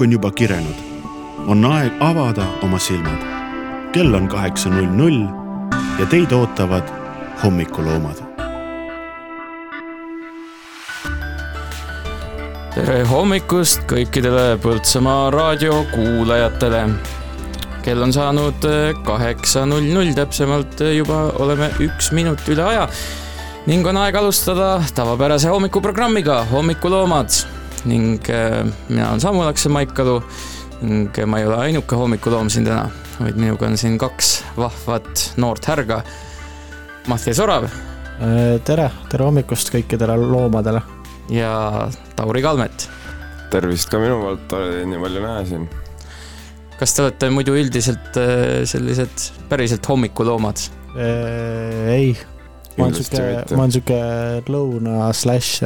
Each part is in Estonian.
õhk on juba kirenud. on aeg avada oma silmad. kell on kaheksa null null ja teid ootavad hommikuloomad. tere hommikust kõikidele Põltsamaa raadio kuulajatele. kell on saanud kaheksa null null, täpsemalt juba oleme üks minut üle aja ning on aeg alustada tavapärase hommikuprogrammiga Hommikuloomad ning äh, mina olen Samu Lakse-Maikalu ning ma ei ole ainuke hommikuloom siin täna, vaid minuga on siin kaks vahvat noort härga. Mattias Orav. tere, tere hommikust kõikidele loomadele. ja Tauri Kalmet. tervist ka minu poolt, teid nii palju näha siin. kas te olete muidu üldiselt äh, sellised päriselt hommikuloomad? ei, ma olen sihuke, ma olen sihuke lõuna slaš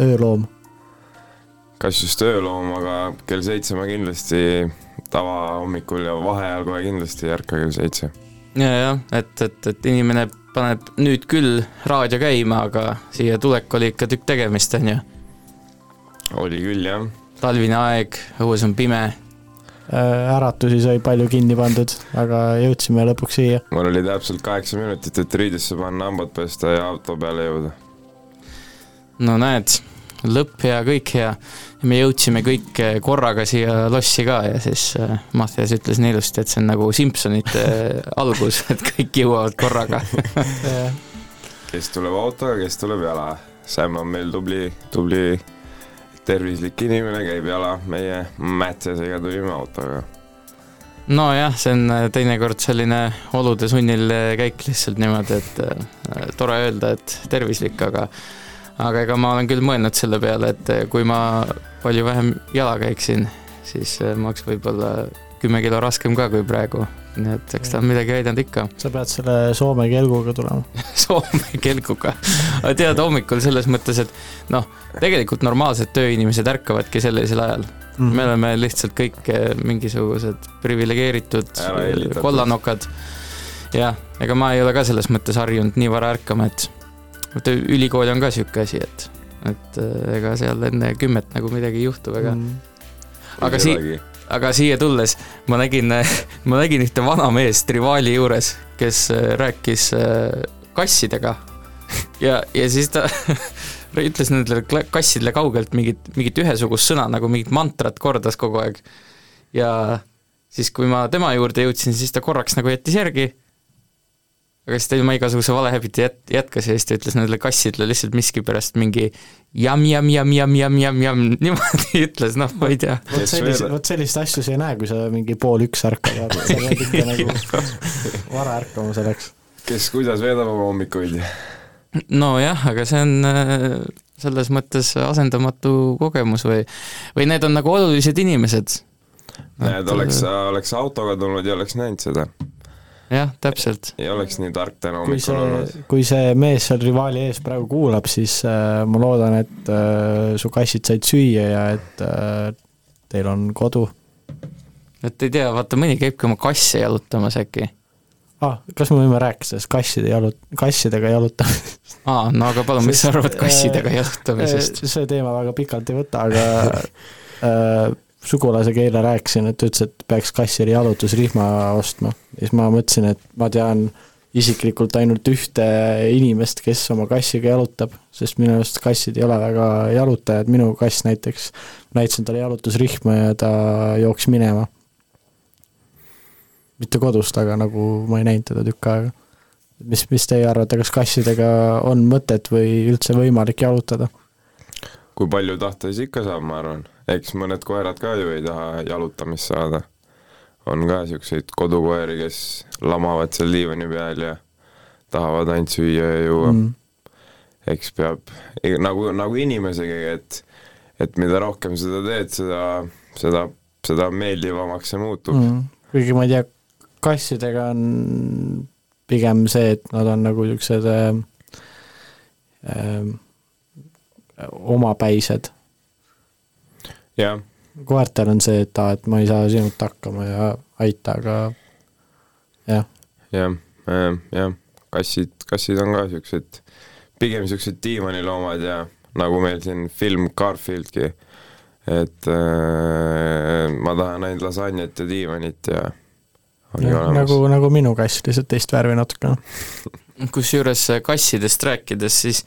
ööloom kas just ööloom, aga kell seitse ma kindlasti tavahommikul ja vaheajal kohe kindlasti ei ärka kell seitse. ja, jah, et, et, et inimene paneb nüüd küll raadio käima, aga siia tulek oli ikka tükk tegemist, on ju? oli küll, jah. talvine aeg, õues on pime. Äh, äratusi sai palju kinni pandud, aga jõudsime lõpuks siia. mul oli täpselt kaheksa minutit, et riidesse panna, hambad pesta ja auto peale jõuda. no näed lõpp hea, kõik hea. me jõudsime kõik eh, korraga siia lossi ka ja siis eh, Mattias ütles nii ilusti, et see on nagu Simsonite eh, algus, et kõik jõuavad korraga kes tuleb autoga, kes tuleb jala. Sam on meil tubli, tubli tervislik inimene, käib jala, meie Mattiasega tulime autoga nojah, see on teinekord selline olude sunnil käik lihtsalt niimoodi, et tore öelda, et tervislik, aga aga ega ma olen küll mõelnud selle peale, et eh, kui ma palju vähem jala käiksin, siis eh, ma oleks võib-olla kümme kilo raskem ka kui praegu. nii et eks ta on midagi näidanud ikka. sa pead selle Soome kelguga tulema Soome kelguga, aga tead hommikul selles mõttes, et noh, tegelikult normaalsed tööinimesed ärkavadki sellisel ajal mm. -hmm. me oleme lihtsalt kõik eh, mingisugused priviligeeritud kollanokad. jah, ega ma ei ole ka selles mõttes harjunud nii vara ärkama, et vaata ülikool on ka sihuke asi, et, et äh, ega seal enne kümmet nagu midagi ei juhtu väga. Mm.. aga sii-, aga siia tulles ma nägin, ma nägin ühte vanameest rivaali juures, kes äh, rääkis äh, kassidega. Ja, ja siis ta ütles nendele kassidele kaugelt mingit, mingit ühesugust sõna nagu mingit mantrat kordas kogu aeg. ja siis, kui ma tema juurde jõudsin, siis ta korraks nagu jättis järgi aga siis ta ilma igasuguse valehäbiti jät-, jätkas ja siis ta ütles nendele kassidele lihtsalt miskipärast mingi jam, jam, jam, jam, jam, jam, jam, niimoodi ütles, noh, ma ei tea. vot sellist, vot sellist asju sa ei näe, kui sa mingi pool üks ärkad, vaata, sa pead ikka nagu vara ärkama selleks. kes kuidas veedab oma hommikuid. nojah, aga see on äh, selles mõttes asendamatu kogemus või, või need on nagu olulised inimesed. näed, oleks, oleks autoga tulnud ja oleks näinud seda jah, täpselt. ei oleks nii tark täna hommikul olnud. kui see mees seal rivaali ees praegu kuulab, siis äh, ma loodan, et äh, su kassid said süüa ja et äh, teil on kodu. et ei tea, vaata mõni käibki oma kasse jalutamas äkki. ah, kas me võime rääkida sellest kasside jalut-, kassidega jalutamisest aa ah,, no aga palun, mis sa arvad kassidega äh, jalutamisest? see teema väga pikalt ei võta, aga äh, sugulasega eile rääkisin, et ütles, et peaks kassile jalutusrihma ostma. ja siis ma mõtlesin, et ma tean isiklikult ainult ühte inimest, kes oma kassiga jalutab, sest minu arust kassid ei ole väga jalutajad, minu kass näiteks, näitasin talle jalutusrihma ja ta jooksis minema. mitte kodust, aga nagu ma ei näinud teda tükk aega. mis, mis teie arvate, kas kassidega on mõtet või üldse võimalik jalutada? kui palju tahta, siis ikka saab, ma arvan eks mõned koerad ka ju ei taha jalutamist saada. on ka niisuguseid kodukoeri, kes lamavad seal diivani peal ja tahavad ainult süüa ja juua mm.. eks peab, nagu, nagu inimesegi, et et mida rohkem seda teed, seda, seda, seda meeldivamaks see muutub mm.. kuigi ma ei tea, kassidega on pigem see, et nad on nagu niisugused äh, äh, omapäised. Koertel on see, et aa, et ma ei saa sinult hakkama ja aita, aga jah. jah, jah, kassid, kassid on ka niisugused, pigem niisugused diivaniloomad ja nagu meil siin film Garfieldki, et äh, ma tahan ainult lasanjat ja diivanit ja ongi Ja, olemas nagu, nagu minu kass, lihtsalt teist värvi natukene. kusjuures kassidest rääkides, siis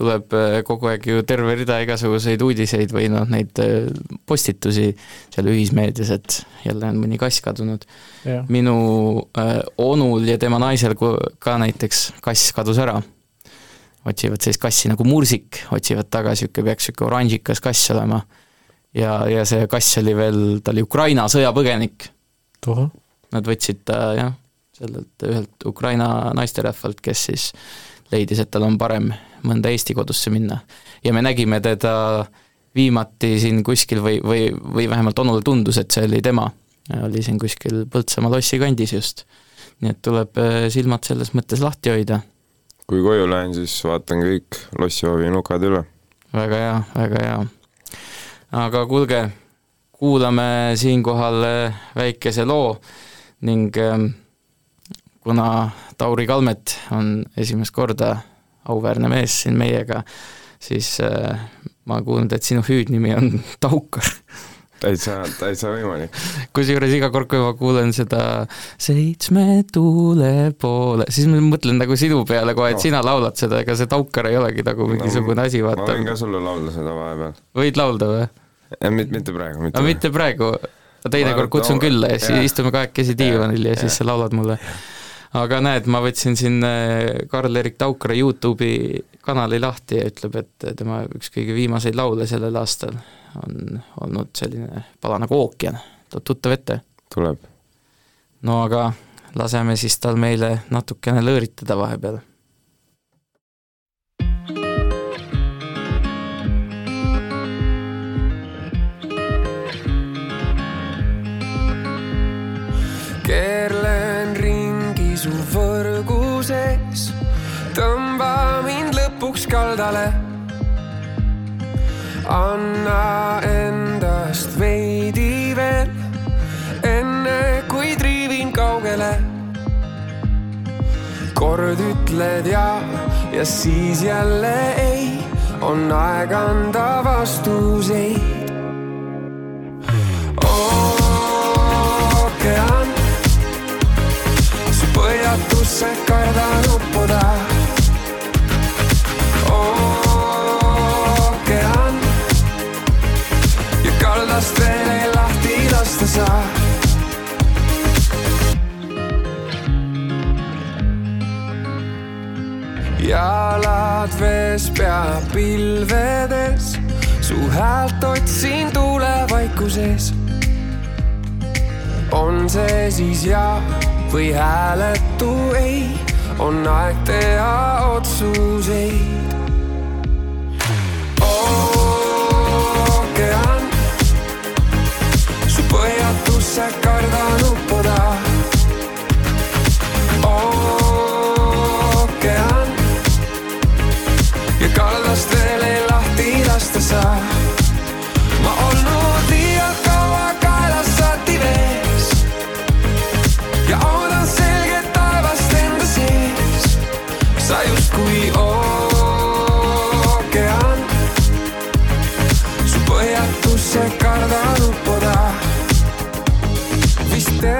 tuleb äh, kogu aeg ju terve rida igasuguseid uudiseid või noh, neid äh, postitusi seal ühismeedias, et jälle on mõni kass kadunud. minu äh, onul ja tema naisel ka näiteks kass kadus ära. otsivad sellist kassi nagu mursik, otsivad taga, niisugune peaks niisugune oranžikas kass olema. ja, ja see kass oli veel, ta oli Ukraina sõjapõgenik Nad võtsid ta jah, sellelt ühelt Ukraina naisterahvalt, kes siis leidis, et tal on parem mõnda Eesti kodusse minna. ja me nägime teda viimati siin kuskil või, või, või vähemalt onule tundus, et see oli tema. oli siin kuskil Põltsamaa lossi kandis just. nii et tuleb äh, silmad selles mõttes lahti hoida. kui koju lähen, siis vaatan kõik lossihoovi nukad üle. väga hea, väga hea. aga kuulge, kuulame siinkohal äh, väikese loo ning ähm, kuna Tauri Kalmet on esimest korda auväärne mees siin meiega, siis äh, ma olen kuulnud, et sinu hüüdnimi on Taukar. täitsa, täitsa võimalik. kusjuures iga kord, kui ma kuulen seda seitsme tuule poole, siis ma mõtlen nagu sinu peale kohe, et sina laulad seda, ega see Taukar ei olegi nagu mingisugune asi, ma vaata võin. ka sulle laulda seda vahepeal. võid laulda või? mitte, mitte praegu, mitte mitte praegu, teinekord kutsun külla ja siis istume kahekesi diivanil ja Jah. siis sa laulad mulle. Aga näed, ma võtsin siin äh, Karl-Erik Taukra Youtube'i kanali lahti ja ütleb, et tema üks kõige viimaseid laule sellel aastal on olnud selline pala nagu ookean, tuleb tuttav ette. tuleb. no aga laseme siis tal meile natukene lõõritada vahepeal. kaldale. anna endast veidi veel, enne kui triivin kaugele. kord ütled ja, ja siis jälle ei, on aeg anda vastuseid. ookean, su põhjatusse kardan uppuda. Ei lahti lasta saa. jalad vees pea pilvedes, su häält otsin tuulevaikuses on see siis ja või hääletu ei, on aeg teha otsuseid. Põhjatusse kardan uppuda. ookean ja kaldast veel ei lahti lasta saa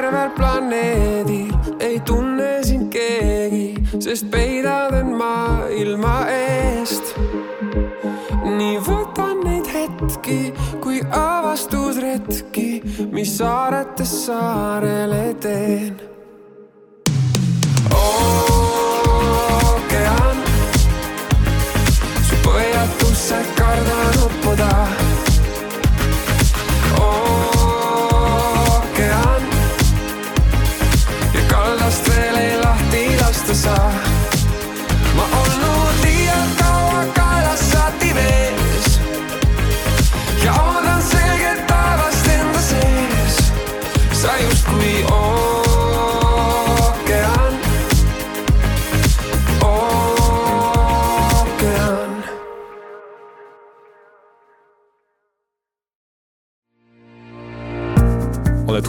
tervel planeedil ei tunne sind keegi, sest peidad end maailma eest nii võtan neid hetki kui avastusretki, mis saaretest saarele teen. ookean, su põhjatusse kardan uppuda.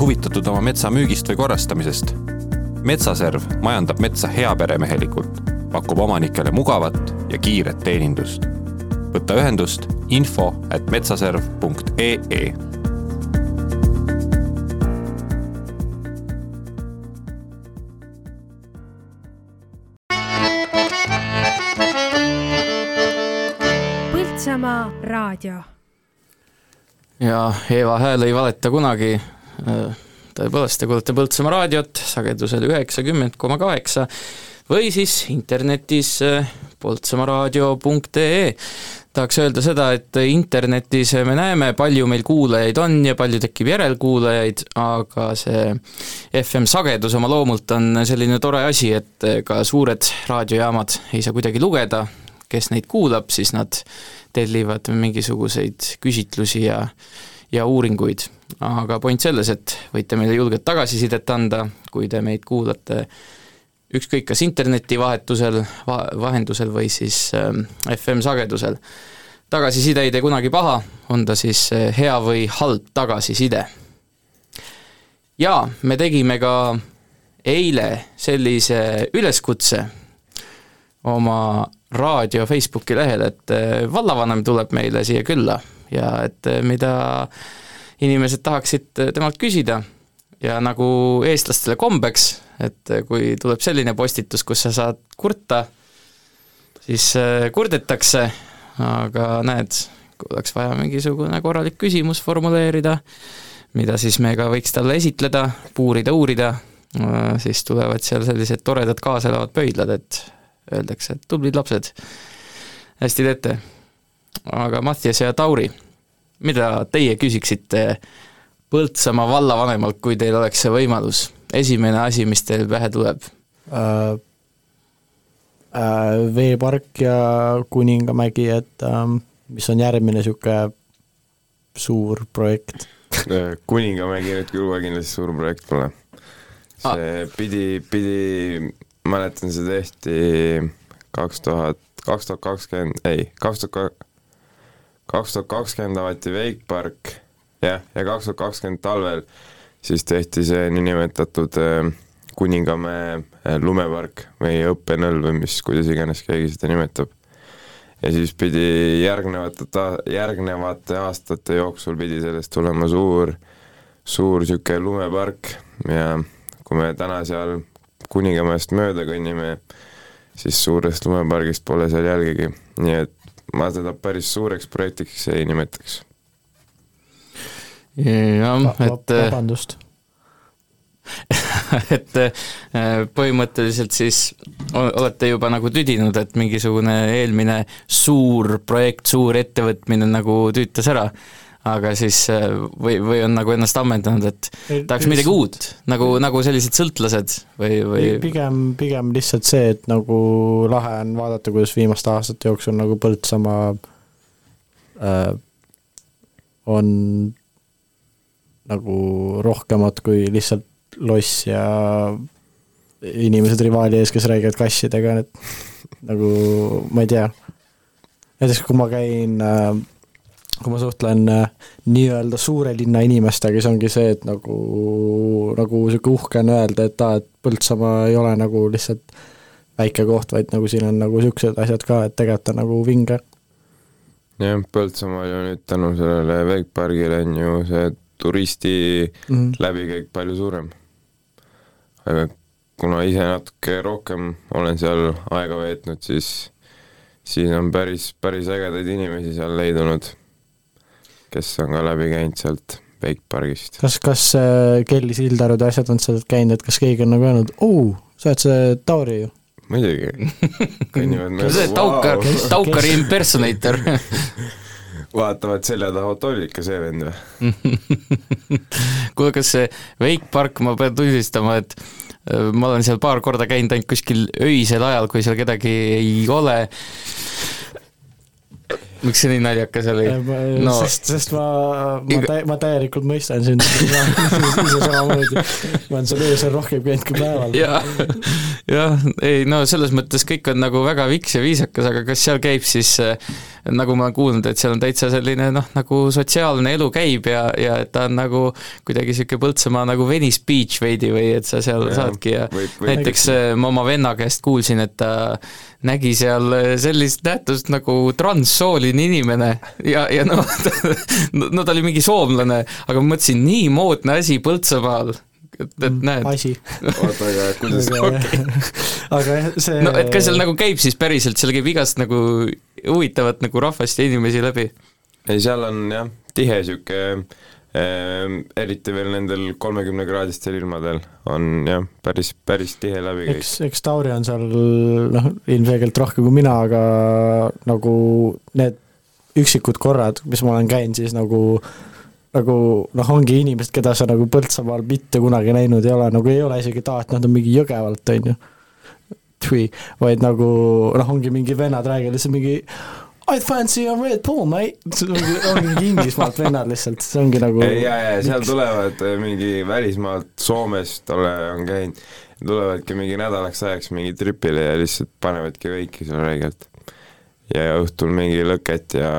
Huvitatud oma metsa müügist või korrastamisest? metsaserv majandab metsa heaperemehelikult, pakub omanikele mugavat ja kiiret teenindust. võtta ühendust info at metsaserv.ee Põltsamaa raadio. ja Eeva Hääl ei valeta kunagi. Tõepoolest, te kuulate Põltsamaa raadiot sagedusel üheksakümmend koma kaheksa või siis internetis poltsamaaraadio.ee. tahaks öelda seda, et internetis me näeme, palju meil kuulajaid on ja palju tekib järelkuulajaid, aga see FM sagedus oma loomult on selline tore asi, et ka suured raadiojaamad ei saa kuidagi lugeda, kes neid kuulab, siis nad tellivad mingisuguseid küsitlusi ja ja uuringuid. Aga point selles, et võite meile julgelt tagasisidet anda, kui te meid kuulate ükskõik kas interneti vahetusel, va-, vahendusel või siis äh, FM-sagedusel. tagasiside ei tee kunagi paha, on ta siis äh, hea või halb tagasiside. jaa, me tegime ka eile sellise üleskutse oma raadio Facebooki lehel, et äh, vallavanem tuleb meile siia külla ja et äh, mida inimesed tahaksid äh, temalt küsida. Ja nagu eestlastele kombeks, et kui tuleb selline postitus, kus sa saad kurta, siis kurdetakse, aga näed, kui oleks vaja mingisugune korralik küsimus formuleerida, mida siis me ka võiks talle esitleda, puurida, uurida, siis tulevad seal sellised toredad kaaselavad pöidlad, et öeldakse, et tublid lapsed, hästi teete. aga Mattias ja Tauri, mida teie küsiksite Põltsamaa vallavanemalt, kui teil oleks see võimalus? esimene asi, mis teil pähe tuleb äh,? Äh, veepark ja Kuningamägi, et ähm, mis on järgmine niisugune suur projekt? kuningamägi nüüd küll kohe kindlasti suur projekt pole. see ah. pidi, pidi, mäletan, see tehti kaks tuhat, kaks tuhat kakskümmend, ei, kaks tuhat, kaks tuhat kakskümmend avati Wakepark, jah, ja kaks tuhat kakskümmend talvel siis tehti see niinimetatud äh, Kuningamäe äh, lumepark või õppenõlv või mis, kuidas iganes keegi seda nimetab. ja siis pidi järgnevate ta-, järgnevate aastate jooksul pidi sellest tulema suur, suur niisugune lumepark ja kui me täna seal Kuningamäest mööda kõnnime, siis suurest lumepargist pole seal jälgigi, nii et ma seda päris suureks projektiks ei nimetaks. jah, et vabandust et äh, põhimõtteliselt siis olete juba nagu tüdinud, et mingisugune eelmine suur projekt, suur ettevõtmine nagu tüütas ära, aga siis äh, või, või on nagu ennast ammendanud, et tahaks midagi uut, nagu, nagu sellised sõltlased või, või pigem, pigem lihtsalt see, et nagu lahe on vaadata, kuidas viimaste aastate jooksul nagu Põltsamaa äh, on nagu rohkemat kui lihtsalt loss ja inimesed rivaali ees, kes räägivad kassidega, et nagu ma ei tea. näiteks kui ma käin, äh, kui ma suhtlen äh, nii-öelda suure linna inimestega, siis ongi see, et nagu, nagu sihuke uhke on öelda, et aa, et Põltsamaa ei ole nagu lihtsalt väike koht, vaid nagu siin on nagu siuksed asjad ka, et tegelikult on nagu vinge. jah, Põltsamaal ju nüüd tänu sellele veikpargile on ju see turisti mm -hmm. läbikäik palju suurem aga kuna ise natuke rohkem olen seal aega veetnud, siis, siis on päris, päris ägedaid inimesi seal leidunud, kes on ka läbi käinud sealt Wakepargist. kas, kas äh, Kelly Sildarud ja asjad on sealt käinud, et kas keegi on nagu öelnud, oo, sa oled see Tauri ju? muidugi, kõnnivad mööda, see Taukar, Taukari impersonator vaatavad selja taha, oot oli ikka see vend või? kuule, kas see Wake Park, ma pean tunnistama, et äh, ma olen seal paar korda käinud ainult kuskil öisel ajal, kui seal kedagi ei ole miks see nii naljakas oli no.? sest, sest ma, ma tä-, ma täielikult mõistan sind ise samamoodi. ma olen seal öösel rohkem käinud kui päeval. jah, jah, ei no selles mõttes kõik on nagu väga viks ja viisakas, aga kas seal käib siis äh, nagu ma olen kuulnud, et seal on täitsa selline noh, nagu sotsiaalne elu käib ja, ja et ta on nagu kuidagi niisugune Põltsamaa nagu Venice Beach veidi või et sa seal ja, saadki ja võib, võib, näiteks. Äh, ma oma venna käest kuulsin, et ta nägi seal sellist nähtust nagu transsooline inimene ja, ja noh, no ta oli mingi soomlane, aga ma mõtlesin, nii moodne asi Põltsamaal et, et mm, näed. asi. oota, aga kuidas aga jah, see no et kas seal nagu käib siis päriselt, seal käib igast nagu huvitavat nagu rahvast ja inimesi läbi? ei, seal on jah, tihe niisugune äh, eriti veel nendel kolmekümnekraadistel ilmadel on jah, päris, päris tihe läbikäik. eks, eks Tauri on seal noh, ilmselgelt rohkem kui mina, aga nagu need üksikud korrad, mis ma olen käinud, siis nagu nagu noh, ongi inimesed, keda sa nagu Põltsamaal mitte kunagi näinud ei ole, nagu ei ole isegi ta, et nad on mingi Jõgevalt, on ju. Tui, vaid nagu noh, ongi mingi vennad räägivad lihtsalt mingi I fancy a Red Bull, mate. ongi mingi Inglismaalt vennad lihtsalt, see ongi nagu ja, ja seal tulevad äh, mingi välismaalt, Soomest ole, on käinud, tulevadki mingi nädalaks ajaks mingi tripile ja lihtsalt panevadki veiki seal räigelt. ja õhtul mingi lõket ja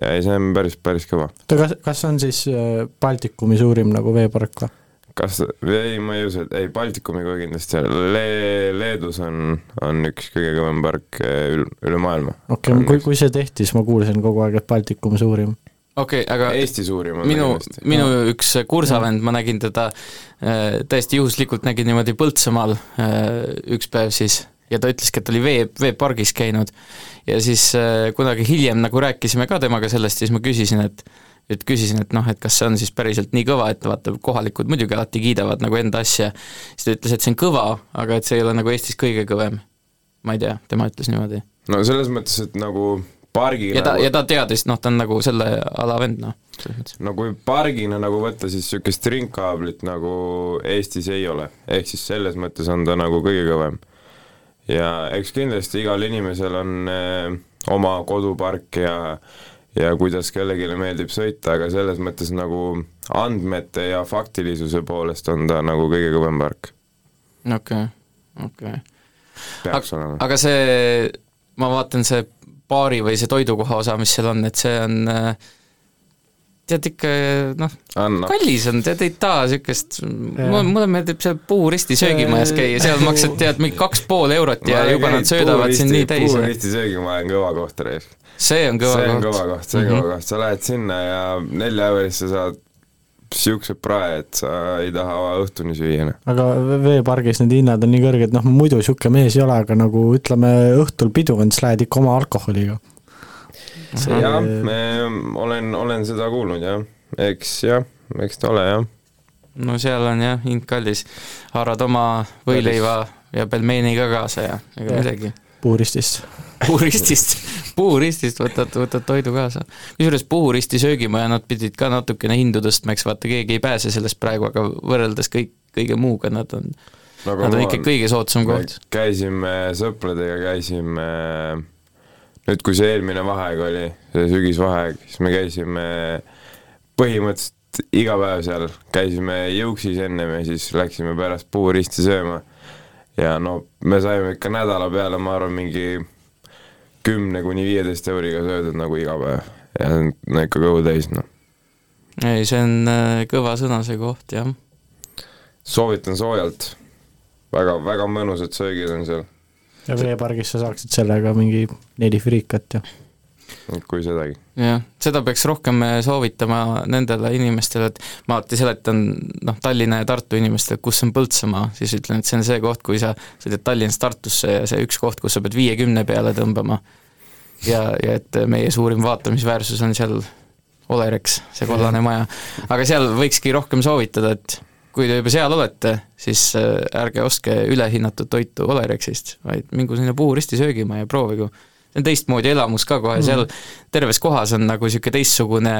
ja ei, see on päris, päris kõva. oota, kas, kas on siis äh, Baltikumi suurim nagu veepark või? Kas, ei, ma ei usu, et ei, Baltikumi kohe kindlasti Le-, Leedus on, on üks kõige kõvem park äh, üle, üle maailma. okei okay,, kui, kui see tehti, siis ma kuulsin kogu aeg, et Baltikum suurim. okei okay,, aga Eesti suurim on minu, minu no. üks kursavend, ma nägin teda äh, täiesti juhuslikult, nägin niimoodi Põltsamaal äh, üks päev siis ja ta ütleski, et oli vee, veepargis käinud ja siis kunagi hiljem nagu rääkisime ka temaga sellest, siis ma küsisin, et et küsisin, et noh, et kas see on siis päriselt nii kõva, et vaata, kohalikud muidugi alati kiidavad nagu enda asja, siis ta ütles, et see on kõva, aga et see ei ole nagu Eestis kõige kõvem. ma ei tea, tema ütles niimoodi. no selles mõttes, et nagu pargi ja ta nagu..., ja ta teadis, noh, ta on nagu selle ala vend, noh, no kui pargina nagu võtta, siis niisugust ringkaablit nagu Eestis ei ole, ehk siis selles mõttes on ta nagu kõige kõvem ja eks kindlasti igal inimesel on eh, oma kodupark ja ja kuidas kellelegi meeldib sõita, aga selles mõttes nagu andmete ja faktilisuse poolest on ta nagu kõige kõvem park. okei okei peaks aga, olema. aga see, ma vaatan, see baari või see toidukoha osa, mis seal on, et see on äh, tead ikka noh, kallis on, tead ei taha niisugust, mulle meeldib seal puuristi söögimajas käia, seal maksad tead mingi kaks pool eurot ja juba nad söödavad sind nii täis. puuristi söögimaja on kõva koht, Reif. see on kõva see koht. see on kõva koht, see on kõva koht, sa lähed sinna ja nelja euro eest sa saad niisuguse prae, et sa ei taha õhtuni süüa, noh. aga veepargis need hinnad on nii kõrged, noh muidu niisugune mees ei ole, aga nagu ütleme, õhtul pidu on, siis lähed ikka oma alkoholiga jah, olen, olen seda kuulnud jah, eks jah, eks ta ole jah. no seal on jah, hind kallis, haarad oma võileiva ja pelmeeni ka kaasa ja ega midagi. puuristist. puuristist, puuristist võtad, võtad toidu kaasa. kusjuures puuristi söögimaja, nad pidid ka natukene hindu tõstma, eks vaata, keegi ei pääse sellest praegu, aga võrreldes kõik, kõige muuga nad on no,, nad on ikka kõige soodsam koht. käisime sõpradega, käisime äh, nüüd, kui see eelmine vaheaeg oli, see sügisvaheaeg, siis me käisime põhimõtteliselt iga päev seal, käisime Jõuksis ennem ja siis läksime pärast puuristi sööma. ja no me saime ikka nädala peale, ma arvan, mingi kümne kuni viieteist euriga söödud nagu iga päev ja no ikka kõhu täis, noh. ei, see on äh, kõva sõna, see koht, jah. soovitan soojalt, väga, väga mõnusad söögid on seal ja veepargis sa saaksid sellega mingi neli friikat ja kui sedagi. jah, seda peaks rohkem äh, soovitama nendele inimestele, et ma alati seletan noh, Tallinna ja Tartu inimestele, kus on Põltsamaa, siis ütlen, et see on see koht, kui sa sõidad Tallinnast Tartusse ja see üks koht, kus sa pead viiekümne peale tõmbama. ja, ja et meie suurim vaatamisväärsus on seal Olerex, see kollane maja. aga seal võikski rohkem soovitada, et kui te juba seal olete, siis äh, ärge ostke ülehinnatud toitu Olerexist, vaid mingu sinna puuristi söögima ja proovige. see on teistmoodi elamus ka kohe mm., seal terves kohas on nagu niisugune teistsugune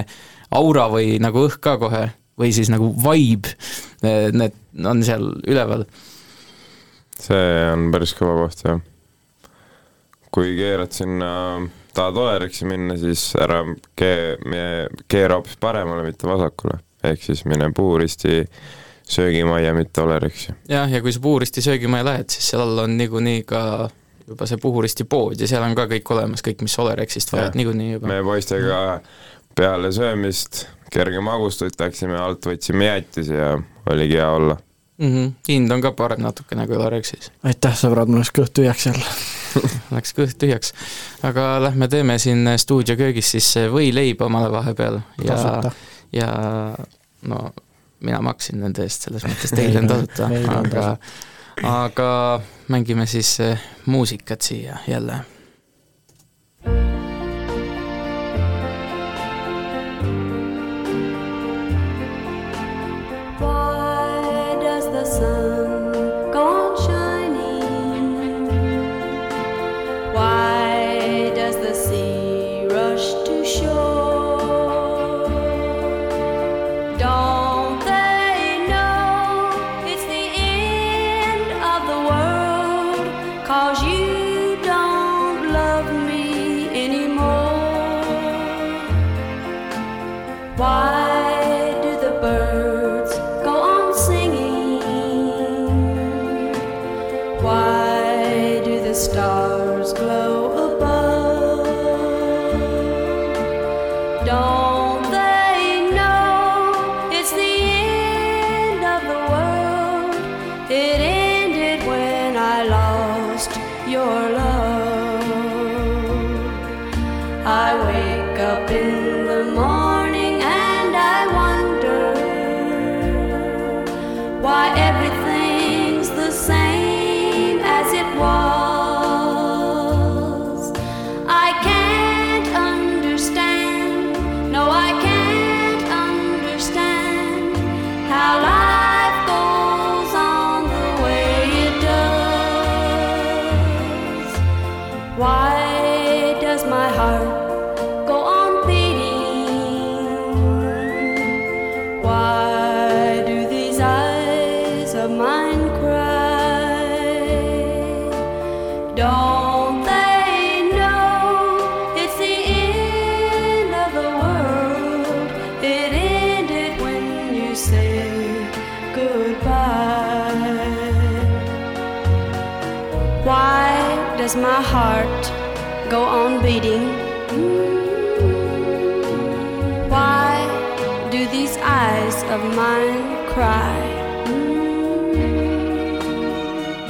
aura või nagu õhk ka kohe, või siis nagu vibe, äh, need on seal üleval. see on päris kõva koht, jah. kui keerad sinna, tahad Olerexi minna, siis ära kee-, keera hoopis paremale, mitte vasakule. ehk siis mine puuristi söögimajja, mitte Olerexi. jah, ja kui sa puuristi söögimajja lähed, siis seal all on niikuinii ka juba see Puhuristi pood ja seal on ka kõik olemas, kõik, mis Olerexist vajad niikuinii juba. me poistega peale söömist kerge magustut läksime alt, võtsime jäätisi ja oligi hea olla. mm. -hmm. hind on ka parem natukene kui Olerexis. aitäh, sõbrad, mul läks kõht tühjaks jälle Läks kõht tühjaks. aga lähme teeme siin stuudioköögis siis võileiba omale vahepeal ja tasuta. ja no mina maksin nende eest, selles mõttes teil on tasuta, aga aga mängime siis eh, muusikat siia jälle. My heart go on beating? Why do these eyes of mine cry?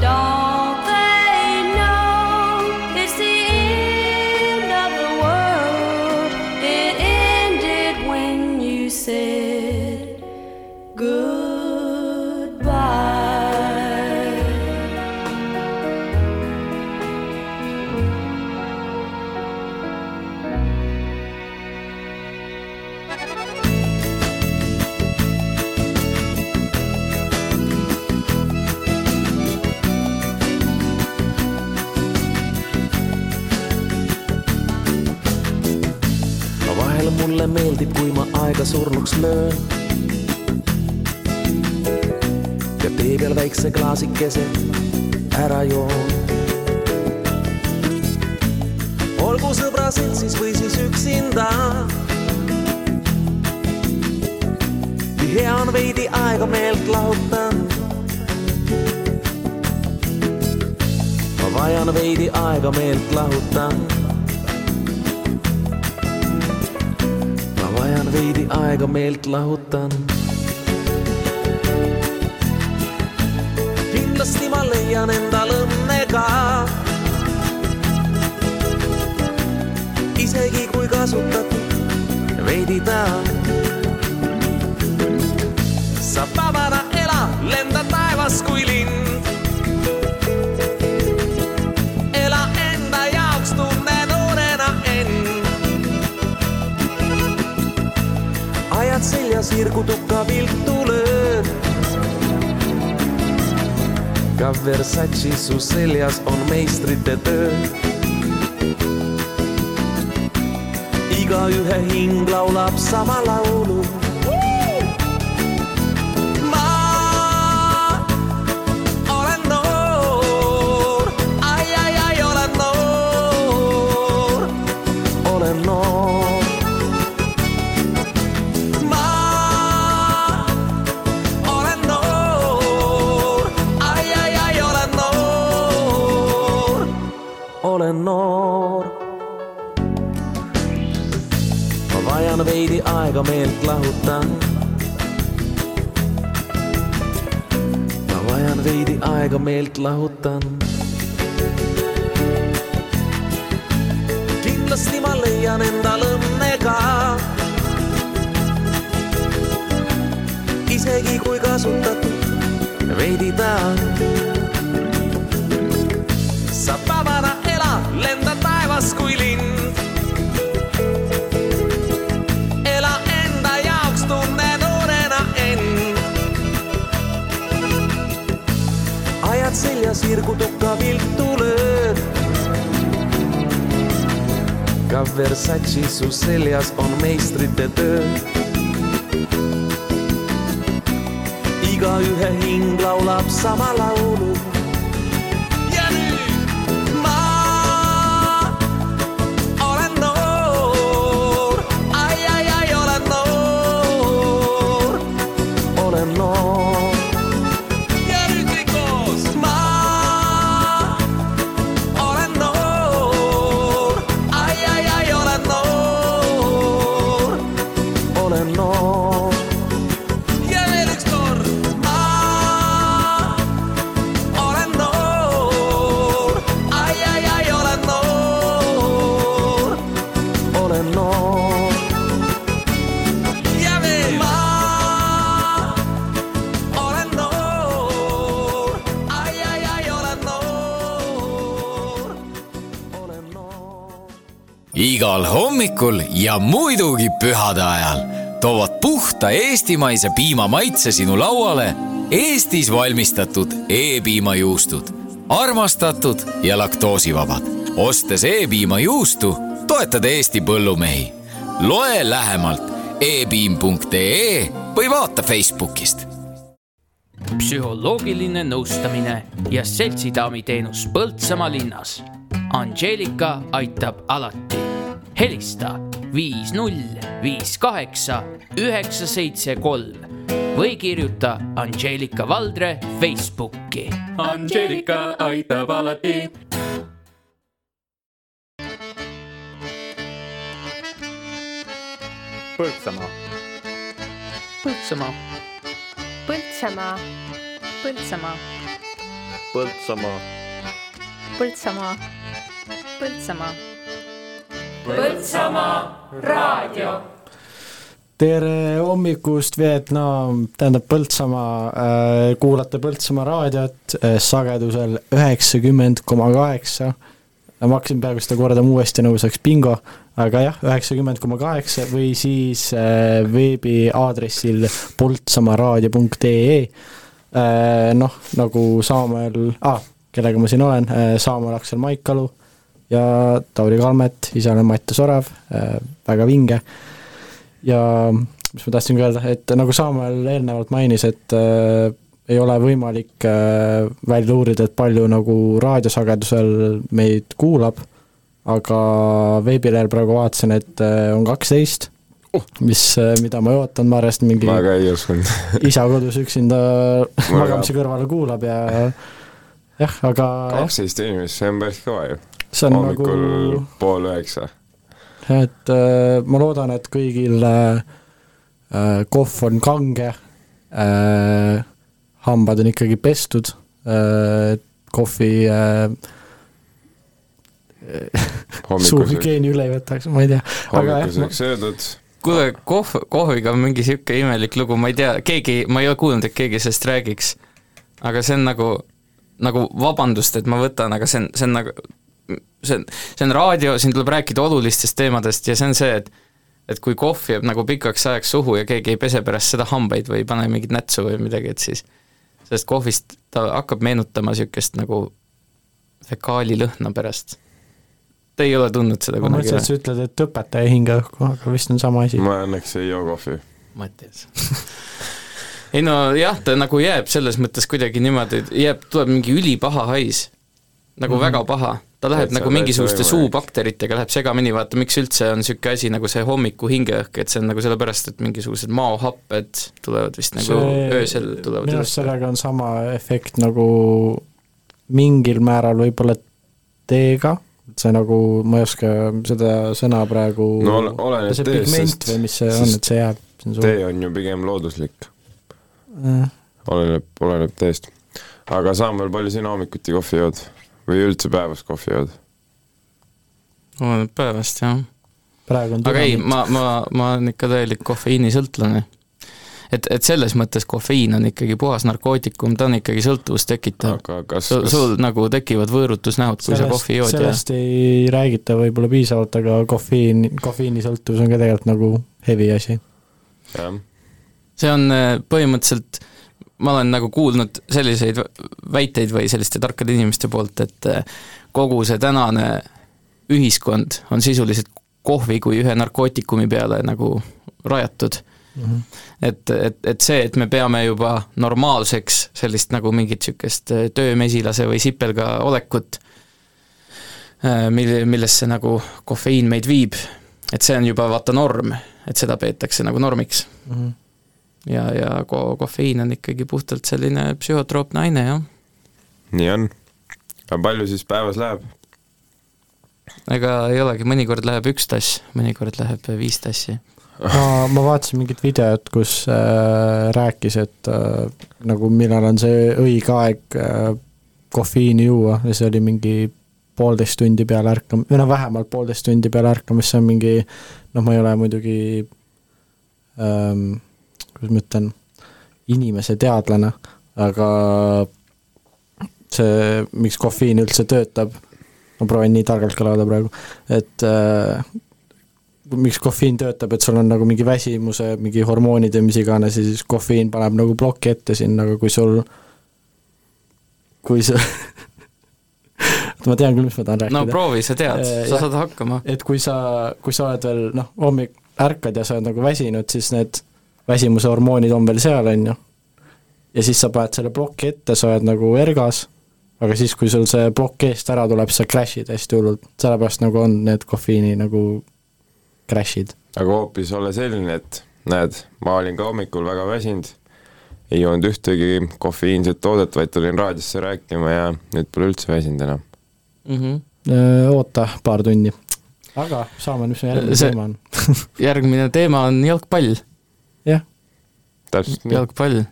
Don't they know it's the end of the world? It ended when you said mulle meeldib, kui ma aega surnuks löön. ja tee peal väikse klaasikese ära joon. olgu sõbra seltsis või siis üksinda. hea on veidi aega meelt lahutan. ma vajan veidi aega meelt lahutan veidi aega meelt lahutan. kindlasti ma leian endal õnne ka. isegi kui kasutatud veidi ta. Seljas hirgutuka viltu lööd. ka Versace su seljas on meistrite töö. igaühe hing laulab sama laulu. lahutan. ma vajan veidi aega meelt lahutan. kindlasti ma leian endal õnne ka. isegi kui kasutatud veidi ta seljas virgu tukka viltu lööd. ka Versace su seljas on meistrite töö. igaühe hing laulab sama laulu hommikul ja muidugi pühade ajal toovad puhta eestimaise piima maitse sinu lauale Eestis valmistatud E-piimajuustud. armastatud ja laktoosivabad. ostes E-piimajuustu, toetad Eesti põllumehi. loe lähemalt e-piim.ee või vaata Facebookist psühholoogiline nõustamine ja seltsidaami teenus Põltsamaa linnas. Angeelika aitab alati. Helista viis null viis kaheksa üheksa seitse kolm või kirjuta Angeelika Valdre Facebooki. Angeelika aitab alati. Põltsamaa. Põltsamaa. Põltsamaa, Põltsamaa, Põltsamaa. Põltsamaa, Põltsamaa. Põltsamaa raadio. tere hommikust, Vietnam, tähendab Põltsamaa äh,, kuulate Põltsamaa raadiot äh, sagedusel üheksakümmend koma kaheksa. ma hakkasin peaaegu seda kordama uuesti, nagu see oleks bingo, aga jah, üheksakümmend koma kaheksa või siis äh, veebiaadressil poltsamaaraadio.ee äh,. noh, nagu Saamäel ah,, kellega ma siin olen äh,, Saamäel Aksel Maikalu ja Tauri Kalmet, ise olen Mattias Orav äh,, väga vinge ja mis ma tahtsin öelda, et nagu Saamäel eelnevalt mainis, et äh, ei ole võimalik äh, välja uurida, et palju nagu raadiosagedusel meid kuulab, aga veebilehel praegu vaatasin, et äh, on kaksteist oh., mis äh,, mida ma ei ootanud, ma arvasin, mingi ma ka ei uskunud. isa kodus üksinda magamise kõrvale kuulab ja jah, aga kaksteist inimest, see on päris kõva ju. See on hommikul nagu pool üheksa. et äh, ma loodan, et kõigil äh, äh, kohv on kange äh,, hambad on ikkagi pestud äh,, kohvi äh, Hommikusöök. suuhügieeni üle ei võtaks, ma ei tea, hommikusöök söödud, kuule, kohv, kohviga on mingi sihuke imelik lugu, ma ei tea, keegi, ma ei ole kuulnud, et keegi sellest räägiks. aga see on nagu, nagu vabandust, et ma võtan, aga see on, see on nagu, see on, see on raadio, siin tuleb rääkida olulistest teemadest ja see on see, et et kui kohv jääb nagu pikaks ajaks suhu ja keegi ei pese pärast seda hambaid või ei pane mingit nätsu või midagi, et siis sellest kohvist ta hakkab meenutama niisugust nagu fekaalilõhna pärast. Te ei ole tundnud seda ma kunagi mõtlesin, et sa ütled, et õpetaja ei hinga õhku, aga vist on sama asi. ma õnneks ei joo kohvi. Mattias. ei no jah, ta nagu jääb selles mõttes kuidagi niimoodi, jääb, tuleb mingi ülipaha hais. nagu mm. -hmm. väga paha. Ta läheb Täitsa- nagu mingisuguste suubakteritega läheb segamini, vaata miks üldse on niisugune asi nagu see hommiku hingeõhk, et see on nagu sellepärast, et mingisugused maohapped tulevad vist nagu see, öösel tulevad minu arust sellega on sama efekt nagu mingil määral võib-olla teega. See nagu, ma ei oska seda sõna praegu no ole- oleneb see teest, pigment sest või mis see on, et see jääb tee on ju pigem looduslik, suhu. oleneb, oleneb teest. aga Samuel, palju sina hommikuti kohvi jood või üldse päevas kohvi jood? oleneb päevast jah. aga ei, ma, ma, ma olen ikka täielik kofeiinisõltlane. et, et selles mõttes kofeiin on ikkagi puhas narkootikum, ta on ikkagi sõltuvust tekitav. aga kas, sul, kas sul nagu tekivad võõrutusnäod, kui sa kohvi jood ja sellest ei räägita võib-olla piisavalt, aga kofeiin, kofeiinisõltuvus on ka tegelikult nagu heavy asi. jah, see on äh, põhimõtteliselt, ma olen nagu kuulnud selliseid väiteid või selliste tarkade inimeste poolt, et äh, kogu see tänane ühiskond on sisuliselt kohvi kui ühe narkootikumi peale nagu rajatud Mhm. et, et, et see, et me peame juba normaalseks sellist nagu mingit niisugust äh, töömesilase või sipelga olekut, mille, millesse nagu kofeiin meid viib, et see on juba vaata norm, et seda peetakse nagu normiks Mhm. ja, ja ko-, kofeiin on ikkagi puhtalt selline psühhotroopne aine, jah. nii on. aga palju siis päevas läheb? ega ei olegi, mõnikord läheb üks tass, mõnikord läheb viis tassi. ma, ma vaatasin mingit videot, kus äh, rääkis, et äh, nagu millal on see õige aeg äh, kofeiini juua ja see oli mingi poolteist tundi peale ärkam-, või noh, vähemalt poolteist tundi peale ärkamist, see on mingi noh, ma ei ole muidugi ähm,, kuidas ma ütlen, inimese teadlane, aga see, miks kofeiin üldse töötab, ma proovin nii targalt kõlada praegu, et äh, miks kofeiin töötab, et sul on nagu mingi väsimuse, mingi hormoonid ja mis iganes ja siis kofeiin paneb nagu ploki ette sinna, aga kui sul, kui sa ma tean küll, mis ma tahan rääkida. no proovi, sa tead, Äh, sa saad hakkama. et kui sa, kui sa oled veel noh, hommik ärkad ja sa oled nagu väsinud, siis need väsimuse hormoonid on veel seal, on ju. ja siis sa paned selle ploki ette, sa oled nagu ergas, aga siis, kui sul see plokk eest ära tuleb, sa crash'id hästi hullult, sellepärast nagu on need kofeiini nagu crash'id. aga hoopis olla selline, et näed, ma olin ka hommikul väga väsinud, ei joonud ühtegi kofeiinset toodet, vaid tulin raadiosse rääkima ja nüüd pole üldse väsinud enam. mm. -hmm. oota paar tundi. aga saame, mis järgmine teema on. järgmine teema on jalgpall, täpselt nii. jalgpall.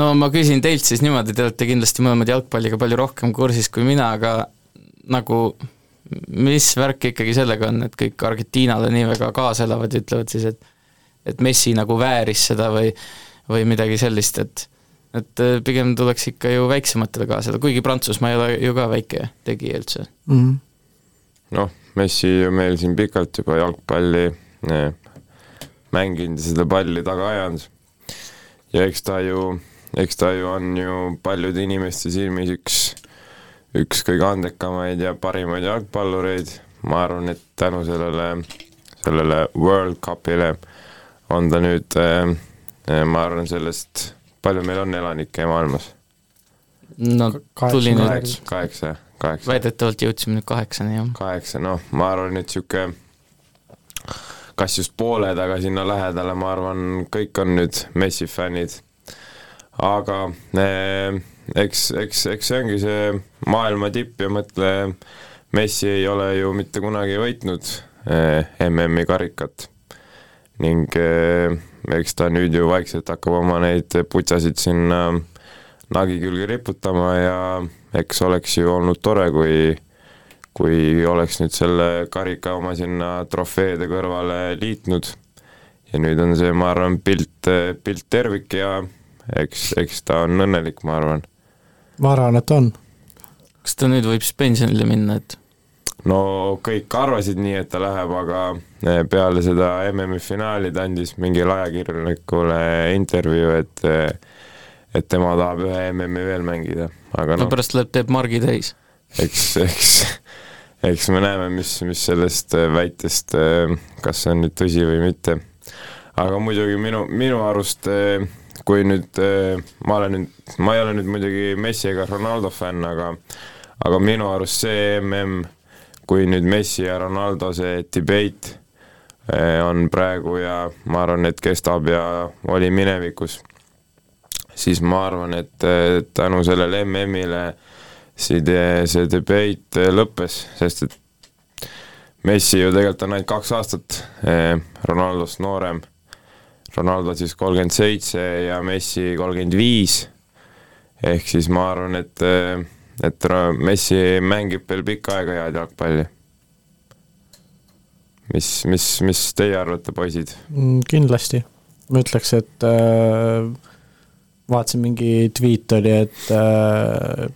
no ma küsin teilt siis niimoodi, te olete kindlasti mõlemad jalgpalliga palju rohkem kursis kui mina, aga nagu mis värk ikkagi sellega on, et kõik Argentiinale nii väga kaasa elavad ja ütlevad siis, et et Messi nagu vääris seda või või midagi sellist, et et äh, pigem tuleks ikka ju väiksematele kaasa, kuigi Prantsusmaa ei ole ju ka väike tegija üldse. Mhm. noh, Messi ju meil siin pikalt juba jalgpalli eh, mänginud ja seda palli taga ajanud. Ja eks ta ju, eks ta ju on ju paljude inimeste silmis üks, üks kõige andekamaid ja parimaid jalgpallureid. ma arvan, et tänu sellele, sellele World Cupile on ta nüüd eh,, ma arvan, sellest, palju meil on elanikke maailmas? no tuli nüüd kaheksa, kaheksa. väidetavalt jõudsime nüüd kaheksani, jah. kaheksa, noh, ma arvan, et sihuke kas just pooled, aga sinna lähedale, ma arvan, kõik on nüüd Messi fännid. aga eh, eks, eks, eks see ongi see maailma tipp ja mõtle, Messi ei ole ju mitte kunagi võitnud eh, MM-i karikat. ning eh, eks ta nüüd ju vaikselt hakkab oma neid putsasid sinna nagi külge riputama ja eks oleks ju olnud tore, kui kui oleks nüüd selle karika oma sinna trofeede kõrvale liitnud ja nüüd on see, ma arvan, pilt, pilt tervik ja eks, eks ta on õnnelik, ma arvan. ma arvan, et on. kas ta nüüd võib siis pensionile minna, et no kõik arvasid nii, et ta läheb, aga eh, peale seda MM-i finaali ta andis mingile ajakirjanikule intervjuu, et et tema tahab ühe MM-i veel mängida, aga no noh, pärast läheb, teeb margi täis. eks, eks, eks me näeme, mis, mis sellest äh, väitest, kas see on nüüd tõsi või mitte. aga muidugi minu, minu arust äh, kui nüüd, ma olen nüüd, ma ei ole nüüd muidugi Messi ega Ronaldo fänn, aga aga minu arust see mm, kui nüüd Messi ja Ronaldo see debate äh, on praegu ja ma arvan, et kestab ja oli minevikus, siis ma arvan, et äh, tänu sellele MM-ile see, see debate eh, lõppes, sest et Messi ju tegelikult on ainult kaks aastat eh, Ronaldost noorem. Ronaldo siis kolmkümmend seitse ja Messi kolmkümmend viis. ehk siis ma arvan, et, eh, et Messi mängib veel pikka aega head jalgpalli. mis, mis, mis teie arvate, poisid? Mm, kindlasti, ma ütleks, et äh, vaatasin mingi tweet oli, et äh,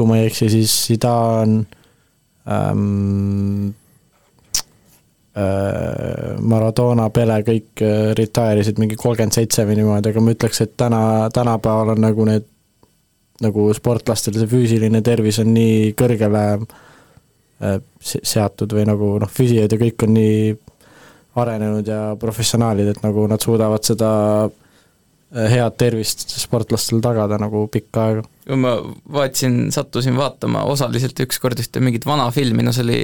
kui ma ei eksi, siis Zidane ähm, Äh, Maradona, Pele, kõik äh, retire isid mingi kolmkümmend seitse või niimoodi, aga ma ütleks, et täna, tänapäeval on nagu need, nagu sportlastel see füüsiline tervis on nii kõrgele äh, seatud või nagu noh, füsijad ja kõik on nii arenenud ja professionaalid, et nagu nad suudavad seda head tervist sportlastel tagada nagu pikka aega ma vaatasin, sattusin vaatama osaliselt ükskord ühte mingit vana filmi, no see oli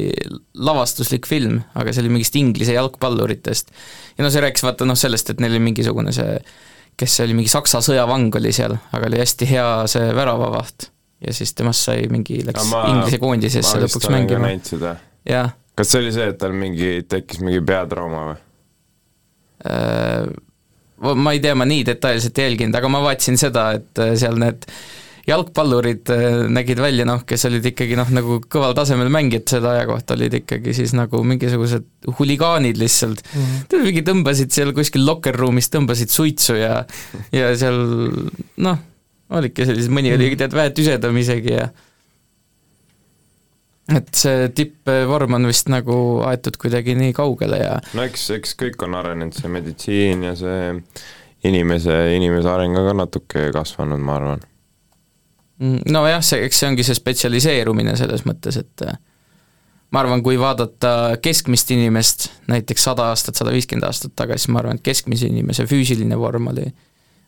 lavastuslik film, aga see oli mingist Inglise jalgpalluritest. ja no see rääkis vaata noh sellest, et neil oli mingisugune see, kes see oli, mingi Saksa sõjavang oli seal, aga oli hästi hea see väravavaht. ja siis temast sai mingi, läks ma, Inglise koondisesse lõpuks mängima. jah. kas see oli see, et tal mingi, tekkis mingi peatrauma või? Ma ei tea, ma nii detailselt ei jälginud, aga ma vaatasin seda, et äh, seal need jalgpallurid äh, nägid välja noh, kes olid ikkagi noh, nagu kõval tasemel mängijad selle aja kohta, olid ikkagi siis nagu mingisugused huligaanid lihtsalt mm. -hmm. mingi tõmbasid seal kuskil locker room'is, tõmbasid suitsu ja ja seal noh, olidki sellised, mõni oli tead vähe tüsedam isegi ja et see tippvorm on vist nagu aetud kuidagi nii kaugele ja no eks, eks kõik on arenenud, see meditsiin ja see inimese, inimese areng on ka natuke kasvanud, ma arvan. Mm, nojah, see, eks see ongi see spetsialiseerumine selles mõttes, et äh, ma arvan, kui vaadata keskmist inimest, näiteks sada aastat, sada viiskümmend aastat tagasi, ma arvan, et keskmise inimese füüsiline vorm oli,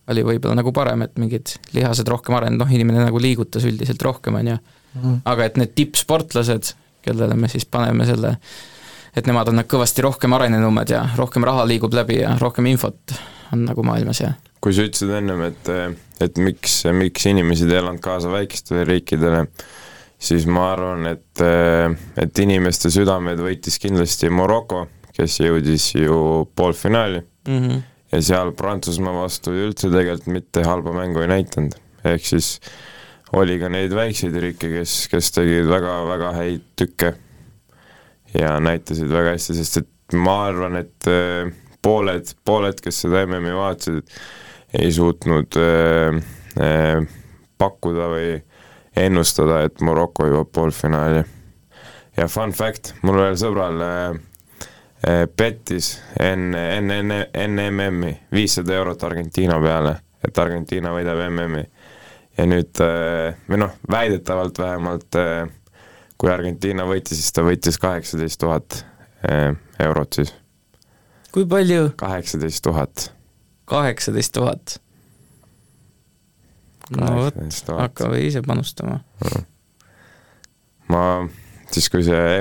oli võib-olla nagu parem, et mingid lihased rohkem arenenud, noh, inimene nagu liigutas üldiselt rohkem, on ju. Mhm. aga et need tippsportlased, kellele me siis paneme selle, et nemad on nad kõvasti rohkem arenenumad ja rohkem raha liigub läbi ja rohkem infot on nagu maailmas ja kui sa ütlesid ennem, et, et miks, miks inimesed ei elanud kaasa väikestele riikidele, siis ma arvan, et, et inimeste südamed võitis kindlasti Maroko, kes jõudis ju poolfinaali mm. -hmm. Ja seal Prantsusmaa vastu üldse tegelikult mitte halba mängu ei näidanud, ehk siis oli ka neid väikseid riike, kes, kes tegid väga-väga häid tükke ja näitasid väga hästi, sest et ma arvan, et pooled, pooled, kes seda MM-i vaatasid, ei suutnud äh, äh, pakkuda või ennustada, et Maroko jõuab poolfinaali. ja fun fact, mul ühel sõbral äh, äh, pettis enne, enne, enne, enne MM-i viissada eurot Argentiina peale, et Argentiina võidab MM-i. ja nüüd äh,, või noh, väidetavalt vähemalt äh, kui Argentiina võitis, siis ta võitis kaheksateist tuhat eurot siis. kui palju? kaheksateist tuhat kaheksateist tuhat. no vot, hakkame ise panustama. ma, siis kui see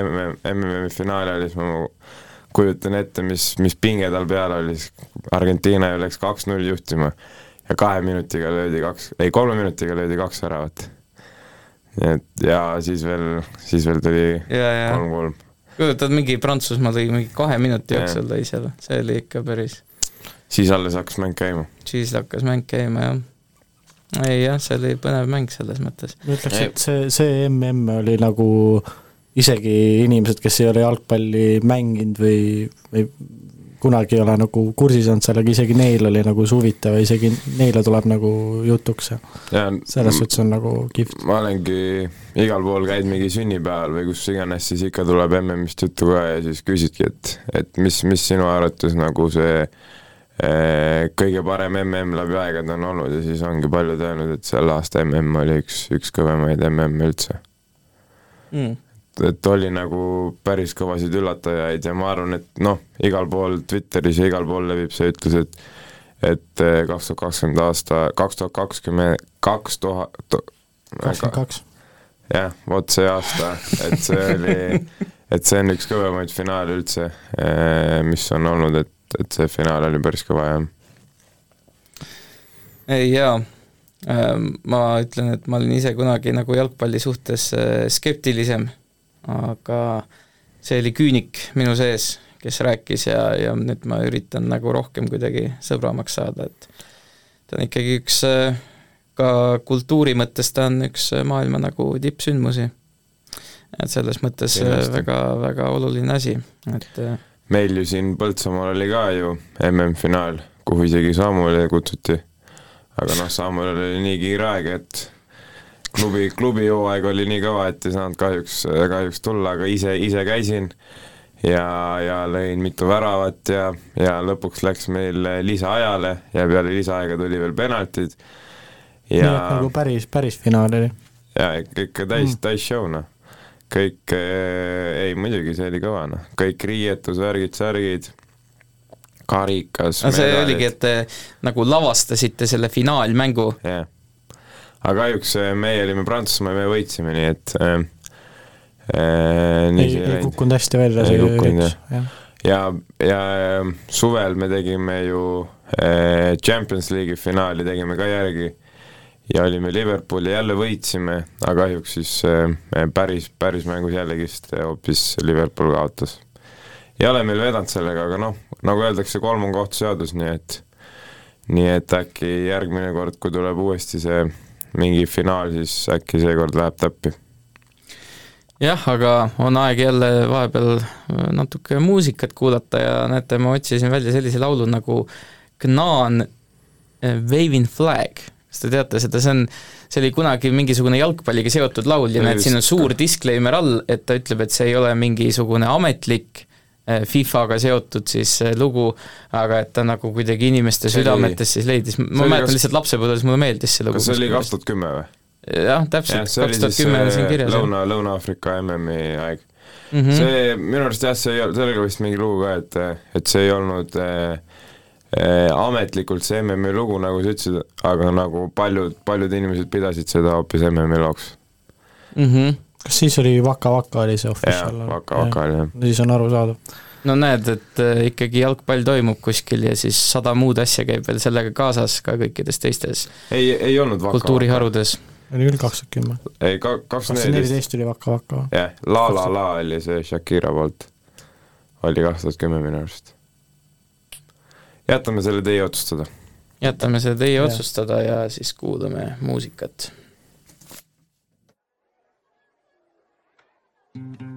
MM-i finaal oli, siis ma kujutan ette, mis, mis pinge tal peal oli, Argentiina ju läks kaks-null juhtima ja kahe minutiga löödi kaks, ei kolme minutiga löödi kaks väravat. nii et ja siis veel, siis veel tuli kolm-kolm. kujutad, mingi Prantsusmaa tõi mingi kahe minuti jooksul lõi seal, see oli ikka päris siis alles hakkas mäng käima? siis hakkas mäng käima, jah. ei jah, see oli põnev mäng selles mõttes. ma ütleks, et see, see mm oli nagu isegi inimesed, kes ei ole jalgpalli mänginud või, või kunagi ei ole nagu kursis olnud sellega, isegi neil oli nagu see huvitav ja isegi neile tuleb nagu jutuks ja, ja selles suhtes on nagu kihvt. ma olengi igal pool käinud mingi sünnipäeval või kus iganes, siis ikka tuleb MM-ist juttu ka ja siis küsidki, et, et mis, mis sinu arvates nagu see Eh, kõige parem mm läbi aegade on olnud ja siis ongi paljud öelnud, et selle aasta mm oli üks, üks kõvemaid mm üldse mm.. Et oli nagu päris kõvasid üllatajaid ja ma arvan, et noh, igal pool Twitteris ja igal pool levib see ütlus, et et eh, kaks tuhat kakskümmend aasta, kaks tuhat kakskümmend, kaks tuhat kakskümmend kaks. jah, vot see aasta, et see oli, et see on üks kõvemaid finaale üldse, eh, mis on olnud, et et see finaal oli päris kõva, jah. ei jaa, ma ütlen, et ma olin ise kunagi nagu jalgpalli suhtes äh, skeptilisem, aga see oli küünik minu sees, kes rääkis ja, ja nüüd ma üritan nagu rohkem kuidagi sõbramaks saada, et ta on ikkagi üks, ka kultuuri mõttes ta on üks maailma nagu tippsündmusi. et selles mõttes Kindlasti. väga, väga oluline asi, et äh, meil ju siin Põltsamaal oli ka ju MM-finaal, kuhu isegi Samueli kutsuti. aga noh, Samuel oli nii kiire aeg, et klubi, klubi hooaeg oli nii kõva, et ei saanud kahjuks, kahjuks tulla, aga ise, ise käisin ja, ja lõin mitu väravat ja, ja lõpuks läks meil lisaajale ja peale lisaaega tuli veel penaltid. nii et nagu päris, päris finaal oli. ja ikka, ikka täis mm., täis show noh. kõik äh,, ei muidugi, see oli kõva noh, kõik riietus, värgid, särgid, karikas. no see oligi, et te nagu lavastasite selle finaalmängu. yeah., aga kahjuks äh, meie olime Prantsusmaa ja me võitsime, nii et äh, äh, nii ei, ei kukkunud hästi välja see üritus, jah. ja, ja äh, suvel me tegime ju äh, Champions League'i finaali tegime ka järgi. Ja olime Liverpooli, jälle võitsime, aga kahjuks siis äh, päris, päris mängus jällegist hoopis Liverpool kaotas. ei ole meil vedanud sellega, aga noh, nagu öeldakse, kolm on kohtuseadus, nii et nii et äkki järgmine kord, kui tuleb uuesti see mingi finaal, siis äkki seekord läheb täppi. Jah, aga on aeg jälle vahepeal natuke muusikat kuulata ja näete, ma otsisin välja sellise laulu nagu Gnan Waving Flag. kas te teate seda, see on, see oli kunagi mingisugune jalgpalliga seotud laul ja näed, siin on suur disclaimer all, et ta ütleb, et see ei ole mingisugune ametlik FIFA-ga seotud siis eh, lugu, aga et ta nagu kuidagi inimeste südametes siis leidis, ma mäletan kas... lihtsalt lapsepõlves, mulle meeldis see lugu. kas see oli kaks tuhat kümme või? jah, täpselt, kaks tuhat kümme on siin kirjas. Lõuna, Lõuna-Aafrika MM-i aeg mm. -hmm. see, minu arust jah, see ei olnud, sellega vist mingi lugu ka, et, et see ei olnud äh, äh, ametlikult see MM-i lugu, nagu sa ütlesid, aga nagu paljud, paljud inimesed pidasid seda hoopis MM-i looks mm. -hmm. Kas siis oli Vaka Vaka oli see official? jah, Vaka Vaka oli jah. siis on arusaadav no näed, et äh, ikkagi jalgpall toimub kuskil ja siis sada muud asja käib veel sellega kaasas ka kõikides teistes ei, ei olnud Vaka kultuuriharudes oli küll kaks tuhat kümme. ei, ka-, kaks tuhat neliteist oli Vaka Vaka. jah, La La La oli see Shakira poolt. oli kaks tuhat kümme minu arust. jätame selle teie otsustada. jätame selle teie ja. otsustada ja siis kuulame muusikat. Mm-hmm.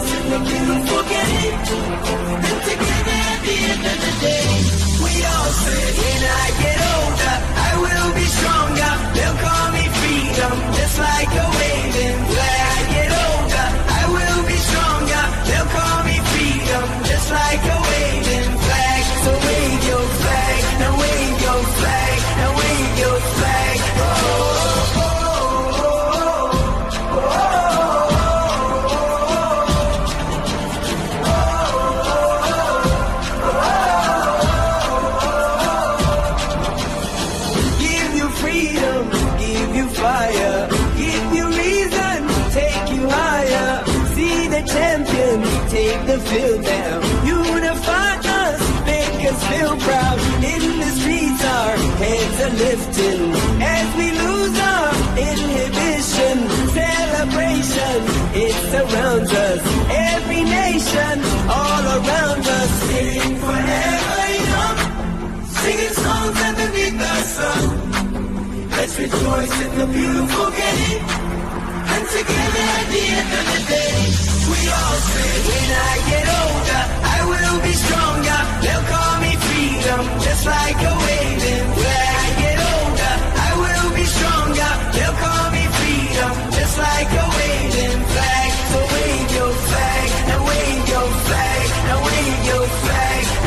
forget together at the end of the day. We all said, Can I surrounds us. Every nation, all around us, Singing forever young, singing songs. underneath the sun. Let's rejoice in the beautiful game. And together at the end of the day, we all say, when I get older, I will be stronger. They'll call me freedom, just like a waving. When I get older, I will be stronger. They'll call me freedom, just like a waving flag. Your flag, now wave your flag, now wave your flag,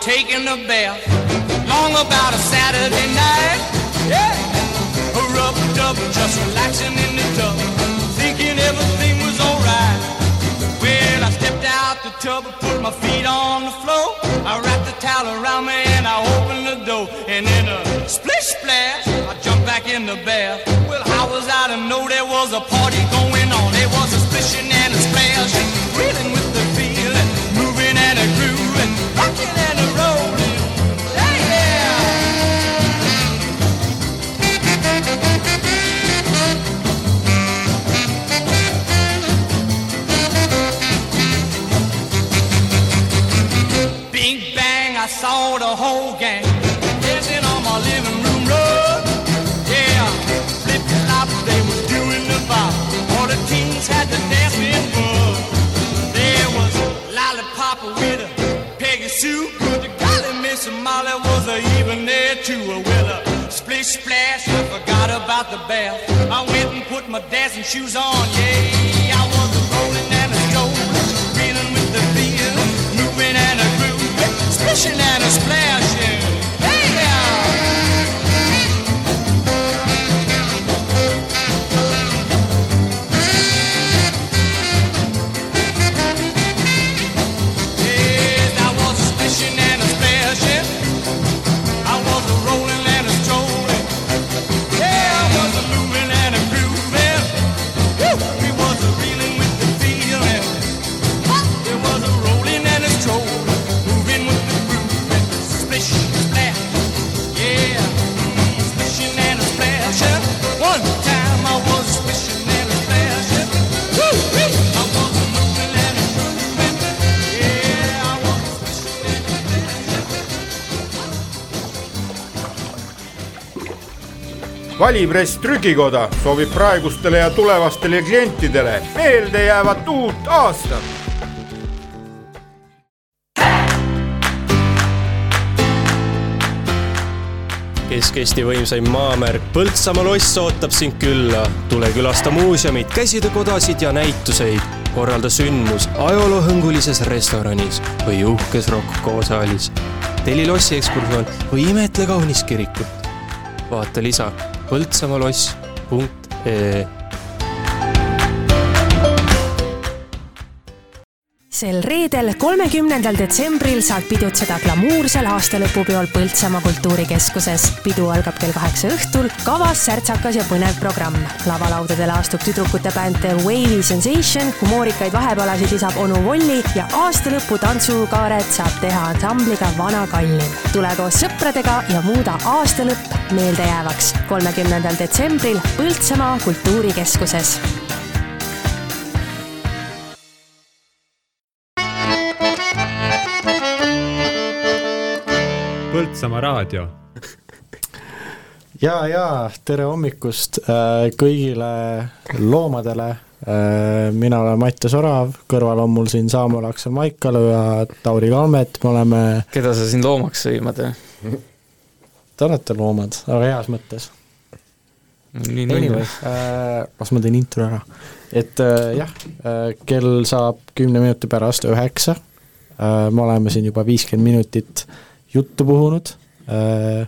taking a bath. Long about a Saturday night. Yeah. A rub dub, just relaxing in the tub. Thinking everything was alright. Well, I stepped out the tub and put my feet on the floor. I wrapped the towel around me and I opened the door. And in a splish splash, I jumped back in the bath. Well, how was I to know there was a party going saw the whole gang dancing on my living room rug. Yeah, flip flop, they was doing the bop. All the teens had the dancing bug. There was lollipop with a Peggy Sue, but the golly Miss Molly was a even there too. Well, a splish splash, I forgot about the bath. I went and put my dancing shoes on. Yeah, I was splishing and a splashing. Valipress Trükikoda soovib praegustele ja tulevastele klientidele meeldejäävat uut aastat Kesk-Eesti võimsaim maamärk Põltsamaa loss ootab sind külla. tule külasta muuseumit, käsitöökodasid ja näituseid. korralda sündmus ajaloohõngulises restoranis või uhkes Rocco saalis. telli lossi ekskursioon või imetle kaunist kirikut. vaata lisa põltsamaloss.ee sel reedel, kolmekümnendal detsembril saad pidutseda glamuursel aastalõpupeol Põltsamaa kultuurikeskuses. pidu algab kell kaheksa õhtul, kavas särtsakas ja põnev programm. lavalaudadele astub tüdrukute bänd The Wavy Sensation, humoorikaid vahepalasid lisab onu Volli ja aastalõpu tantsukaaret saab teha ansambliga Vana Kallim. tule koos sõpradega ja muuda aastalõpp meeldejäävaks. kolmekümnendal detsembril Põltsamaa kultuurikeskuses Põltsamaa raadio. ja, ja tere hommikust äh, kõigile loomadele. mina olen Mattias Orav, kõrval on mul siin Saamuel Aksel Maikalu ja Tauri Kalmet, me oleme. keda sa siin loomaks sõimad? Te olete loomad, aga heas mõttes. nii Anyway, äh, las ma teen intro ära, et äh, jah äh,, kell saab kümne minuti pärast üheksa äh,. me oleme siin juba viiskümmend minutit juttu puhunud äh,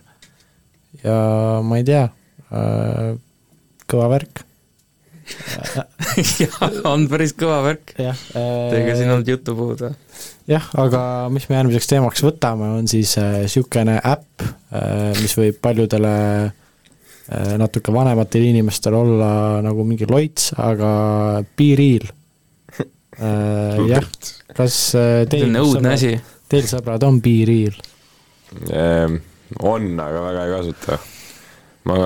ja ma ei tea äh,, kõva värk jah, on päris kõva värk. jah. Teiega siin olnud juttu puhuda. jah, aga mis me järgmiseks teemaks võtame, on siis niisugune äh, äpp äh,, mis võib paljudele äh, natuke vanematele inimestele olla nagu mingi loits, aga BeReal äh,. jah, kas äh, teil asi. Teil, sõbrad, on BeReal? On, aga väga ei kasuta ma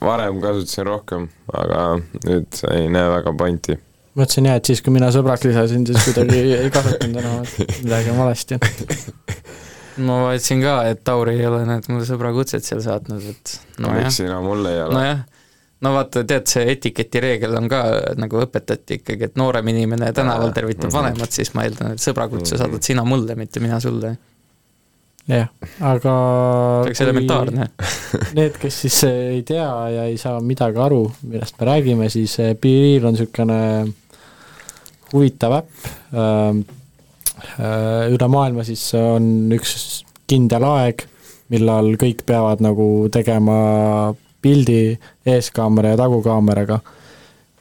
varem kasutasin rohkem, aga nüüd ei näe väga pointi. mõtlesin jah, et siis, kui mina sõbraks lisasin, siis kuidagi ei kasutanud enam, et midagi on valesti. ma vaatasin ka, et Tauri ei ole näed mulle sõbrakutset seal saatnud, et no miks sina mulle ei ole? nojah, no vaata, tead, see etiketi reegel on ka nagu õpetati ikkagi, et noorem inimene tänaval tervitab -hmm. vanemat, siis ma eeldan, et sõbrakutse -hmm. saadad sina mulle, mitte mina sulle jah, aga oleks elementaarne Need, kes siis ei tea ja ei saa midagi aru, millest me räägime, siis BeReal on niisugune huvitav äpp, ähm, äh, üle maailma siis on üks kindel aeg, millal kõik peavad nagu tegema pildi eeskaamera ja tagukaameraga.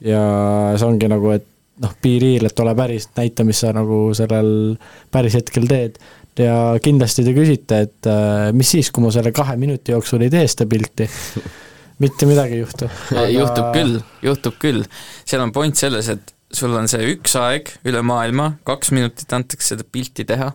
ja see ongi nagu, et noh, BeReal, et ole päris, näita, mis sa nagu sellel päris hetkel teed. Ja kindlasti te küsite, et äh, mis siis, kui ma selle kahe minuti jooksul ei tee seda pilti? Mitte midagi ei juhtu. Aga.... juhtub küll, juhtub küll. seal on point selles, et sul on see üks aeg üle maailma, kaks minutit antakse seda pilti teha.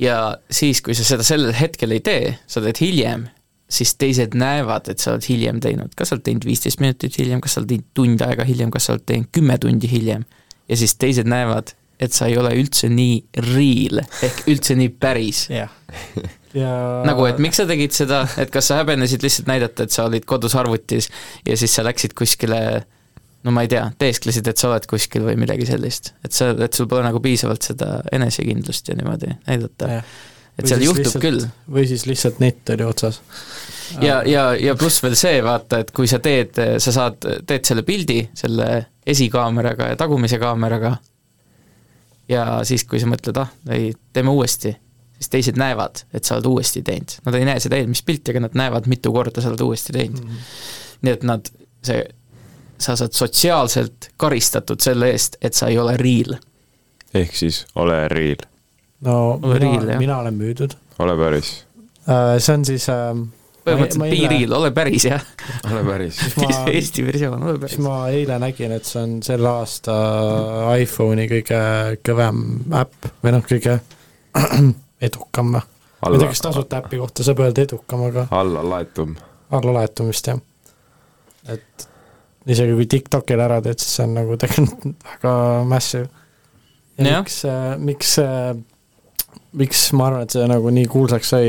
Ja siis, kui sa seda sellel hetkel ei tee, sa teed hiljem, siis teised näevad, et sa oled hiljem teinud, kas sa oled teinud viisteist minutit hiljem, kas sa oled teinud tund aega hiljem, kas sa oled teinud kümme tundi hiljem. ja siis teised näevad, et sa ei ole üldse nii real ehk üldse nii päris. jah. ja nagu, et miks sa tegid seda, et kas sa häbenesid lihtsalt näidata, et sa olid kodus arvutis ja siis sa läksid kuskile no ma ei tea, teesklesid, et sa oled kuskil või midagi sellist. et sa, et sul pole nagu piisavalt seda enesekindlust ja niimoodi näidata. Et seal juhtub lihtsalt, küll. või siis lihtsalt net oli otsas. ja, ja, ja pluss veel see, vaata, et kui sa teed, sa saad, teed selle pildi selle esikaameraga ja tagumise kaameraga ja siis, kui sa mõtled, ah, ei, teeme uuesti, siis teised näevad, et sa oled uuesti teinud. Nad ei näe seda eelmist pilti, aga nad näevad, mitu korda sa oled uuesti teinud mm. -hmm. nii et nad, see, sa saad sotsiaalselt karistatud selle eest, et sa ei ole real. ehk siis ole real. No ole mina, mina olen müüdud. ole päris uh,. see on siis uh, põhimõtteliselt real, ole päris, jah. ole päris ma, Eesti versioon, ole päris. ma eile nägin, et see on selle aasta iPhone'i kõige kõvem äpp või noh, kõige edukam ma ei tea, kas tasuta äpi kohta saab öelda edukam, aga allalaetum. allalaetum vist, jah. et isegi kui TikTokil ära teed, siis see on nagu tegelikult väga massive. ja miks, miks miks ma arvan, et see nagu nii kuulsaks sai,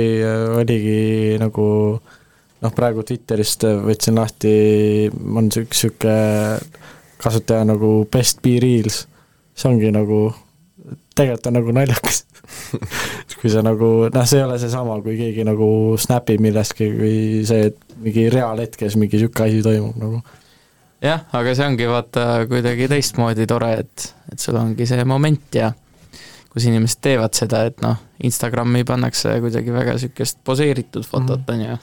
oligi nagu noh, praegu Twitterist võtsin lahti, on üks sihuke kasutaja nagu Best Be Reels, see ongi nagu, tegelikult on nagu naljakas kui sa nagu, noh, see ei ole seesama, kui keegi nagu snapib millestki või see, et mingi reaalhetkes mingi sihuke asi toimub nagu. jah, aga see ongi vaata kuidagi teistmoodi tore, et, et sul ongi see moment ja kus inimesed teevad seda, et noh, Instagrami pannakse kuidagi väga niisugust poseeritud fotot, on ju.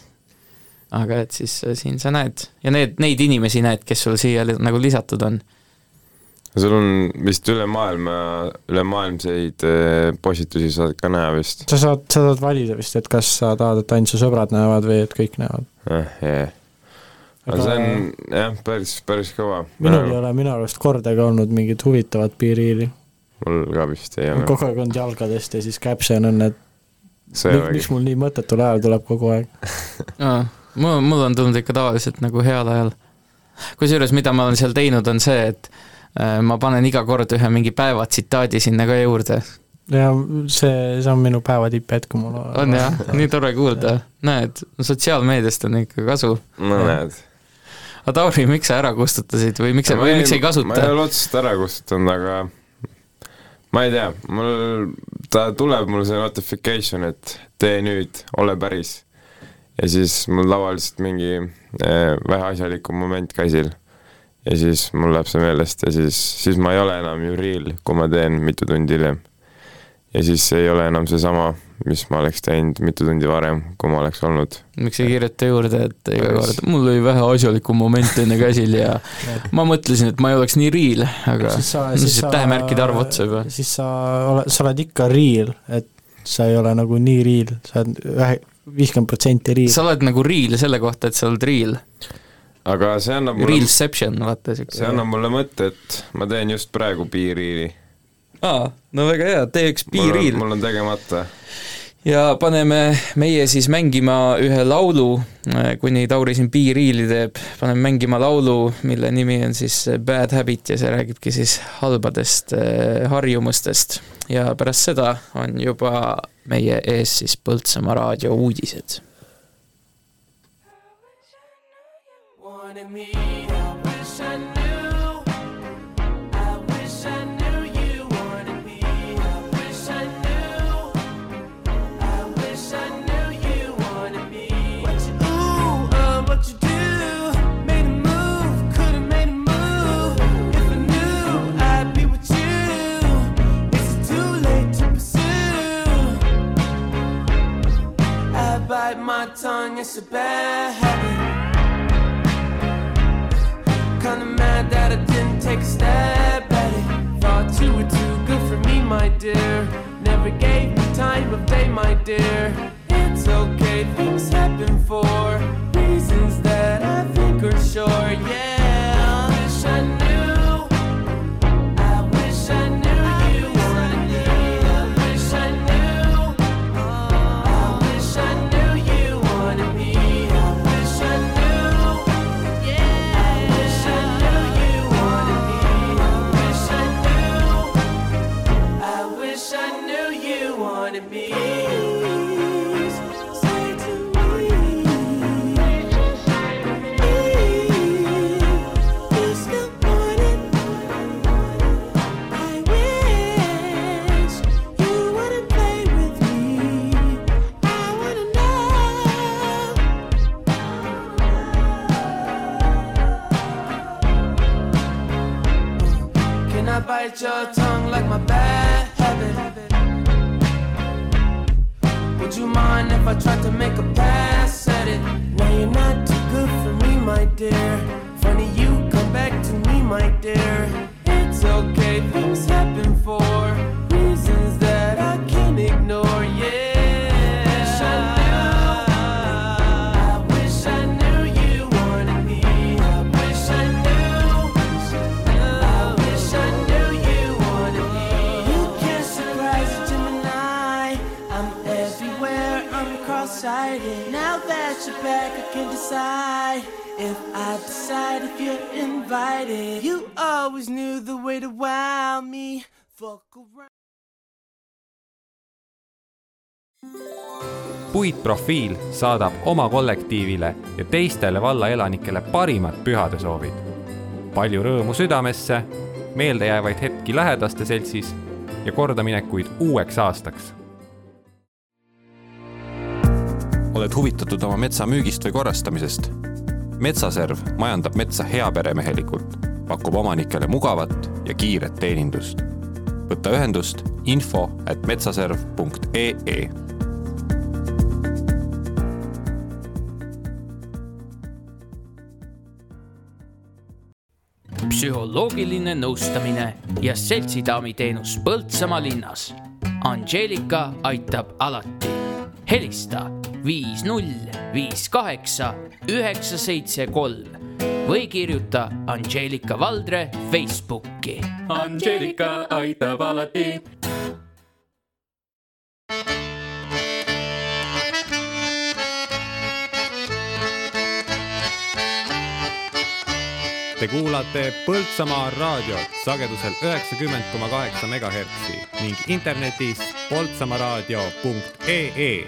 aga et siis äh, siin sa näed ja need, neid inimesi näed, kes sul siia li- nagu lisatud on. sul on vist üle maailma, ülemaailmseid eh, postitusi saad ka näha vist sa saad, sa saad valida vist, et kas sa tahad, et ainult su sõbrad näevad või et kõik näevad eh,. jah, aga see on jah, päris, päris kõva. minul ei ole minu arust kordagi olnud mingit huvitavat piiriili. Mul ka vist ei ole. kogu aeg olnud jalgadest ja siis caption on, et Sõjavägi. miks mul nii mõttetul ajal tuleb kogu aeg aa, mul, mul on tulnud ikka tavaliselt nagu heal ajal. kusjuures, mida ma olen seal teinud, on see, et äh, ma panen iga kord ühe mingi päeva tsitaadi sinna ka juurde. ja see, see on minu päeva tipphetk, kui mul on jah, nii tore kuulda, näed, sotsiaalmeediast on ikka kasu. no näed. aga Tauri, miks sa ära kustutasid või miks sa, või miks sa ei ma ei kasuta? ole otseselt ära kustutanud, aga ma ei tea, mul, ta tuleb mul see notification, et tee nüüd, ole päris. ja siis mul tavaliselt mingi äh, väheasjalikum moment käsil. ja siis mul läheb see meelest ja siis, siis ma ei ole enam ju real, kui ma teen mitu tundi hiljem. ja siis ei ole enam seesama, mis ma oleks teinud mitu tundi varem, kui ma oleks olnud. miks ei kirjuta juurde, et iga kord, mul oli vähe asjalikum moment enne käsil ja ma mõtlesin, et ma ei oleks nii real, aga siis sa, siis siis sa tähemärkide arv otsa juba. siis sa oled, sa oled ikka real, et sa ei ole nagu nii real, sa oled ühe, viiskümmend protsenti real. sa oled nagu real selle kohta, et sa oled real. aga see annab mulle Realception, vaata siuke. see annab mulle mõtte, et ma teen just praegu piiriili. aa, no väga hea, tee üks piiriil. mul on tegemata. ja paneme meie siis mängima ühe laulu, kuni Tauri siin piiriili teeb, paneme mängima laulu, mille nimi on siis Bad Habit ja see räägibki siis halbadest eh, harjumustest. ja pärast seda on juba meie ees siis Põltsamaa raadio uudised. wanted me. Tongue, it's a bad habit. Kinda mad that I didn't take a stab at it. Thought you were too good for me, my dear. Never gave me time of day, my dear. It's okay, things happen for reasons that I think are sure. Yeah, puitprofiil saadab oma kollektiivile ja teistele valla elanikele parimad pühadesoovid. palju rõõmu südamesse, meeldejäävaid hetki lähedaste seltsis ja kordaminekuid uueks aastaks. oled huvitatud oma metsa müügist või korrastamisest? metsaserv majandab metsa heaperemehelikult, pakub omanikele mugavat ja kiiret teenindust. võta ühendust info at metsaserv.ee psühholoogiline nõustamine ja seltsidaami teenus Põltsamaa linnas. Angeelika aitab alati. helista viis null viis kaheksa üheksa seitse kolm või kirjuta Angeelika Valdre Facebooki. Angeelika aitab alati. Te kuulate Põltsamaa raadiot sagedusel üheksakümmend koma kaheksa megahertsi ning internetis poltsamaaraadio.ee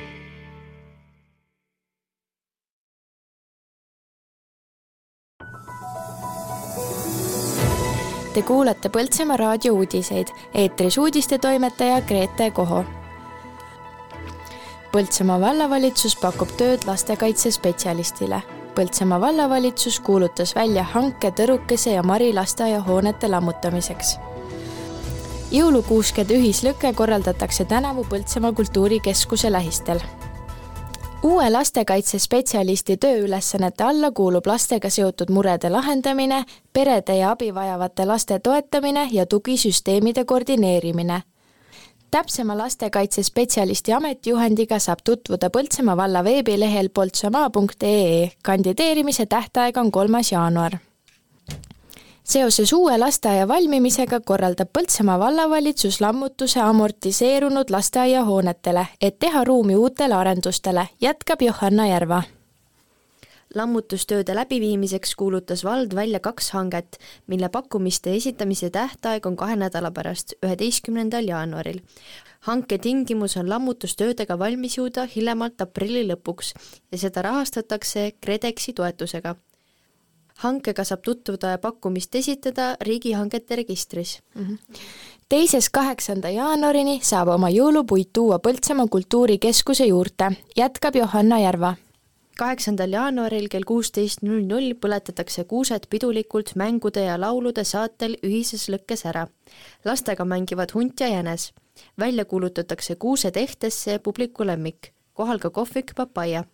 Te kuulate Põltsamaa raadio uudiseid, eetris uudistetoimetaja Grete Koho. Põltsamaa vallavalitsus pakub tööd lastekaitsespetsialistile. Põltsamaa vallavalitsus kuulutas välja hanke Tõrukese ja Mari lasteaiahoonete lammutamiseks. jõulukuuskede ühislõke korraldatakse tänavu Põltsamaa kultuurikeskuse lähistel uue lastekaitsespetsialisti tööülesannete alla kuulub lastega seotud murede lahendamine, perede ja abi vajavate laste toetamine ja tugisüsteemide koordineerimine. Täpsema lastekaitsespetsialisti ametijuhendiga saab tutvuda Põltsamaa valla veebilehel poltsamaa.ee. kandideerimise tähtaeg on kolmas jaanuar seoses uue lasteaia valmimisega korraldab Põltsamaa vallavalitsus lammutuse amortiseerunud lasteaiahoonetele, et teha ruumi uutele arendustele, jätkab Johanna Järva lammutustööde läbiviimiseks kuulutas vald välja kaks hanget, mille pakkumiste esitamise tähtaeg on kahe nädala pärast, üheteistkümnendal jaanuaril. hanke tingimus on lammutustöödega valmis jõuda hiljemalt aprilli lõpuks ja seda rahastatakse KredExi toetusega hankega saab tutvuda ja pakkumist esitada riigihangete registris mm. -hmm teisest kaheksanda jaanuarini saab oma jõulupuid tuua Põltsamaa kultuurikeskuse juurde, jätkab Johanna Järva. Kaheksandal jaanuaril kell kuusteist null null põletatakse kuused pidulikult mängude ja laulude saatel ühises lõkkes ära. lastega mängivad hunt ja jänes. välja kuulutatakse kuused ehtesse publiku lemmik, kohal ka kohvik papaia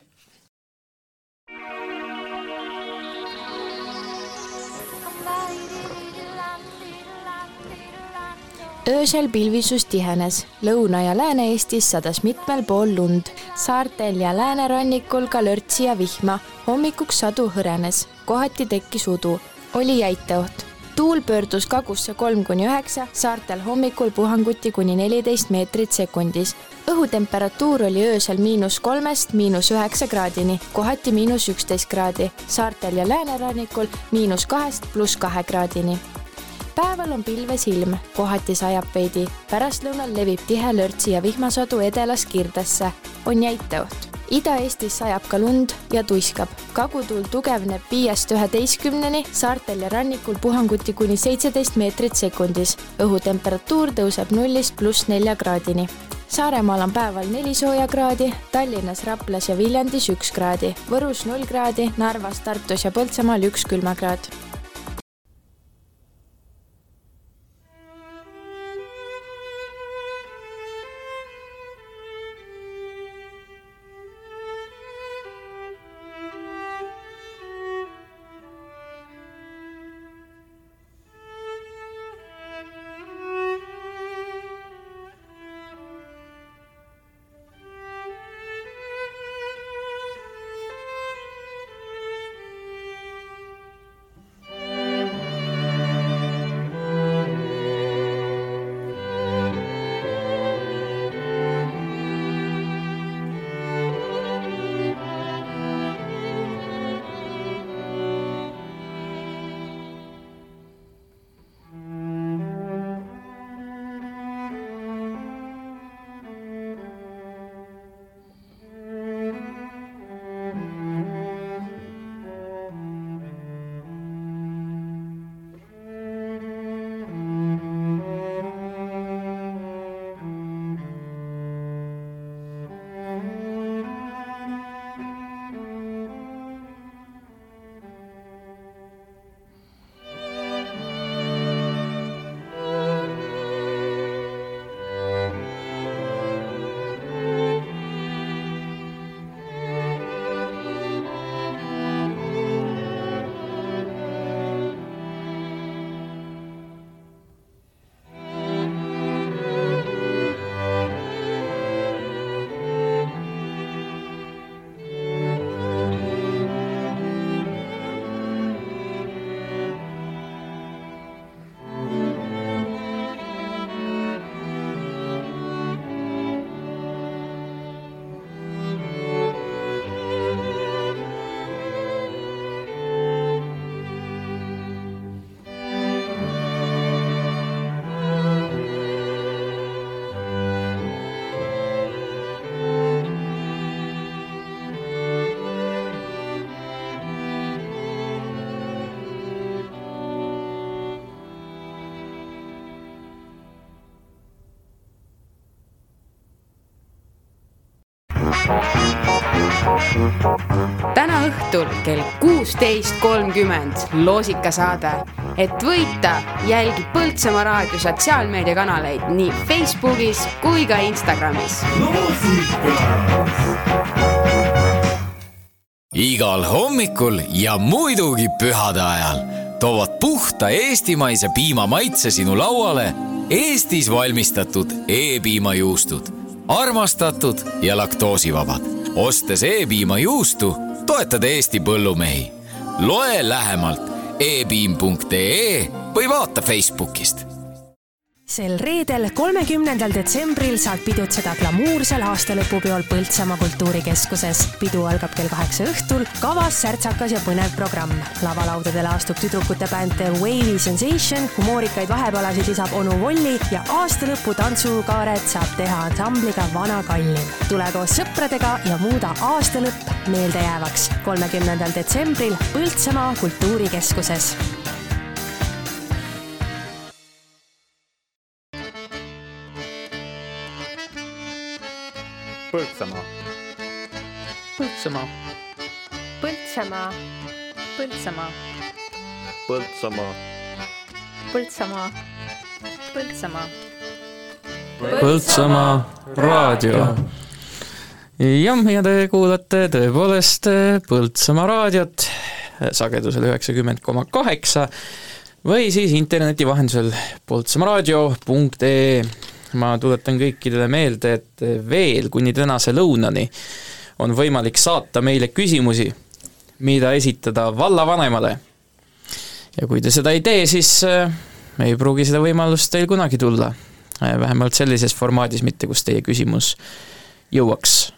öösel pilvisus tihenes, Lõuna- ja Lääne-Eestis sadas mitmel pool lund, saartel ja läänerannikul ka lörtsi ja vihma, hommikuks sadu hõrenes, kohati tekkis udu, oli jäiteoht. tuul pöördus kagusse kolm kuni üheksa, saartel hommikul puhanguti kuni neliteist meetrit sekundis. õhutemperatuur oli öösel miinus kolmest miinus üheksa kraadini, kohati miinus üksteist kraadi, saartel ja läänerannikul miinus kahest pluss kahe kraadini päeval on pilves ilm, kohati sajab veidi, pärastlõunal levib tihe lörtsi ja vihmasadu edelast Kirdesse, on jäiteoht. Ida-Eestis sajab ka lund ja tuiskab. kagutuul tugevneb viiest üheteistkümneni, saartel ja rannikul puhanguti kuni seitseteist meetrit sekundis. õhutemperatuur tõuseb nullist pluss nelja kraadini. Saaremaal on päeval neli sooja kraadi, Tallinnas, Raplas ja Viljandis üks kraadi, Võrus null kraadi, Narvas, Tartus ja Põltsamaal üks külmakraad õhtul kell kuusteist kolmkümmend loosikasaade. et võita, jälgi Põltsamaa raadio sotsiaalmeediakanaleid nii Facebookis kui ka Instagramis. igal hommikul ja muidugi pühade ajal toovad puhta eestimaise piima maitse sinu lauale Eestis valmistatud E-piimajuustud, armastatud ja laktoosivabad. ostes E-piimajuustu, toetad Eesti põllumehi. loe lähemalt epiim.ee või vaata Facebookist sel reedel, kolmekümnendal detsembril saad pidutseda glamuursel aastalõpupeol Põltsamaa kultuurikeskuses. pidu algab kell kaheksa õhtul, kavas särtsakas ja põnev programm. lavalaudadele astub tüdrukute bänd The Wavy Sensation, humoorikaid vahepalasid lisab onu Volli ja aastalõpu tantsukaaret saab teha ansambliga Vana Kallim. tule koos sõpradega ja muuda aastalõpp meeldejäävaks. kolmekümnendal detsembril Põltsamaa kultuurikeskuses Põltsamaa. Põltsamaa. Põltsamaa. Põltsamaa. Põltsamaa. Põltsamaa. Põltsamaa. Põltsamaa raadio. jah, ja te kuulate tõepoolest Põltsamaa raadiot sagedusel üheksakümmend koma kaheksa või siis interneti vahendusel poltsamaaraadio.ee ma tuletan kõikidele meelde, et veel kuni tänase lõunani on võimalik saata meile küsimusi, mida esitada vallavanemale. ja kui te seda ei tee, siis äh, ei pruugi seda võimalust teil kunagi tulla. Äh, vähemalt sellises formaadis mitte, kus teie küsimus jõuaks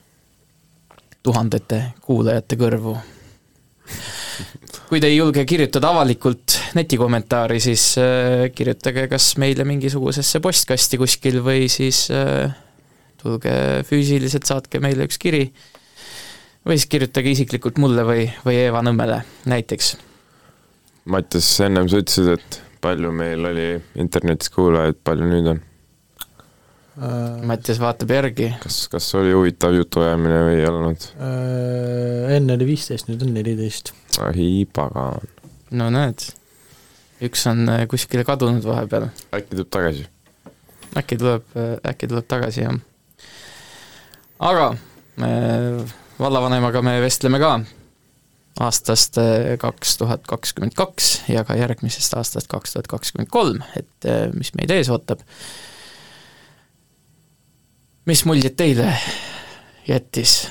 tuhandete kuulajate kõrvu. Kui te ei julge kirjutada avalikult netikommentaari, siis äh, kirjutage kas meile mingisugusesse postkasti kuskil või siis äh, tulge füüsiliselt, saatke meile üks kiri või siis kirjutage isiklikult mulle või, või Eeva Nõmmele näiteks. Mattias, ennem sa ütlesid, et palju meil oli internetis kuulajaid, palju nüüd on? Mattias vaatab järgi. kas, kas oli huvitav jutuajamine või ei olnud? Äh, enne oli viisteist, nüüd on neliteist. ai pagan. no näed, üks on äh, kuskile kadunud vahepeal. äkki tuleb tagasi? äkki tuleb, äkki tuleb tagasi, jah. aga me vallavanemaga me vestleme ka aastast äh, kaks tuhat kakskümmend kaks ja ka järgmisest aastast kaks tuhat kakskümmend kolm, et mis meid ees ootab mis muljed teile jättis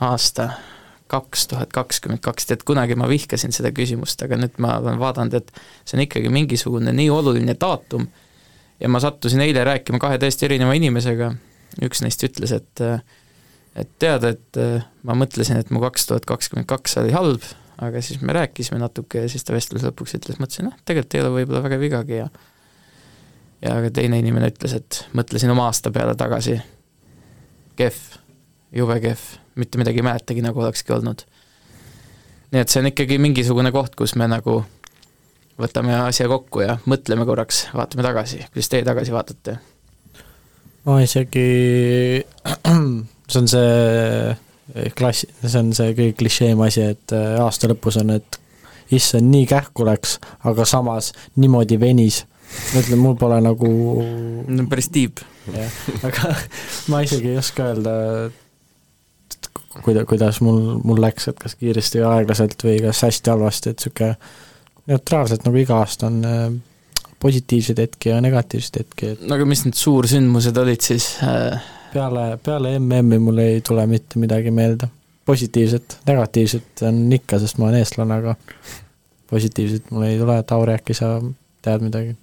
aasta kaks tuhat kakskümmend kaks, tead kunagi ma vihkasin seda küsimust, aga nüüd ma olen vaadanud, et see on ikkagi mingisugune nii oluline daatum. Ja ma sattusin eile rääkima kahe täiesti erineva inimesega, üks neist ütles, et et tead, et ma mõtlesin, et mu kaks tuhat kakskümmend kaks oli halb, aga siis me rääkisime natuke ja siis ta vestluse lõpuks ütles, mõtlesin, noh, tegelikult ei ole võib-olla väga vigagi ja ja ka teine inimene ütles, et mõtlesin oma aasta peale tagasi kehv, jube kehv, mitte midagi ei mäletagi, nagu olekski olnud. nii et see on ikkagi mingisugune koht, kus me nagu võtame asja kokku ja mõtleme korraks, vaatame tagasi, kuidas teie tagasi vaatate? ma isegi, see on see klassi, see on see kõige klišeem asi, et äh, aasta lõpus on, et issand, nii kähku läks, aga samas niimoodi venis. Ma ütlen, mul pole nagu no päris tiib. jah, aga ma isegi ei oska öelda, kuida-, kuidas mul, mul läks, et kas kiiresti või aeglaselt või kas hästi-halvasti, et niisugune neutraalselt nagu iga aasta on äh, positiivseid hetki ja negatiivseid hetki, et no aga mis need suursündmused olid siis äh...? peale, peale MM-i mul ei tule mitte midagi meelde. positiivset, negatiivset on ikka, sest ma olen eestlane, aga positiivset mul ei tule, Tauri äkki sa tead midagi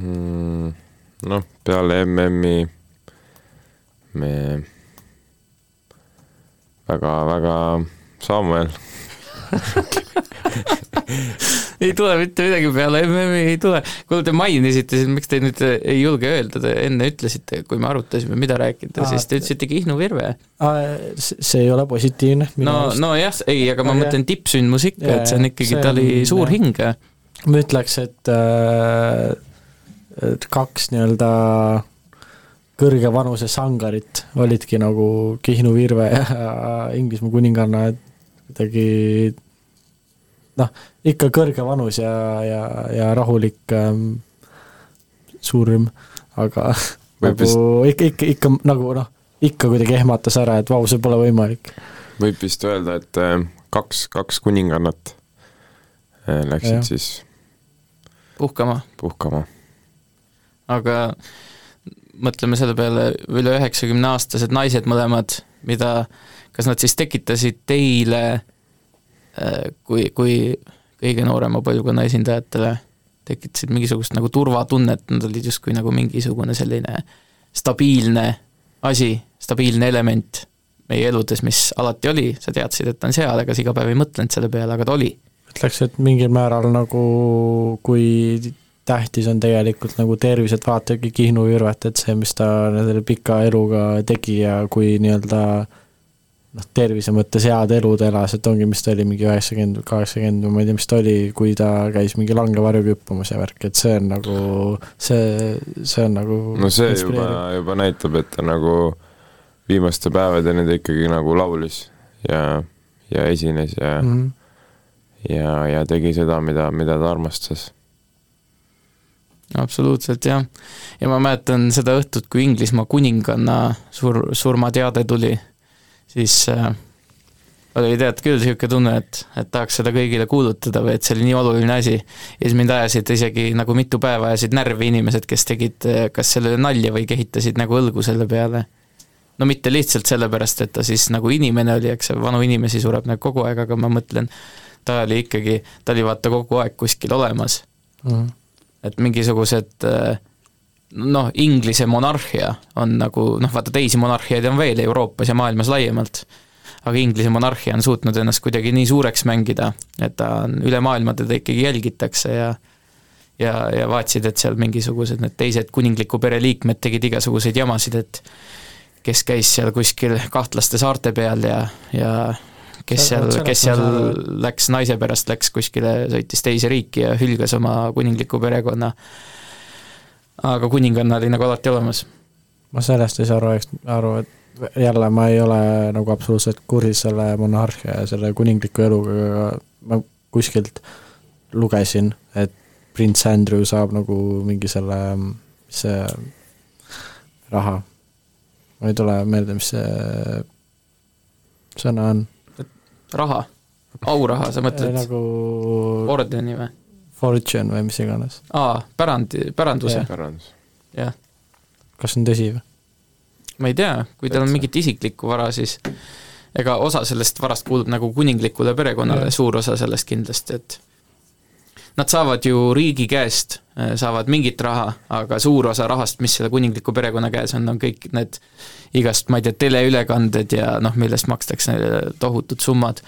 mm,? noh, peale MM-i me väga-väga Samuel ei tule mitte midagi peale MM-i, ei tule. kuule, te mainisite siin, miks te nüüd ei julge öelda, te enne ütlesite, kui me arutasime, mida rääkida, siis te ütlesite Kihnu Virve. see ei ole positiivne. no, nojah, ei, aga ma mõtlen tippsündmus ikka, et see on ikkagi, ta oli suur hing. ma ütleks, et äh, et kaks nii-öelda kõrge vanuse sangarit olidki nagu Kihnu Virve ja Inglismaa kuninganna, et kuidagi noh, ikka kõrge vanus ja, ja, ja rahulik ähm, suurim, aga Võib nagu ikka, ikka, ikka nagu noh, ikka kuidagi ehmatas ära, et vau, see pole võimalik. võib vist öelda, et äh, kaks, kaks kuningannat äh, läksid Jah. siis puhkama. puhkama. Aga mõtleme selle peale, üle üheksakümne aastased naised mõlemad, mida, kas nad siis tekitasid teile äh, kui, kui kõige noorema põlvkonna esindajatele, tekitasid mingisugust nagu turvatunnet, nad olid justkui nagu mingisugune selline stabiilne asi, stabiilne element meie eludes, mis alati oli, sa teadsid, et ta on seal, ega sa iga päev ei mõtlenud selle peale, aga ta oli. ütleks, et mingil määral nagu kui tähtis on tegelikult nagu tervis, et vaatagi Kihnu Virvet, et see, mis ta selle pika eluga tegi ja kui nii-öelda noh, tervise mõttes head elud elas, et ongi, mis ta oli, mingi üheksakümmend, kaheksakümmend või ma ei tea, mis ta oli, kui ta käis mingi langevarju küppamas ja värk, et see on nagu, see, see on nagu no see juba, juba näitab, et ta nagu viimaste päevadeni ta ikkagi nagu laulis ja, ja esines ja mm. -hmm. ja, ja tegi seda, mida, mida ta armastas. Absoluutselt jah. ja ma mäletan seda õhtut, kui Inglismaa kuninganna sur-, surmateade tuli, siis äh, oli tead küll niisugune tunne, et, et tahaks seda kõigile kuulutada või et see oli nii oluline asi. ja siis mind ajasid isegi nagu mitu päeva ajasid närvi inimesed, kes tegid äh, kas sellele nalja või kehitasid nagu õlgu selle peale. no mitte lihtsalt sellepärast, et ta siis nagu inimene oli, eks vanu inimesi sureb nagu kogu aeg, aga ma mõtlen, ta oli ikkagi, ta oli vaata kogu aeg kuskil olemas Mhm. Et mingisugused äh, noh, Inglise monarhia on nagu noh, vaata teisi monarhiaid on veel Euroopas ja maailmas laiemalt, aga Inglise monarhia on suutnud ennast kuidagi nii suureks mängida, et ta on üle maailma, teda ikkagi jälgitakse ja ja, ja vaatasid, et seal mingisugused need teised kuningliku pere liikmed tegid igasuguseid jamasid, et kes käis seal kuskil kahtlaste saarte peal ja, ja kes seal, kes seal läks naise pärast, läks kuskile, sõitis teise riiki ja hülgas oma kuningliku perekonna. aga kuninganna oli nagu alati olemas. ma sellest ei saa aru, aru, et jälle ma ei ole nagu absoluutselt kursis selle monarhia ja selle kuningliku eluga, aga ma kuskilt lugesin, et prints Andrew saab nagu mingi selle, mis see raha, ma ei tule meelde, mis see sõna on. Raha, auraha, sa mõtled nagu ordeni või? Fortune või mis iganes. aa, pärandi, päranduse. pärandus. jah. kas see on tõsi või? ma ei tea, kui tal on mingit isiklikku vara, siis ega osa sellest varast kuulub nagu kuninglikule perekonnale, suur osa sellest kindlasti, et nad saavad ju riigi käest, saavad mingit raha, aga suur osa rahast, mis selle kuningliku perekonna käes on, on kõik need igast, ma ei tea, teleülekanded ja noh, millest makstakse neile tohutud summad,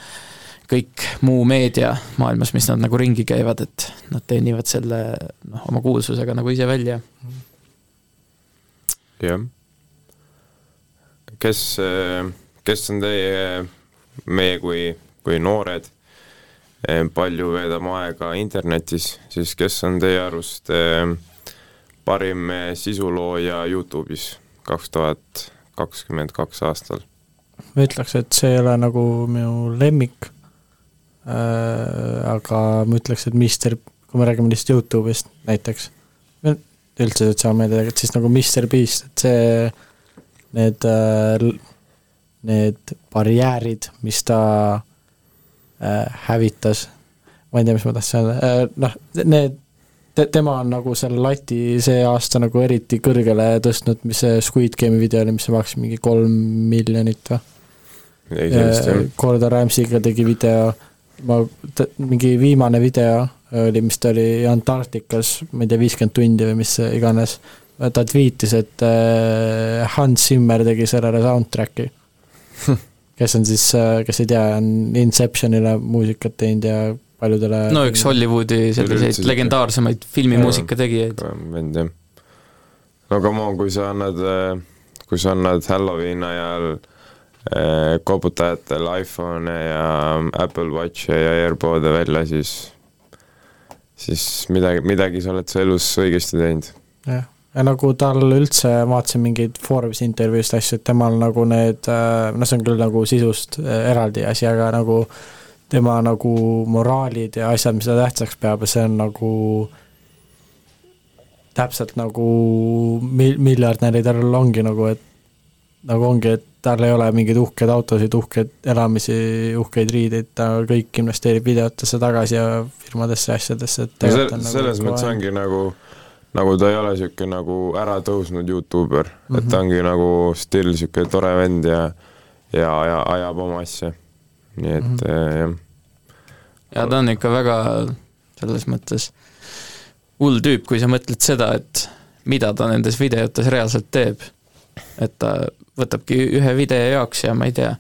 kõik muu meedia maailmas, mis nad nagu ringi käivad, et nad teenivad selle noh, oma kuulsusega nagu ise välja. jah. kes, kes on teie, meie kui, kui noored, palju veedame aega internetis, siis kes on teie arust parim eh, sisulooja Youtube'is kaks tuhat kakskümmend kaks aastal? ma ütleks, et see ei ole nagu minu lemmik äh,, aga ma ütleks, et Mister, kui me räägime lihtsalt Youtube'ist näiteks, üldse sotsiaalmeediaga, et siis nagu Mister Beast, et see, need äh,, need barjäärid, mis ta äh, hävitas, ma ei tea, mis ma tahtsin öelda. Äh,, noh, need te, tema on nagu selle lati see aasta nagu eriti kõrgele tõstnud, mis see Squid Game'i video oli, mis maksis mingi kolm miljonit või? Gordon Ramsay'ga tegi video, ma, mingi viimane video oli, mis ta oli Antarktikas, ma ei tea, viiskümmend tundi või mis iganes, ta tweetis, et äh, Hans Zimmer tegi sellele soundtrack'i. kes on siis, kes ei tea, on Inceptionile muusikat teinud ja paljudele no üks Hollywoodi selliseid legendaarsemaid filmimuusika tegijaid. vend jah. no come on, kui sa annad, kui sa annad Halloweeni ajal eh, koputajatele iPhone'e ja Apple Watch'e ja AirPod'e välja, siis, siis midagi, midagi sa oled su elus õigesti teinud. jah, ja nagu tal üldse, vaatasin mingeid Forbes intervjuusid asju, et temal nagu need, noh, see on küll nagu sisust äh, eraldi asi, aga nagu tema nagu moraalid ja asjad, mis ta tähtsaks peab ja see on nagu täpselt nagu mil-, miljardäridel ongi nagu, et nagu ongi, et tal ei ole mingeid uhkeid autosid, uhkeid elamisi, uhkeid riideid, ta kõik investeerib videotesse tagasi ja firmadesse ja asjadesse, et no see, nagu selles mõttes ongi nagu, nagu ta ei ole niisugune nagu äratõusnud Youtuber mm, -hmm. et ta ongi nagu still niisugune tore vend ja ja, ja ajab oma asja. nii et mm -hmm. jah. ja ta on ikka väga selles mõttes hull tüüp, kui sa mõtled seda, et mida ta nendes videotes reaalselt teeb. et ta võtabki ühe video jaoks ja ma ei tea,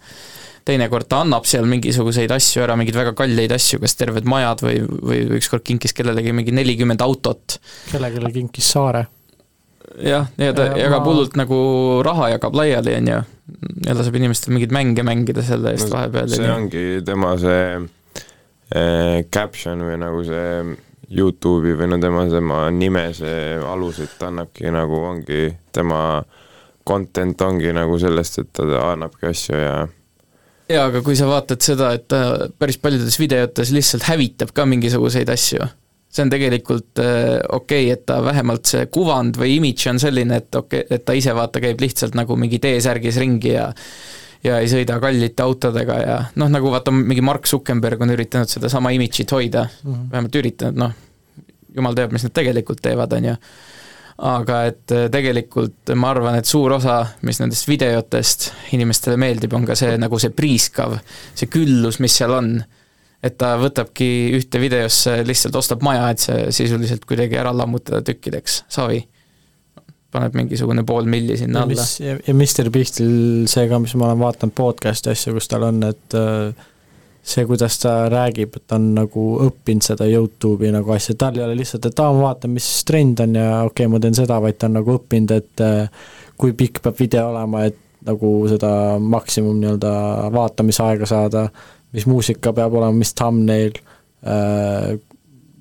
teinekord ta annab seal mingisuguseid asju ära, mingeid väga kalleid asju, kas terved majad või, või ükskord kinkis kellelegi mingi nelikümmend autot. kellelegi kinkis saare. jah, ja ta Ja jagab ma- hullult nagu raha jagab laiali, on ju, ja laseb inimestel mingeid mänge mängida selle eest vahepeal. see ongi tema see eh, caption või nagu see Youtube'i või no tema, tema nime see alus, et ta annabki nagu ongi, tema content ongi nagu sellest, et ta annabki asju ja jaa, aga kui sa vaatad seda, et ta päris paljudes videotes lihtsalt hävitab ka mingisuguseid asju, see on tegelikult äh, okei okay,, et ta vähemalt see kuvand või imidž on selline, et okei okay,, et ta ise vaata, käib lihtsalt nagu mingi T-särgis ringi ja ja ei sõida kallite autodega ja noh, nagu vaata, mingi Mark Zuckerberg on üritanud sedasama imidžit hoida mm. -hmm. vähemalt üritanud, noh, jumal teab, mis nad tegelikult teevad, on ju aga et äh, tegelikult ma arvan, et suur osa, mis nendest videotest inimestele meeldib, on ka see nagu see priiskav, see küllus, mis seal on. et ta võtabki ühte videosse, lihtsalt ostab maja, et see sisuliselt kuidagi ära lammutada tükkideks, savi. paneb mingisugune pool milli sinna ja alla. ja Mr Beastil see ka, mis ma olen vaadanud podcast'i asju, kus tal on, et äh, see, kuidas ta räägib, et ta on nagu õppinud seda Youtube'i nagu asja, tal ei ole lihtsalt, et aa, ma vaatan, mis trend on ja okei okay,, ma teen seda, vaid ta on nagu õppinud, et äh, kui pikk peab video olema, et nagu seda maksimum nii-öelda vaatamisaega saada, mis muusika peab olema, mis thumbnail äh,,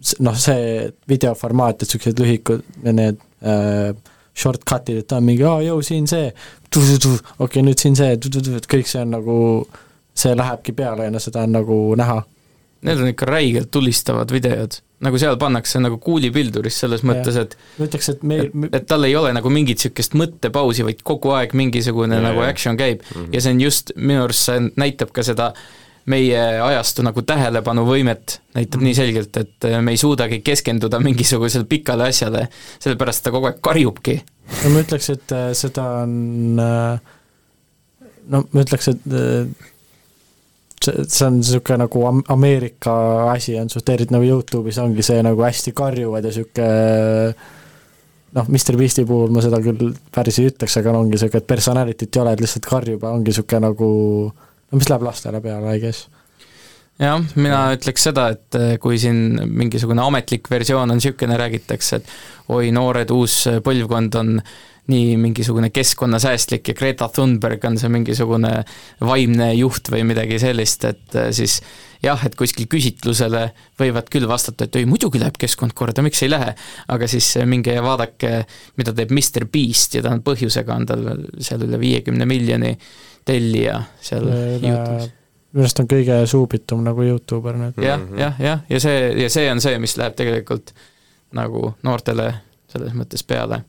s- noh, see videoformaat, et niisugused lühikud, need äh, shortcut'id, et ta on mingi, aa, jõu, siin see, okei okay,, nüüd siin see, kõik see on nagu, see lähebki peale ja no seda on nagu näha. Need on ikka räigelt tulistavad videod, nagu seal pannakse nagu kuulipilduris selles mõttes, et ma ütleks, et meil et, et tal ei ole nagu mingit niisugust mõttepausi, vaid kogu aeg mingisugune Jaa, nagu action käib mm Mhm. -hmm. ja see on just, minu arust see näitab ka seda meie ajastu nagu tähelepanuvõimet, näitab mm -hmm. nii selgelt, et äh, me ei suudagi keskenduda mingisugusele pikale asjale, sellepärast ta kogu aeg karjubki. no ma ütleks, et äh, seda on äh, no ma ütleks, et äh, see, see on niisugune nagu Am- Ameerika asi on suht eriti nagu Youtube'is ongi see nagu hästi karjuvad ja niisugune noh, Mr Beasti puhul ma seda küll päris ei ütleks, aga no ongi niisugune, et personality't ei ole, et lihtsalt karjub ja ongi niisugune nagu no mis läheb lastele peale, I guess. jah, mina ütleks seda, et äh, kui siin mingisugune ametlik versioon on niisugune, räägitakse, et oi, noored, uus põlvkond on nii mingisugune keskkonnasäästlik ja Greta Thunberg on see mingisugune vaimne juht või midagi sellist, et äh, siis jah, et kuskil küsitlusele võivad küll vastata, et ei, muidugi läheb keskkond korda, miks ei lähe, aga siis äh, minge ja vaadake, mida teeb Mr Beast ja ta on põhjusega, on tal seal üle viiekümne miljoni tellija seal Youtube'is minu arust on kõige suubitum nagu Youtuber nüüd. jah, jah, jah, ja see, ja see on see, mis läheb tegelikult nagu noortele selles mõttes peale.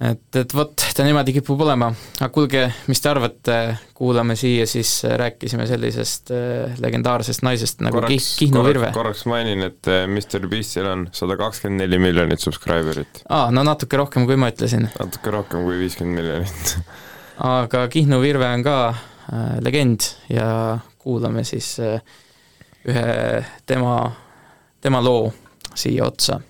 et, et vot, ta niimoodi kipub olema, aga kuulge, mis te arvate, kuulame siia siis, rääkisime sellisest äh, legendaarsest naisest nagu Kih- Kihnu Virve korraks. korraks mainin, et eh, Mr Beastil on sada kakskümmend neli miljonit subscriber'it. aa, no natuke rohkem, kui ma ütlesin. natuke rohkem kui viiskümmend miljonit aga Kihnu Virve on ka äh, legend ja kuulame siis äh, ühe tema, tema loo siia otsa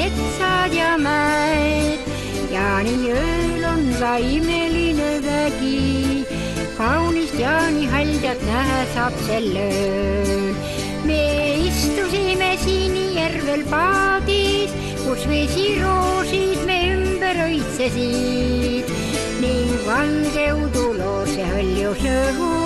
metsad ja mäed ja nii ööl on laimeline vägi. kaunist ja nii haljalt näha saab sel ööl. me istusime Sinijärvel paadis, kus vesiroosid me ümber õitsesid ning valge uduloose hõljus õhu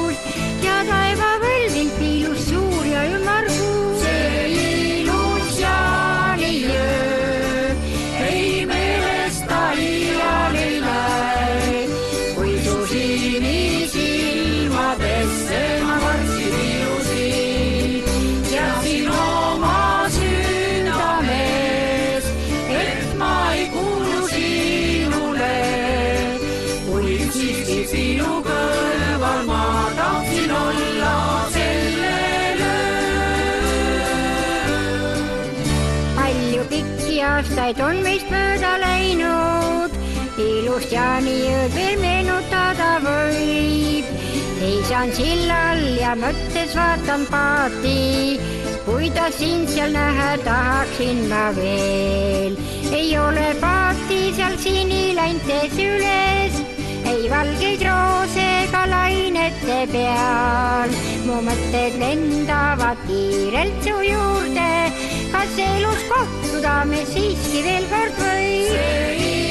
seistan sillal ja mõttes vaatan paati, kuidas sind seal näha tahaksin ma veel. ei ole paati seal siniläntes üles, ei valgeid roose ega lainete peal. mu mõtted lendavad kiirelt su juurde, kas elus kohtuda me siiski veel kord või?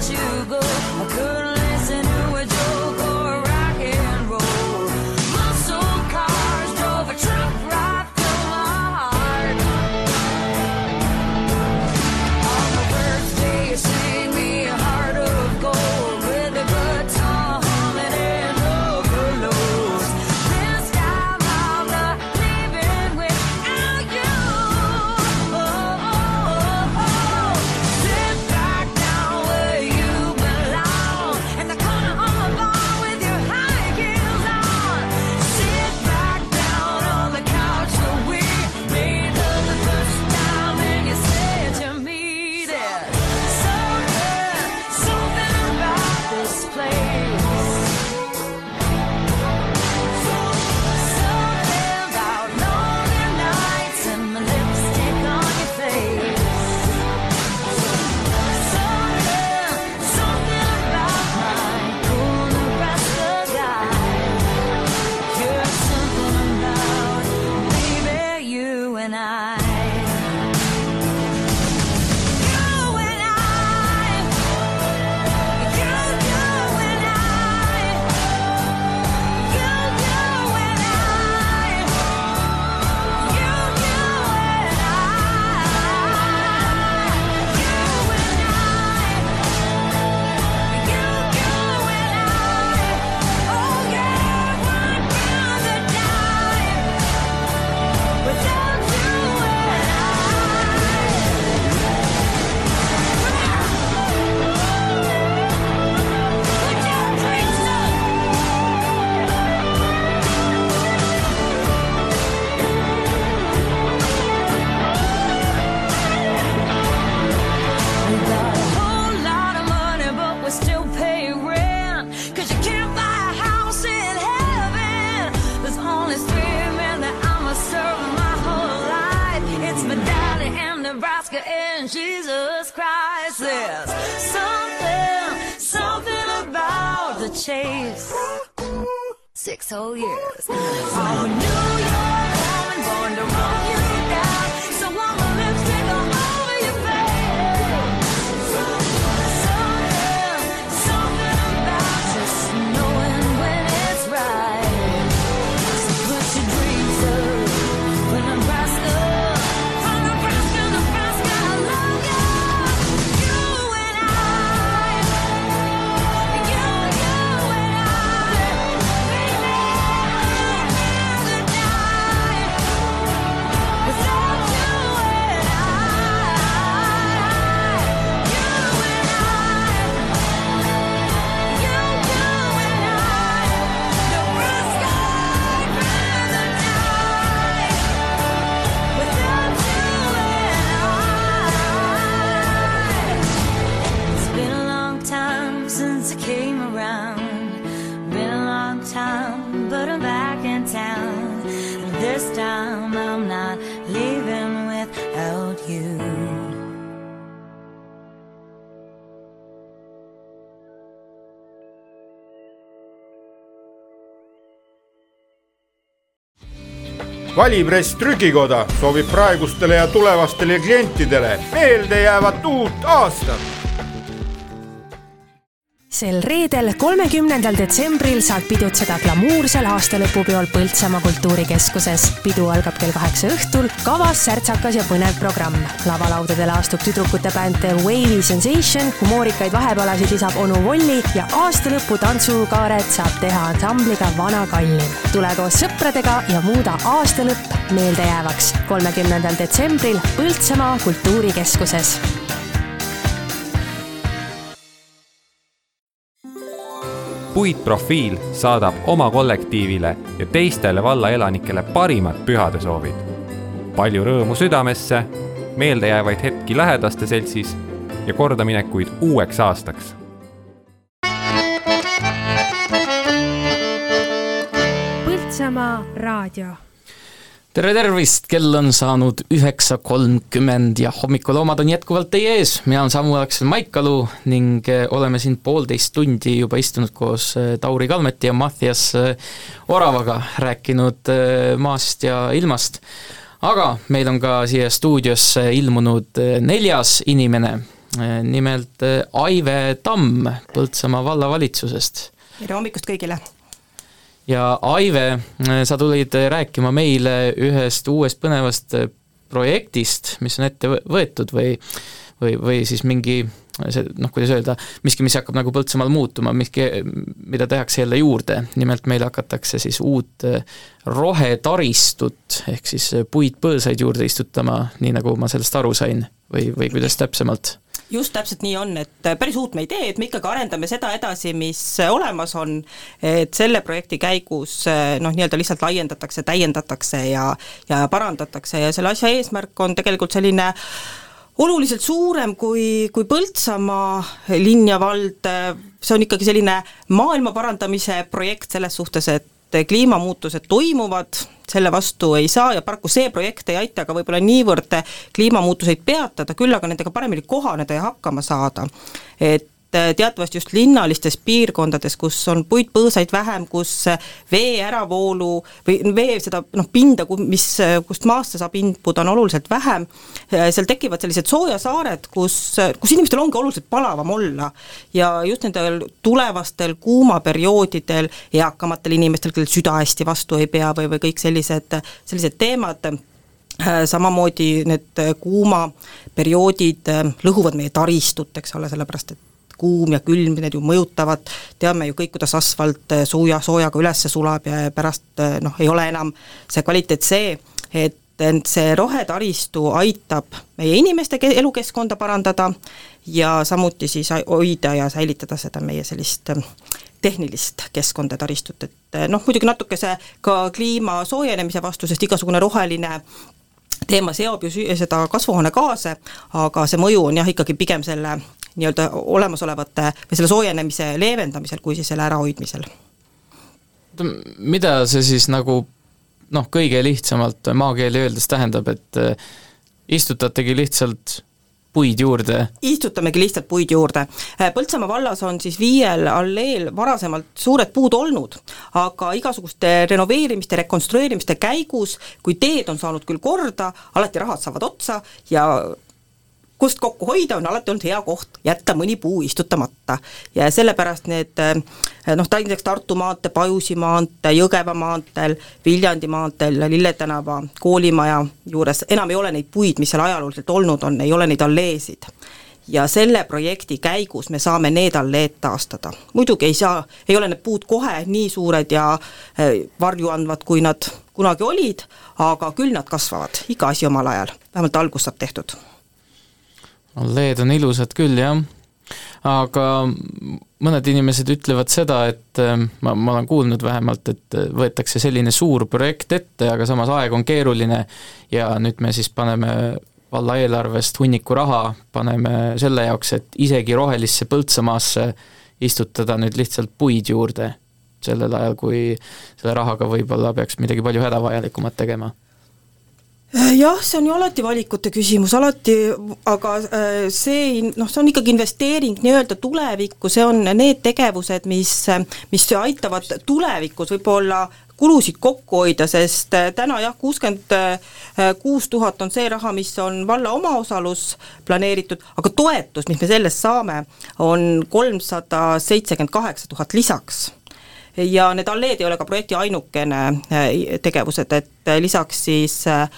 中国 valipress Trükikoda soovib praegustele ja tulevastele klientidele meeldejäävat uut aastat sel reedel, kolmekümnendal detsembril saad pidutseda glamuursel aastalõpupeol Põltsamaa kultuurikeskuses. pidu algab kell kaheksa õhtul, kavas särtsakas ja põnev programm. lavalaudadele astub tüdrukute bänd The Wavy Sensation, humoorikaid vahepalasid lisab onu Volli ja aastalõpu tantsukaaret saab teha ansambliga Vana Kallim. tule koos sõpradega ja muuda aastalõpp meeldejäävaks. kolmekümnendal detsembril Põltsamaa kultuurikeskuses puitprofiil saadab oma kollektiivile ja teistele valla elanikele parimad pühadesoovid. palju rõõmu südamesse, meeldejäävaid hetki lähedaste seltsis ja kordaminekuid uueks aastaks Põltsamaa raadio tere tervist, kell on saanud üheksa kolmkümmend ja hommikuloomad on jätkuvalt teie ees, mina olen Samu Aksel Maikalu ning eh, oleme siin poolteist tundi juba istunud koos eh, Tauri Kalmeti ja Mattias eh, Oravaga, rääkinud maast ja ilmast. aga meil on ka siia stuudiosse ilmunud neljas inimene nimelt Aive Tamm Põltsamaa vallavalitsusest tere hommikust kõigile! Ja Aive, sa tulid rääkima meile ühest uuest põnevast projektist, mis on ette võetud või või, või siis mingi see noh, kuidas öelda, miski, mis hakkab nagu Põltsamaal muutuma, miski, mida tehakse jälle juurde, nimelt meil hakatakse siis uut rohetaristut, ehk siis puitpõõsaid juurde istutama, nii nagu ma sellest aru sain, või, või kuidas täpsemalt? Just täpselt nii on, et päris uut me ei tee, et me ikkagi arendame seda edasi, mis olemas on, et selle projekti käigus noh, nii-öelda lihtsalt laiendatakse, täiendatakse ja ja parandatakse ja selle asja eesmärk on tegelikult selline oluliselt suurem kui, kui Põltsamaa linn ja vald, see on ikkagi selline maailma parandamise projekt selles suhtes, et kliimamuutused toimuvad, selle vastu ei saa ja paraku see projekt ei aita ka võib-olla niivõrd kliimamuutuseid peatada, küll aga nendega paremini kohaneda ja hakkama saada. et et teatavasti just linnalistes piirkondades, kus on puitpõõsaid vähem, kus vee äravoolu või vee seda noh, pinda, mis, kust maasse saab imbuda, on oluliselt vähem, seal tekivad sellised soojasaared, kus, kus inimestel ongi oluliselt palavam olla. ja just nendel tulevastel kuumaperioodidel eakamatel inimestel, kellel süda hästi vastu ei pea või, või kõik sellised, sellised teemad, samamoodi need kuumaperioodid lõhuvad meie taristut, eks ole, sellepärast et kuum ja külm, need ju mõjutavad, teame ju kõik, kuidas asfalt eh, sooja, soojaga üles sulab ja pärast eh, noh, ei ole enam see kvaliteet see, et ent see rohetaristu aitab meie inimeste elukeskkonda parandada ja samuti siis hoida ja säilitada seda meie sellist eh, tehnilist keskkonda, taristut, et noh, muidugi natuke see ka kliima soojenemise vastu, sest igasugune roheline teema seob ju seda kasvuhoonegaase, aga see mõju on jah, ikkagi pigem selle nii-öelda olemasolevate või selle soojenemise leevendamisel, kui siis selle ärahoidmisel. mida see siis nagu noh, kõige lihtsamalt maakeeli öeldes tähendab, et äh, istutategi lihtsalt puid juurde? istutamegi lihtsalt puid juurde. Äh, Põltsamaa vallas on siis viiel alleel varasemalt suured puud olnud, aga igasuguste renoveerimiste, rekonstrueerimiste käigus, kui teed on saanud küll korda, alati rahad saavad otsa ja kust kokku hoida, on alati olnud hea koht jätta mõni puu istutamata. ja sellepärast need noh, näiteks Tartu maantee, Pajusi maantee, Jõgeva maanteel, Viljandi maanteel, Lille tänava koolimaja juures enam ei ole neid puid, mis seal ajalooliselt olnud on, ei ole neid alleesid ja selle projekti käigus me saame need alleed taastada. muidugi ei saa, ei ole need puud kohe nii suured ja eh, varju andvad, kui nad kunagi olid, aga küll nad kasvavad, iga asi omal ajal, vähemalt algus saab tehtud alleed on ilusad küll, jah. aga mõned inimesed ütlevad seda, et äh, ma, ma olen kuulnud vähemalt, et äh, võetakse selline suur projekt ette, aga samas aeg on keeruline ja nüüd me siis paneme valla eelarvest hunniku raha, paneme selle jaoks, et isegi rohelisse Põltsamaasse istutada nüüd lihtsalt puid juurde, sellel ajal, kui selle rahaga võib-olla peaks midagi palju hädavajalikumat tegema jah, see on ju alati valikute küsimus, alati, aga äh, see noh, see on ikkagi investeering nii-öelda tulevikku, see on need tegevused, mis, mis aitavad tulevikus võib-olla kulusid kokku hoida, sest äh, täna jah, kuuskümmend kuus tuhat on see raha, mis on valla omaosalus planeeritud, aga toetus, mis me sellest saame, on kolmsada seitsekümmend kaheksa tuhat lisaks ja need alleed ei ole ka projekti ainukene äh, tegevused, et äh, lisaks siis äh,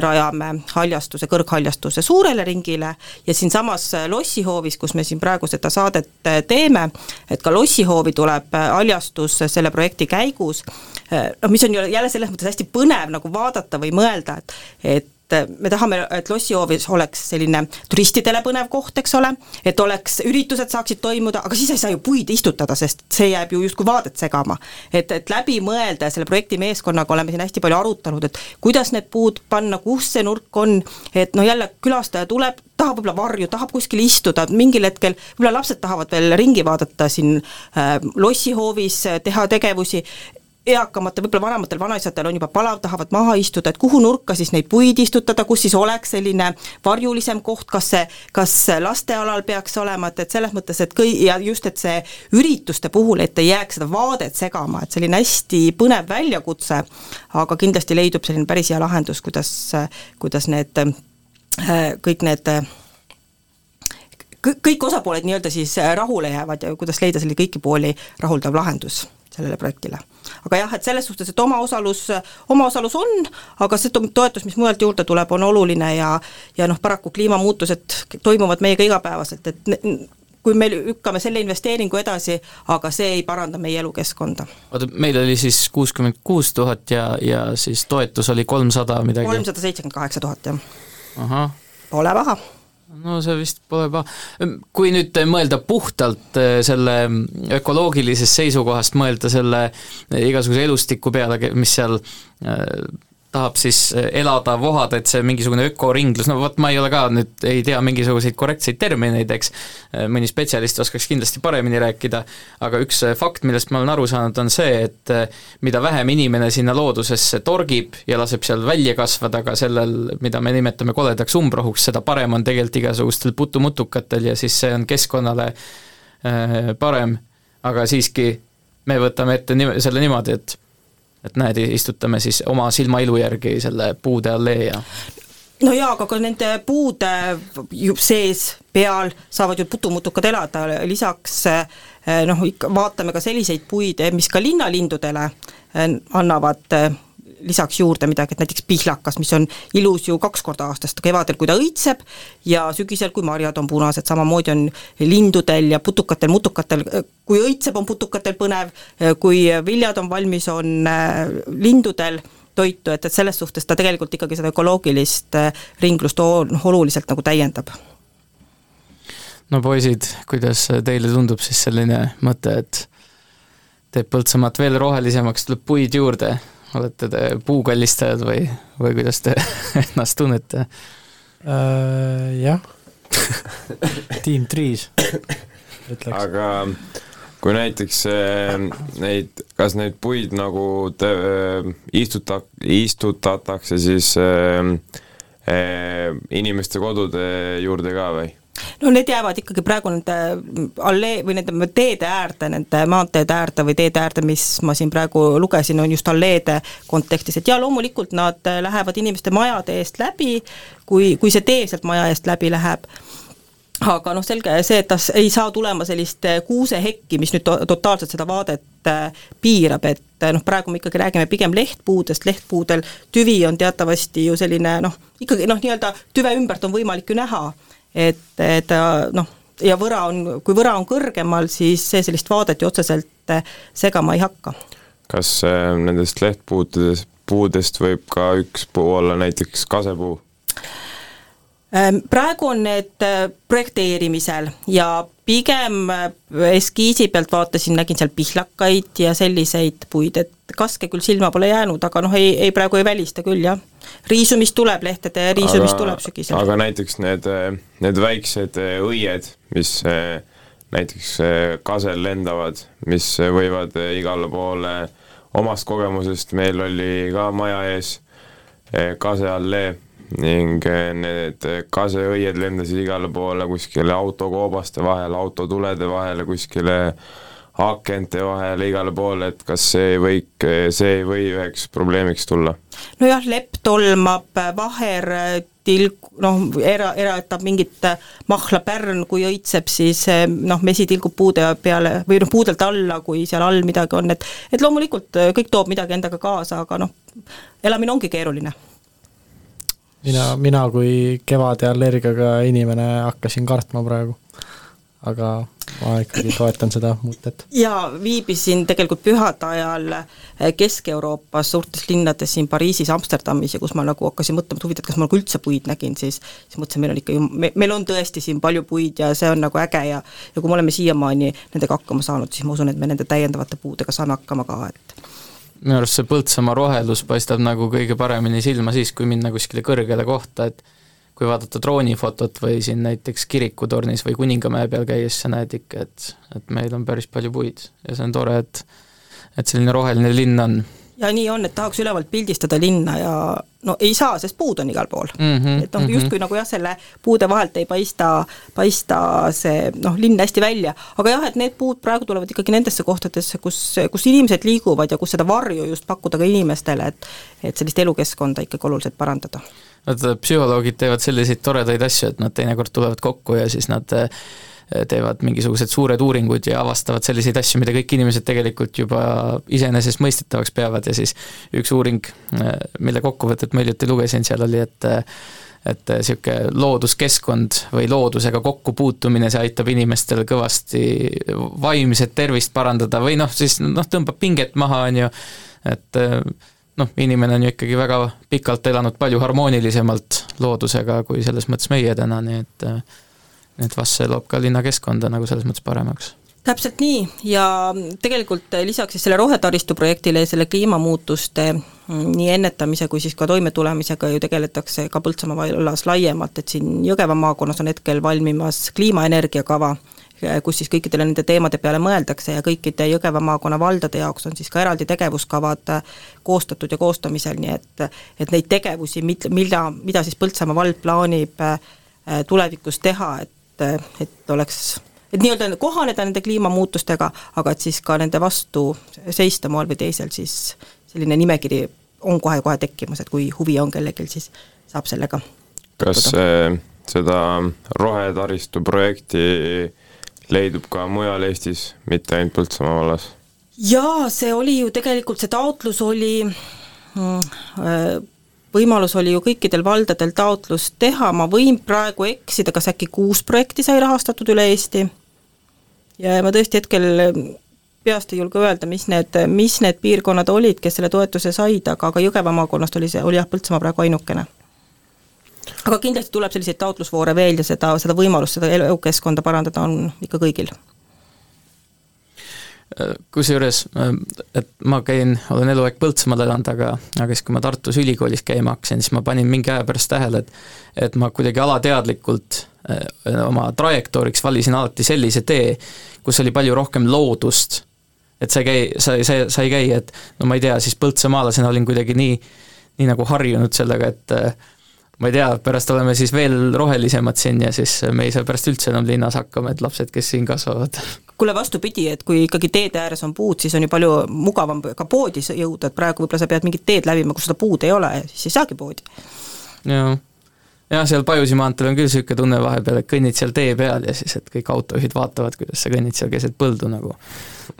rajame haljastuse, kõrghaljastuse suurele ringile ja siinsamas lossihoovis, kus me siin praegu seda saadet teeme, et ka lossihoovi tuleb haljastus selle projekti käigus, noh, mis on ju jälle selles mõttes hästi põnev nagu vaadata või mõelda, et et et me tahame, et lossihoovis oleks selline turistidele põnev koht, eks ole, et oleks, üritused saaksid toimuda, aga siis ei saa ju puid istutada, sest see jääb ju justkui vaadet segama. et, et läbi mõelda ja selle projekti meeskonnaga oleme siin hästi palju arutanud, et kuidas need puud panna, kus see nurk on, et noh, jälle külastaja tuleb, tahab võib-olla varju, tahab kuskil istuda, mingil hetkel võib-olla lapsed tahavad veel ringi vaadata siin äh, lossihoovis, teha tegevusi, eakamatel, võib-olla vanematel vanaisadel on juba palav, tahavad maha istuda, et kuhu nurka siis neid puid istutada, kus siis oleks selline varjulisem koht, kas see, kas lastealal peaks olema, et, et selles mõttes, et kõi-, ja just, et see ürituste puhul, et ei jääks seda vaadet segama, et selline hästi põnev väljakutse, aga kindlasti leidub selline päris hea lahendus, kuidas, kuidas need kõik need kõ- kõik osapooled nii-öelda siis äh, rahule jäävad ja kuidas leida selle kõiki pooli rahuldav lahendus sellele projektile. aga jah, et selles suhtes, et omaosalus, omaosalus on, aga see to- toetus, mis mujalt juurde tuleb, on oluline ja ja noh, paraku kliimamuutused toimuvad meiega igapäevaselt, et kui me lükkame selle investeeringu edasi, aga see ei paranda meie elukeskkonda. oota, meil oli siis kuuskümmend kuus tuhat ja, ja siis toetus oli kolmsada midagi? kolmsada seitsekümmend kaheksa tuhat, jah. ahah. Pole paha no see vist pole paha. kui nüüd mõelda puhtalt eh, selle ökoloogilisest seisukohast, mõelda selle igasuguse elustiku peale, mis seal eh, tahab siis elada, vohada, et see mingisugune ökoringlus, no vot ma ei ole ka nüüd, ei tea mingisuguseid korrektseid termineid, eks, mõni spetsialist oskaks kindlasti paremini rääkida, aga üks fakt, millest ma olen aru saanud, on see, et mida vähem inimene sinna loodusesse torgib ja laseb seal välja kasvada ka sellel, mida me nimetame koledaks umbrohuks, seda parem on tegelikult igasugustel putumutukatel ja siis see on keskkonnale parem, aga siiski me võtame ette nime, selle niimoodi, et et näed, istutame siis oma silmailu järgi selle puude allee ja no jaa, aga ka nende puude sees, peal saavad ju putumutukad elada, lisaks noh, ikka vaatame ka selliseid puid, mis ka linnalindudele annavad lisaks juurde midagi, et näiteks pihlakas, mis on ilus ju kaks korda aastas, kevadel, kui ta õitseb, ja sügisel, kui marjad on punased, samamoodi on lindudel ja putukatel, mutukatel, kui õitseb, on putukatel põnev, kui viljad on valmis, on lindudel toitu, et, et selles suhtes ta tegelikult ikkagi seda ökoloogilist ringlust oluliselt nagu täiendab. no poisid, kuidas teile tundub siis selline mõte, et teeb Põltsamaad veel rohelisemaks, tuleb puid juurde, olete te puukallistajad või, või kuidas te ennast tunnete uh,? jah Team Trees ütleks. aga kui näiteks äh, neid, kas neid puid nagu te, äh, istuta, istutatakse siis äh, äh, inimeste kodude juurde ka või? No need jäävad ikkagi praegu nende allee või nende teede äärde, nende maanteede äärde või teede äärde, mis ma siin praegu lugesin, on just alleede kontekstis, et jaa, loomulikult nad lähevad inimeste majade eest läbi, kui, kui see tee sealt maja eest läbi läheb. Aga noh, selge see, et ta ei saa tulema sellist kuusehekki, mis nüüd to totaalselt seda vaadet äh, piirab, et noh, praegu me ikkagi räägime pigem lehtpuudest, lehtpuudel tüvi on teatavasti ju selline noh, ikkagi noh, nii-öelda tüve ümbert on võimalik ju näha, et, et noh, ja võra on, kui võra on kõrgemal, siis see sellist vaadet ju otseselt segama ei hakka. kas äh, nendest lehtpuudest, puudest võib ka üks puu olla näiteks kasepuu? praegu on need projekteerimisel ja pigem eskiisi pealt vaatasin, nägin seal pihlakaid ja selliseid puid, et kaske küll silma pole jäänud, aga noh, ei, ei praegu ei välista küll, jah. Riisumist tuleb, lehtede riisumist tuleb sügisel. aga näiteks need, need väiksed õied, mis näiteks kasel lendavad, mis võivad igale poole, omast kogemusest meil oli ka maja ees kaseallee ning need kaseõied lendasid igale poole kuskile autokoobaste vahele, autotulede vahele, kuskile akente vahele, igale poole, et kas see ei või, see ei või üheks probleemiks tulla? nojah, lepp tolmab, vaher tilk, noh, era, eratab mingit mahla pärn, kui õitseb, siis noh, mesi tilgub puude peale või noh, puudelt alla, kui seal all midagi on, et et loomulikult kõik toob midagi endaga kaasa, aga noh, elamine ongi keeruline mina, mina kui kevade allergiaga inimene hakkasin kartma praegu. Aga ma ikkagi toetan seda mõtet. jaa, viibisin tegelikult pühade ajal Kesk-Euroopas suurtes linnades, siin Pariisis, Amsterdamis ja kus ma nagu hakkasin mõtlema, et huvitav, et kas ma nagu üldse puid nägin, siis siis mõtlesin, meil on ikka ju, me, meil on tõesti siin palju puid ja see on nagu äge ja ja kui me oleme siiamaani nendega hakkama saanud, siis ma usun, et me nende täiendavate puudega saame hakkama ka, et minu arust see Põltsamaa rohelus paistab nagu kõige paremini silma siis, kui minna kuskile kõrgele kohta, et kui vaadata droonifotot või siin näiteks kirikutornis või Kuningamäe peal käies, sa näed ikka, et, et meil on päris palju puid ja see on tore, et et selline roheline linn on. ja nii on, et tahaks ülevalt pildistada linna ja no ei saa, sest puud on igal pool mm. -hmm, et noh, justkui nagu jah, selle puude vahelt ei paista, paista see noh, linn hästi välja, aga jah, et need puud praegu tulevad ikkagi nendesse kohtadesse, kus, kus inimesed liiguvad ja kus seda varju just pakkuda ka inimestele, et et sellist elukeskkonda ikkagi oluliselt parandada Nad psühholoogid teevad selliseid toredaid asju, et nad teinekord tulevad kokku ja siis nad eh, teevad mingisugused suured uuringud ja avastavad selliseid asju, mida kõik inimesed tegelikult juba iseenesestmõistetavaks peavad. Ja siis üks uuring, eh, mille kokkuvõtet ma hiljuti lugesin, seal oli, et et niisugune looduskeskkond või loodusega kokkupuutumine, see aitab inimestel kõvasti vaimset tervist parandada või noh, siis noh, tõmbab pinget maha, on ju, et noh, inimene on ju ikkagi väga pikalt elanud palju harmoonilisemalt loodusega kui selles mõttes meie täna, nii et et vast see loob ka linnakeskkonda nagu selles mõttes paremaks. Täpselt nii. Ja tegelikult lisaks siis selle rohetaristu projektile ja selle kliimamuutuste mm, nii ennetamise kui siis ka toimetulemisega ju tegeletakse ka Põltsamaa vallas laiemalt, et siin Jõgeva maakonnas on hetkel valmimas kliimaenergiakava, kus siis kõikidele nende teemade peale mõeldakse ja kõikide Jõgeva maakonna valdade jaoks on siis ka eraldi tegevuskavad koostatud ja koostamisel, nii et et neid tegevusi, mid-, mida, mida siis Põltsamaa vald plaanib äh, tulevikus teha, et, et oleks et nii-öelda kohaneda nende kliimamuutustega, aga et siis ka nende vastu seista moel või teisel, siis selline nimekiri on kohe-kohe tekkimas, et kui huvi on kellelgi, siis saab sellega kas äh, seda rohetaristu projekti leidub ka mujal Eestis, mitte ainult Põltsamaa vallas? jaa, see oli ju tegelikult, see taotlus oli mm, võimalus oli ju kõikidel valdadel taotlust teha, ma võin praegu eksida, kas äkki kuus projekti sai rahastatud üle Eesti ja ma tõesti hetkel peast ei julge öelda, mis need, mis need piirkonnad olid, kes selle toetuse said, aga, aga Jõgeva maakonnast oli see, oli jah, Põltsamaa praegu ainukene. Aga kindlasti tuleb selliseid taotlusvoore veel ja seda, seda võimalust, seda elukeskkonda parandada on ikka kõigil kusjuures, et ma käin, olen eluaeg Põltsamaal elanud, aga, aga siis, kui ma Tartus ülikoolis käima hakkasin, siis ma panin mingi aja pärast tähele, et et ma kuidagi alateadlikult eh, oma trajektooriks valisin alati sellise tee, kus oli palju rohkem loodust. et sa ei käi, sa, sa, sa ei käi, et no ma ei tea, siis põltsamaalasena olin kuidagi nii, nii nagu harjunud sellega, et eh, ma ei tea, pärast oleme siis veel rohelisemad siin ja siis me ei saa pärast üldse enam linnas hakkama, et lapsed, kes siin kasvavad. kuule, vastupidi, et kui ikkagi teede ääres on puud, siis on ju palju mugavam ka poodi jõuda, et praegu võib-olla sa pead mingit teed läbima, kus seda puud ei ole, siis ei saagi poodi. jah jah, seal Pajusi maanteel on küll niisugune tunne vahepeal, et kõnnid seal tee peal ja siis, et kõik autojuhid vaatavad, kuidas sa kõnnid seal keset põldu nagu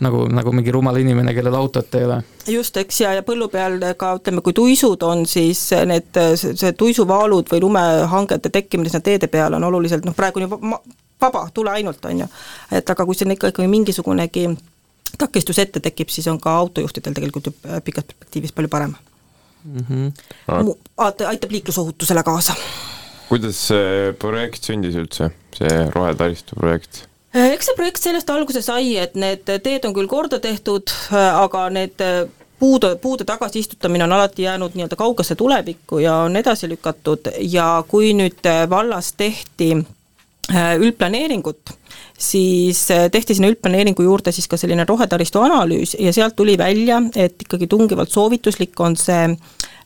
nagu, nagu mingi rumal inimene, kellel autot ei ole. just, eks, ja, ja põllu peal ka ütleme, kui tuisud on, siis need, see tuisuvaalud või lumehangete tekkimine sinna teede peale on oluliselt noh, praegu on ju vaba, tule ainult, on ju. et aga kui siin ikka ikkagi mingisugunegi takistus ette tekib, siis on ka autojuhtidel tegelikult ju pikas perspektiivis palju parem mm. -hmm. aitab liiklusohutusele kaasa kuidas see projekt sündis üldse, see rohetaristu projekt? eks see projekt sellest alguse sai, et need teed on küll korda tehtud, aga need puude, puude tagasiistutamine on alati jäänud nii-öelda kaugesse tulevikku ja on edasi lükatud ja kui nüüd vallas tehti äh, üldplaneeringut, siis äh, tehti sinna üldplaneeringu juurde siis ka selline rohetaristu analüüs ja sealt tuli välja, et ikkagi tungivalt soovituslik on see Äh,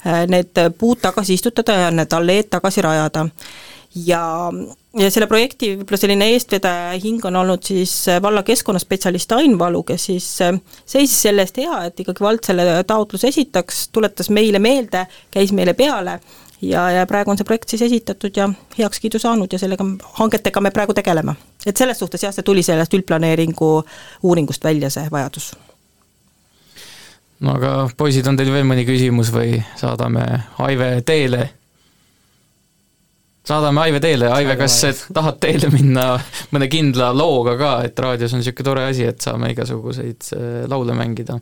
need puud tagasi istutada ja need alleed tagasi rajada. ja, ja selle projekti võib-olla selline eestvedaja hing on olnud siis äh, valla keskkonnaspetsialist Ain Valu, kes siis äh, seisis selle eest hea, et ikkagi vald selle taotluse esitaks, tuletas meile meelde, käis meile peale ja, ja praegu on see projekt siis esitatud ja heakskiidu saanud ja sellega hangetega me praegu tegeleme. et selles suhtes jah, see tuli sellest üldplaneeringu uuringust välja, see vajadus no aga poisid, on teil veel mõni küsimus või saadame Aive teele? saadame Aive teele, Aive, kas tahad teele minna mõne kindla looga ka, et raadios on niisugune tore asi, et saame igasuguseid äh, laule mängida?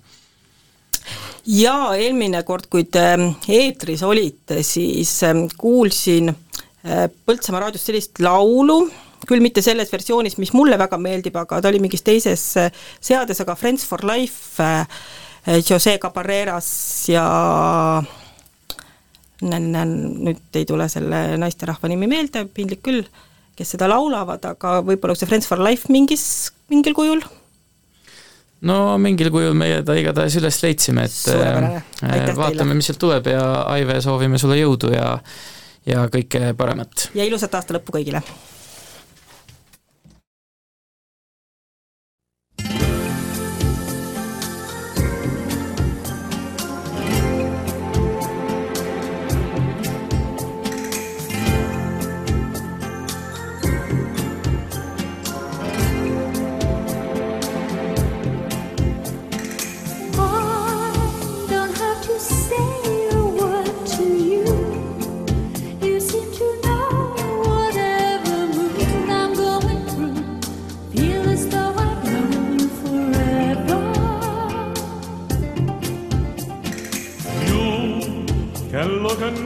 jaa, eelmine kord, kui te ähm, eetris olite, siis ähm, kuulsin äh, Põltsamaa raadiost sellist laulu, küll mitte selles versioonis, mis mulle väga meeldib, aga ta oli mingis teises äh, seades, aga Friends for Life Jose Cabarreras ja nüüd ei tule selle naisterahva nimi meelde, piinlik küll, kes seda laulavad, aga võib-olla see Friends for Life mingis, mingil kujul? no mingil kujul meie ta igatahes üles leidsime, et äh, vaatame, mis sealt tuleb ja Aive, soovime sulle jõudu ja ja kõike paremat! ja ilusat aasta lõppu kõigile! looking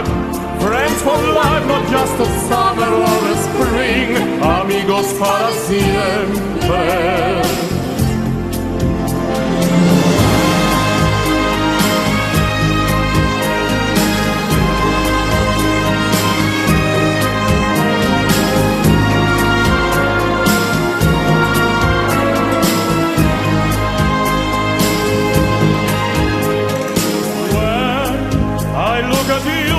for life, not just a summer or a spring. Amigos para siempre. look at you.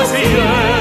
brasileiro.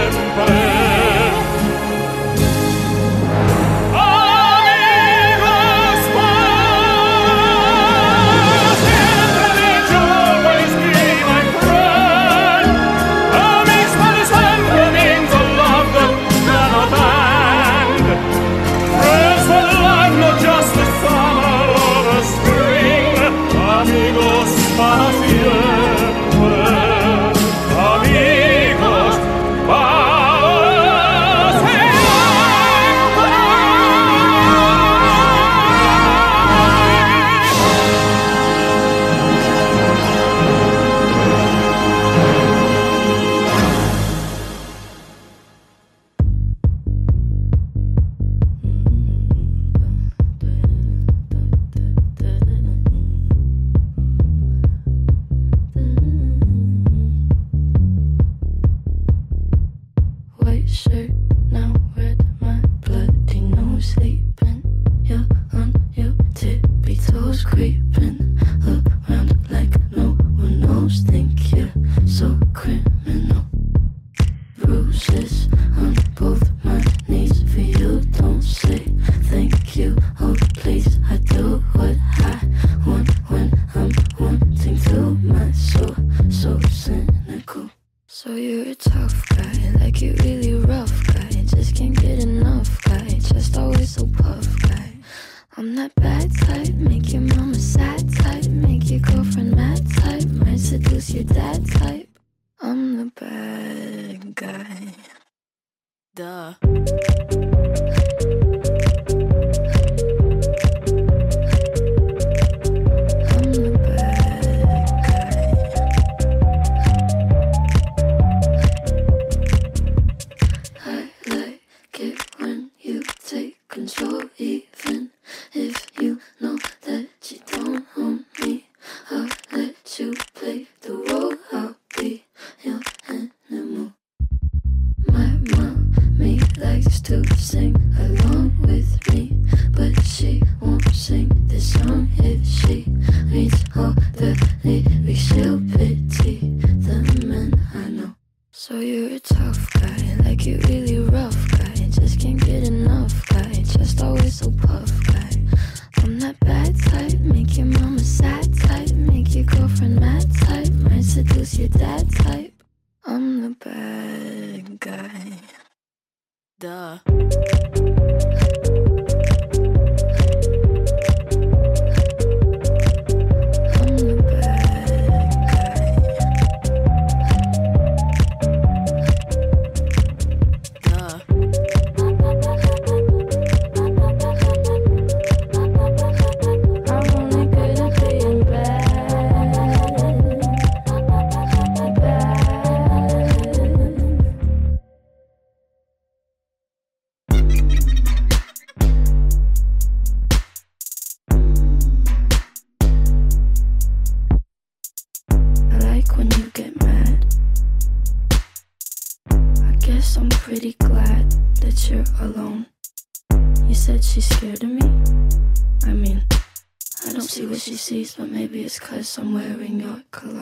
But maybe it's cause I'm wearing your cologne.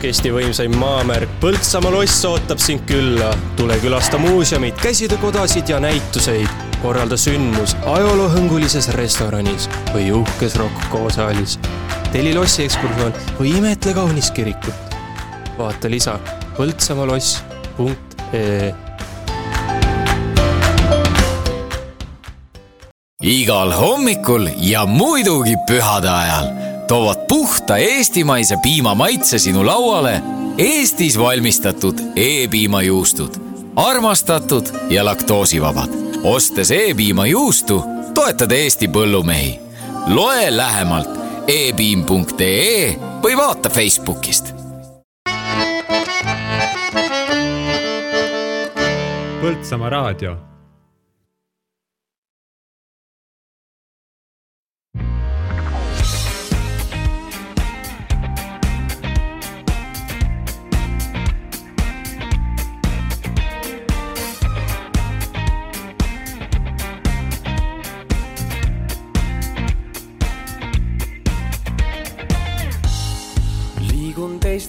Kesk-Eesti võimsaim maamärk Põltsamaa loss ootab sind külla. tule külasta muuseumit, käsitöökodasid ja näituseid. korralda sündmus ajaloohõngulises restoranis või uhkes rokk-koosaalis. telli lossi ekskursioon või imetle kaunist kirikut. vaata lisa põltsamaloss.ee igal hommikul ja muidugi pühade ajal toovad puhta eestimaise piima maitse sinu lauale Eestis valmistatud E-piimajuustud. armastatud ja laktoosivabad. ostes E-piimajuustu, toetad Eesti põllumehi. loe lähemalt e-piim.ee või vaata Facebookist Põltsamaa raadio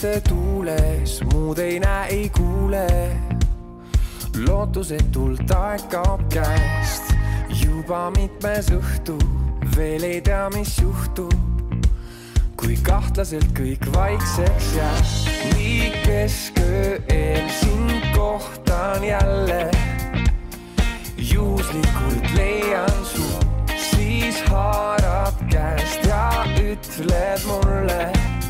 teiste tuules, muud ei näe, ei kuule. lootusetult aeg kaob käest, juba mitmes õhtu, veel ei tea, mis juhtub. kui kahtlaselt kõik vaikseks jääb, nii kesköö eel sind kohtan jälle. juhuslikult leian su, siis haarad käest ja ütled mulle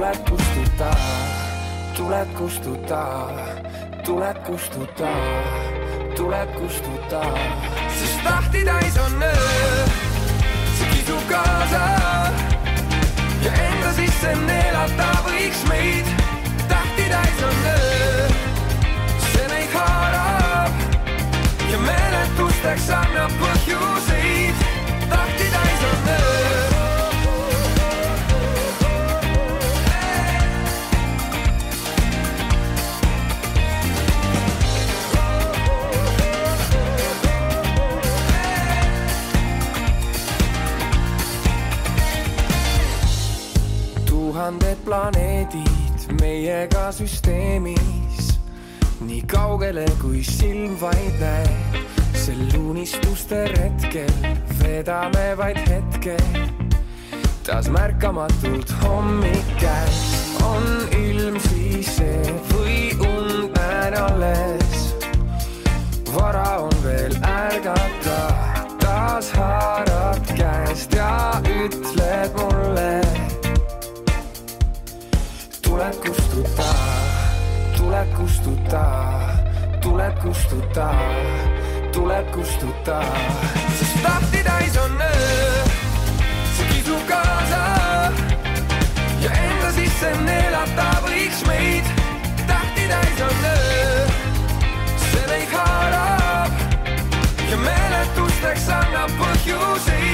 tuled kustuta, tuled kustuta, tuled kustuta, tuled kustuta, sest tahti täis on öö, see kisub kaasa ja enda sisse neelata võiks meid. tähti täis on öö, see meid haarab ja meeletusteks annab põhjuseid. Tuhanded planeedid meiega süsteemis, nii kaugele kui silm vaid näeb. sel unistuste retkel vedame vaid hetke, taas märkamatult hommik käes. on ilm siis see või und näen alles, vara on veel ärgata, taas haarad käest ja ütled mulle tule kustuta, tule kustuta, tule kustuta, tule kustuta, sest lahti täis on öö, see kisub kaasa ja enda sisse neelata võiks meid. tähti täis on öö, see meid haarab ja meeletusteks annab põhjuseid.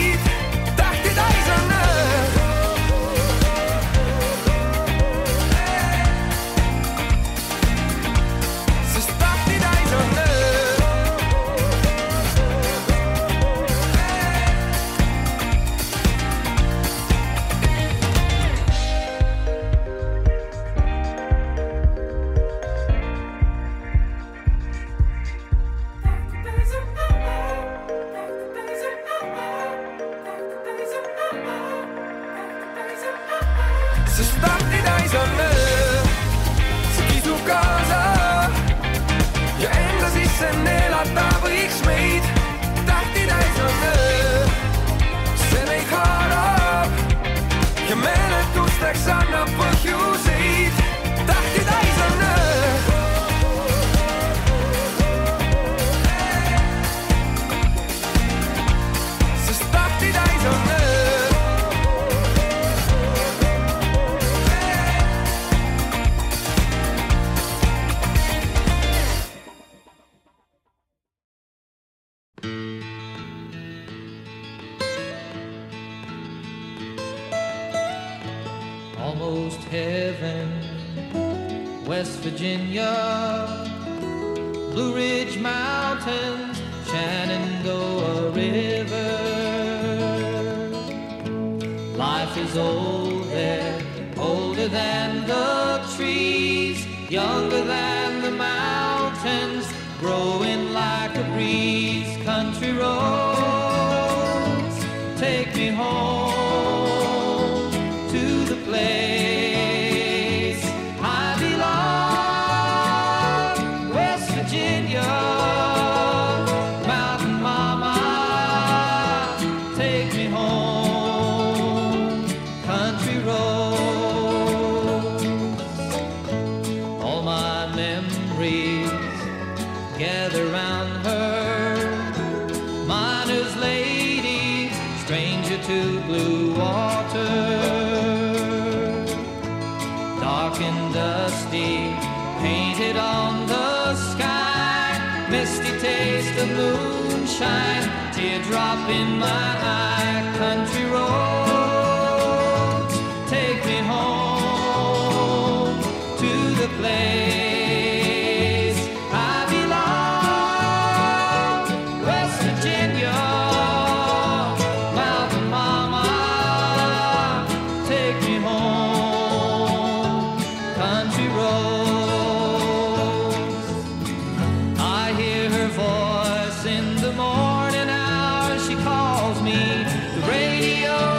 me. The radio.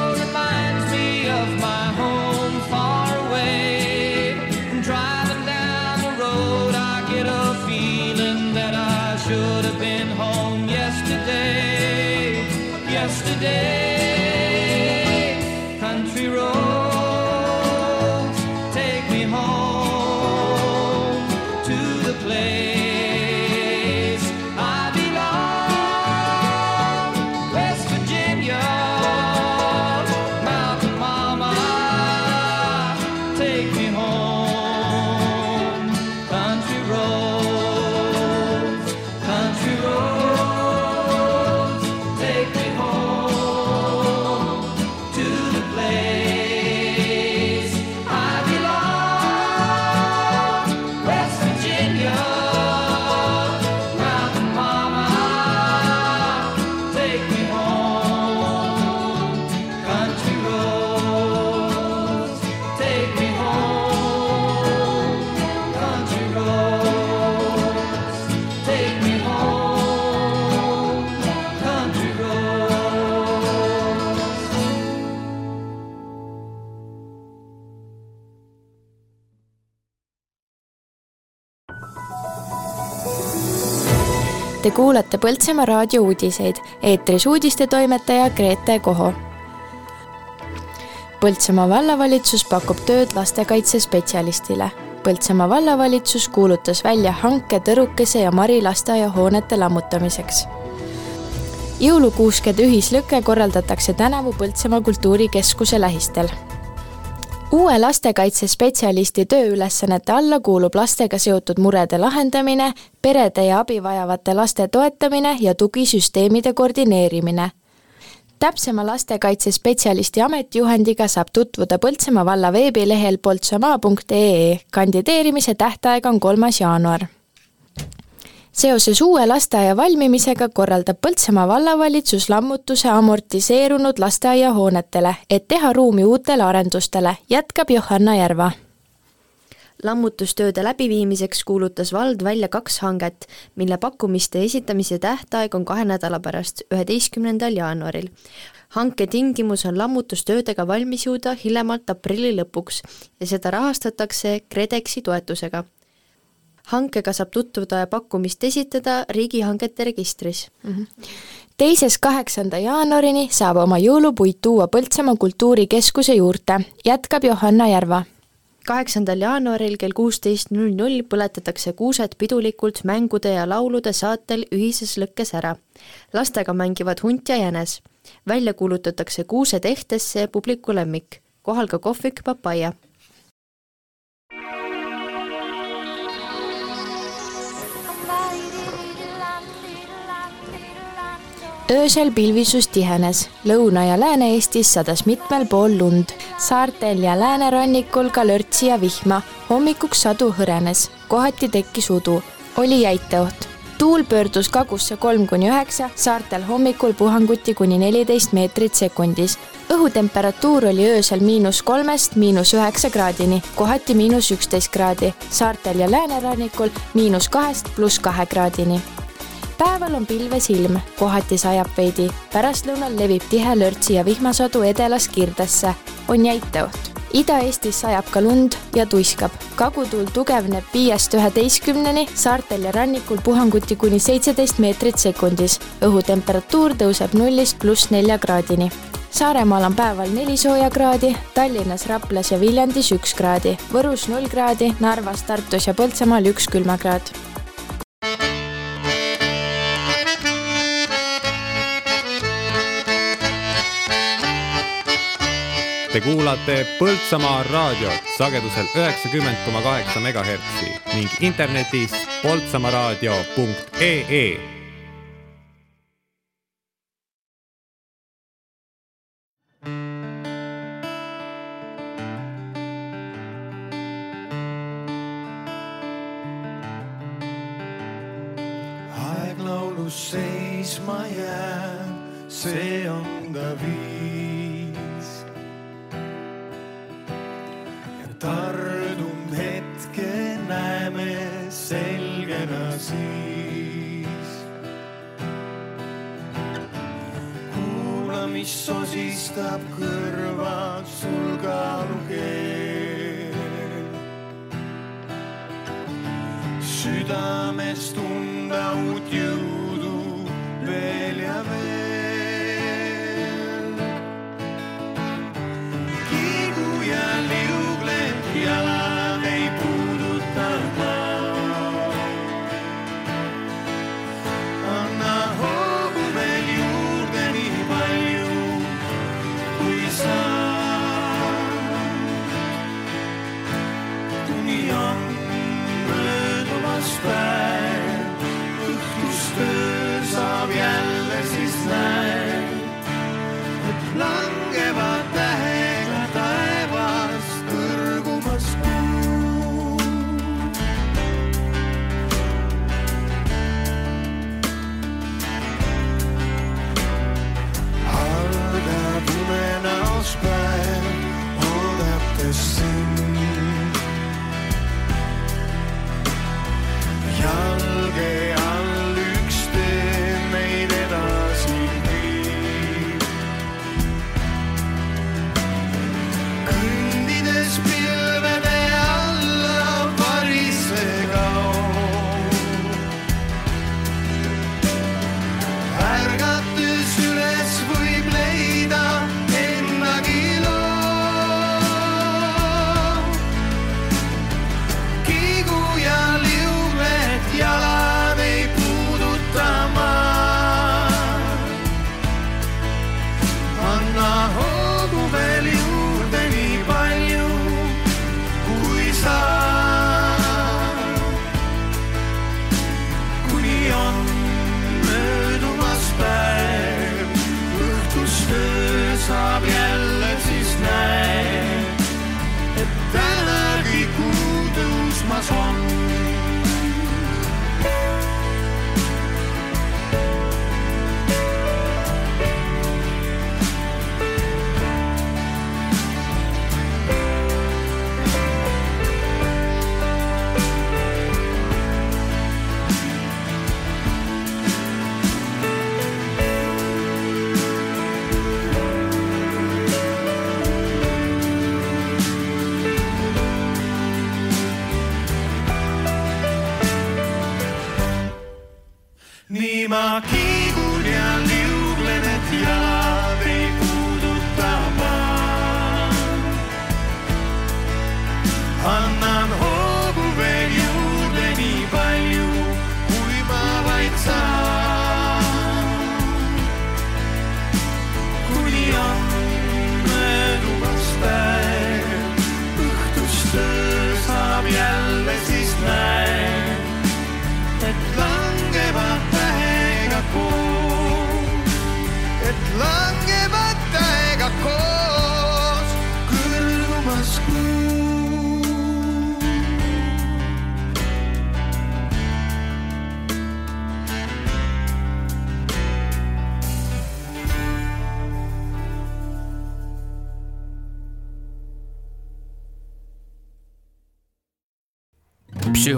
Te kuulate Põltsamaa raadio uudiseid, eetris uudistetoimetaja Grete Koho. Põltsamaa vallavalitsus pakub tööd lastekaitsespetsialistile. Põltsamaa vallavalitsus kuulutas välja hanke Tõrukese ja Mari lasteaiahoonete lammutamiseks. jõulukuuskede ühislõke korraldatakse tänavu Põltsamaa Kultuurikeskuse lähistel uue lastekaitsespetsialisti tööülesannete alla kuulub lastega seotud murede lahendamine, perede ja abi vajavate laste toetamine ja tugisüsteemide koordineerimine. täpsema lastekaitsespetsialisti ametijuhendiga saab tutvuda Põltsamaa valla veebilehel poltsamaa.ee, kandideerimise tähtaeg on kolmas jaanuar seoses uue lasteaia valmimisega korraldab Põltsamaa vallavalitsus lammutuse amortiseerunud lasteaiahoonetele, et teha ruumi uutele arendustele, jätkab Johanna Järva lammutustööde läbiviimiseks kuulutas vald välja kaks hanget, mille pakkumiste esitamise tähtaeg on kahe nädala pärast, üheteistkümnendal jaanuaril. hanke tingimus on lammutustöödega valmis jõuda hiljemalt aprilli lõpuks ja seda rahastatakse KredExi toetusega. Hankega saab tutvuda ja pakkumist esitada riigihangete registris mm. -hmm teisest kaheksanda jaanuarini saab oma jõulupuid tuua Põltsamaa kultuurikeskuse juurde, jätkab Johanna Järva kaheksandal jaanuaril kell kuusteist null null põletatakse kuused pidulikult mängude ja laulude saatel ühises lõkkes ära. lastega mängivad hunt ja jänes. välja kuulutatakse kuused ehtesse publiku lemmik, kohal ka kohvik Papaia öösel pilvisus tihenes, Lõuna- ja Lääne-Eestis sadas mitmel pool lund, saartel ja läänerannikul ka lörtsi ja vihma, hommikuks sadu hõrenes, kohati tekkis udu, oli jäiteoht. tuul pöördus kagusse kolm kuni üheksa, saartel hommikul puhanguti kuni neliteist meetrit sekundis. õhutemperatuur oli öösel miinus kolmest miinus üheksa kraadini, kohati miinus üksteist kraadi, saartel ja läänerannikul miinus kahest pluss kahe kraadini päeval on pilves ilm, kohati sajab veidi, pärastlõunal levib tihe lörtsi ja vihmasadu edelast Kirdesse, on jäiteoht. Ida-Eestis sajab ka lund ja tuiskab. kagutuul tugevneb viiest üheteistkümneni, saartel ja rannikul puhanguti kuni seitseteist meetrit sekundis. õhutemperatuur tõuseb nullist pluss nelja kraadini. Saaremaal on päeval neli sooja kraadi, Tallinnas, Raplas ja Viljandis üks kraadi, Võrus null kraadi, Narvas, Tartus ja Põltsamaal üks külmakraad Te kuulate Põltsamaa raadiot sagedusel üheksakümmend koma kaheksa megahertsi ning internetis poltsamaaraadio.ee aeg laulus tardunud hetke näeme selgena siis. kuula, mis sosistab kõrvad sul kaalukeel. südames tunda uut jõudu veel ja veel. kiigu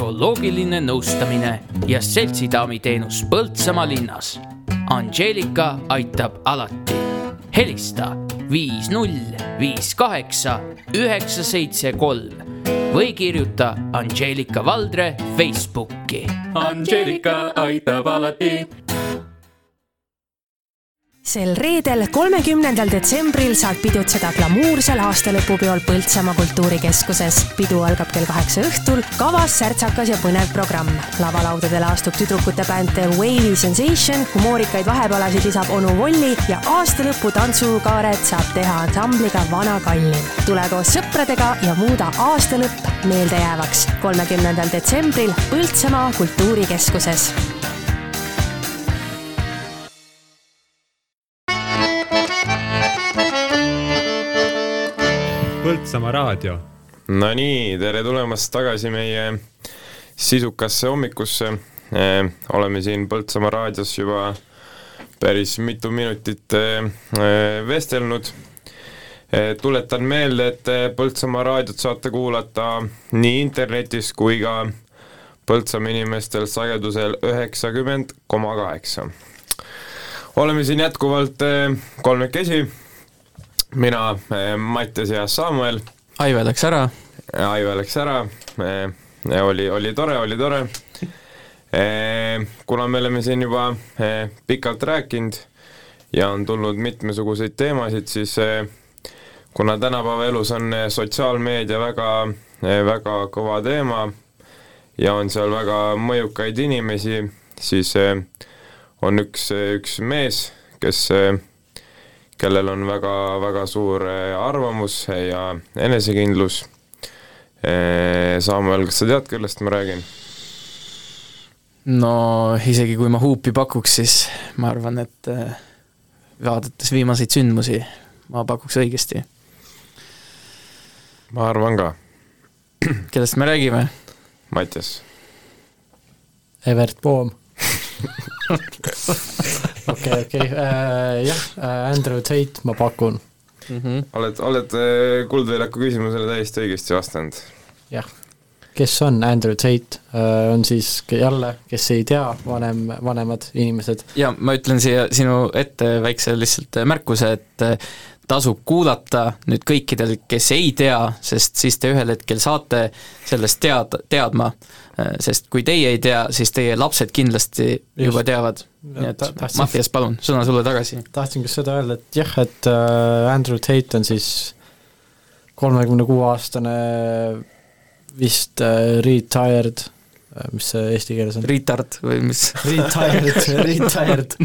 psühholoogiline nõustamine ja seltsidaami teenus Põltsamaa linnas. Angelika aitab alati. helista viis null viis kaheksa üheksa seitse kolm või kirjuta Angelika Valdre Facebooki. Angelika aitab alati sel reedel, kolmekümnendal detsembril saad pidutseda glamuursel aastalõpupeol Põltsamaa kultuurikeskuses. pidu algab kell kaheksa õhtul, kavas särtsakas ja põnev programm. lavalaudadele astub tüdrukute bänd The Wavy Sensation, humoorikaid vahepalasid lisab onu Volli ja aastalõpu tantsukaaret saab teha ansambliga Vana Kallim. tule koos sõpradega ja muuda aastalõpp meeldejäävaks. kolmekümnendal detsembril Põltsamaa kultuurikeskuses Põltsamaa raadio. Nonii, tere tulemast tagasi meie sisukasse hommikusse eh,. oleme siin Põltsamaa raadios juba päris mitu minutit eh, vestelnud eh,. tuletan meelde, et Põltsamaa raadiot saate kuulata nii internetis kui ka Põltsamaa inimestel sagedusel üheksakümmend koma kaheksa. oleme siin jätkuvalt kolmekesi mina, Mattias ja Samuel. Aive läks ära. Aive läks ära, oli, oli tore, oli tore. kuna me oleme siin juba eh, pikalt rääkinud ja on tulnud mitmesuguseid teemasid, siis eh, kuna tänapäeva elus on eh, sotsiaalmeedia väga, väga kõva teema ja on seal väga mõjukaid inimesi, siis eh, on üks, üks mees, kes eh, kellel on väga, väga suur eh, arvamus ja enesekindlus. Samuel, kas sa tead, kellest ma räägin? no isegi kui ma huupi pakuks, siis ma arvan, et äh, vaadates viimaseid sündmusi, ma pakuks õigesti. ma arvan ka. kellest me räägime? Mattias. Evert Poom. okei, okei, jah, Andrew Tate ma pakun. mm. -hmm. oled, oled eh, Kuldväljaku küsimusele täiesti õigesti vastanud. jah, kes on Andrew Tate, on siis ke- jälle, kes ei tea, vanem, vanemad inimesed. ja ma ütlen siia sinu ette väikse lihtsalt märkuse, et äh, tasub kuulata nüüd kõikidel, kes ei tea, sest siis te ühel hetkel saate sellest tead-, teadma, sest kui teie ei tea, siis teie lapsed kindlasti juba Just. teavad. Nii et Ta- tahtsin- Mattias, palun, sõna sulle tagasi. tahtsin ka seda öelda, et jah, et äh, Andrew Tate on siis kolmekümne kuue aastane vist äh, retired, mis see eesti keeles on? Retard või mis? Retired, retired.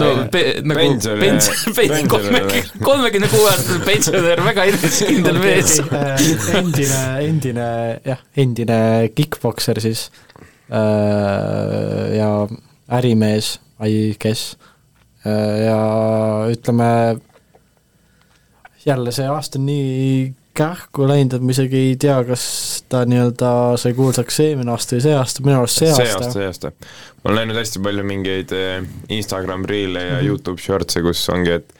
no pe-, nagu pensionär- pension, pension, kolmekümne, pensionär. kolmekümne kuue aastane pensionär, väga enesekindel mees. äh, endine, endine jah, endine kick-pokser siis äh, ja ärimees, I guess. ja ütleme, jälle see aasta on nii kähku läinud, et ma isegi ei tea, kas ta nii-öelda sai kuulsaks eelmine aasta või see aasta, minu arust see, see aasta, aasta, see aasta. ma olen näinud hästi palju mingeid eh, Instagram reel'e ja Mhm. Youtube shorts'e, kus ongi, et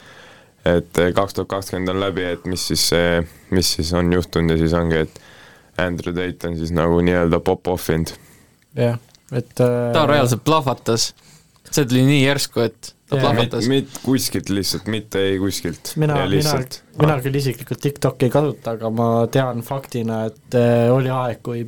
et kaks tuhat kakskümmend on läbi, et mis siis, mis siis on juhtunud ja siis ongi, et Andrew Tate on siis nagu nii-öelda pop-off inud. jah, et äh, ta reaalselt plahvatas. see tuli nii järsku, et ta Jaa. plahvatas. mitte kuskilt lihtsalt, mitte ei kuskilt. mina, mina mina küll isiklikult TikTok'i ei kasuta, aga ma tean faktina, et äh, oli aeg, kui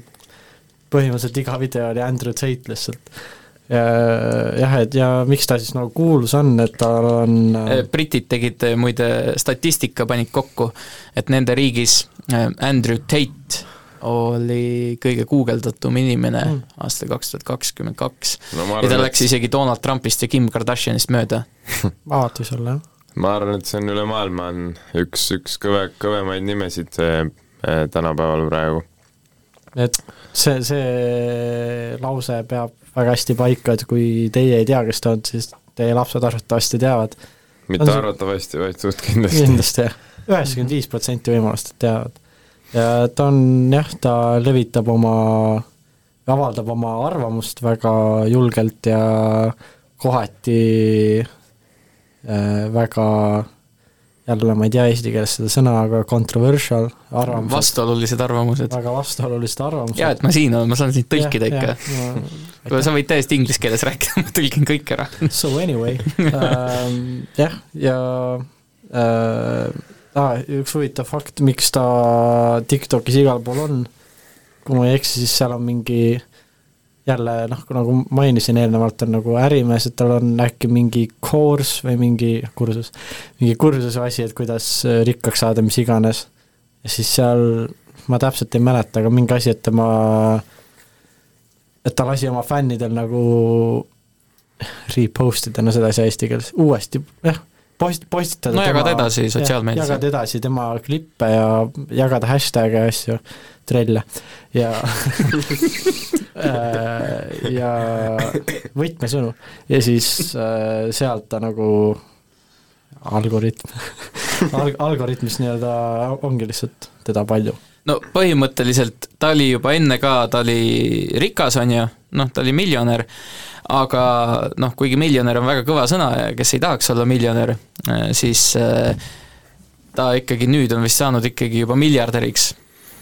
põhimõtteliselt iga video oli Andrew Tate lihtsalt. jah, et ja miks ta siis nagu kuulus on, et tal on äh, britid tegid muide statistika, panid kokku, et nende riigis Andrew Tate oli kõige guugeldatum inimene Mm. aastal kaks tuhat kakskümmend kaks. ja ta läks isegi Donald Trumpist ja Kim Kardashianist mööda. alati seal jah. ma arvan, et see on üle maailma on üks, üks kõve, kõvemaid nimesid eh, tänapäeval praegu. et see, see lause peab väga hästi paika, et kui teie ei tea, kes ta on, siis teie lapsed arvatavasti teavad. mitte arvatavasti, vaid suht kindlasti. kindlasti jah, üheksakümmend viis protsenti võimalust, et teavad. Ja ta on jah, ta levitab oma, avaldab oma arvamust väga julgelt ja kohati äh, väga jälle ma ei tea eesti keeles seda sõna, aga controversial arvamused. vastuolulised arvamused. väga vastuolulised arvamused. hea, et ma siin olen, ma saan sind tõlkida Jah, ikka. kuule, sa võid täiesti inglise keeles rääkida, ma tõlgin kõik ära. So anyway ähm, jah, ja äh, ah, üks huvitav fakt, miks ta TikTokis igal pool on, kui ma ei eksi, siis seal on mingi jälle noh, nagu mainisin eelnevalt, on nagu ärimees, et tal on äkki mingi course või mingi kursus, mingi kursuse asi, et kuidas äh, rikkaks saada, mis iganes. ja siis seal, ma täpselt ei mäleta, aga mingi asi, et tema, et ta lasi oma fännidel nagu repost ida, no seda ei saa eesti keeles, uuesti, jah, post-, postitada No jagada edasi sotsiaalmeedias, jagada edasi tema klippe ja jagada hashtag'e ja asju, trelle. Ja äh, ja võtmesõnu. Ja siis äh, sealt ta nagu algoritm Al-, algoritmis nii-öelda ongi lihtsalt teda palju. No põhimõtteliselt ta oli juba enne ka, ta oli rikas, on ju, noh, ta oli miljonär, aga noh, kuigi miljonär on väga kõva sõna ja kes ei tahaks olla miljonär, siis äh, ta ikkagi nüüd on vist saanud ikkagi juba miljardäriks.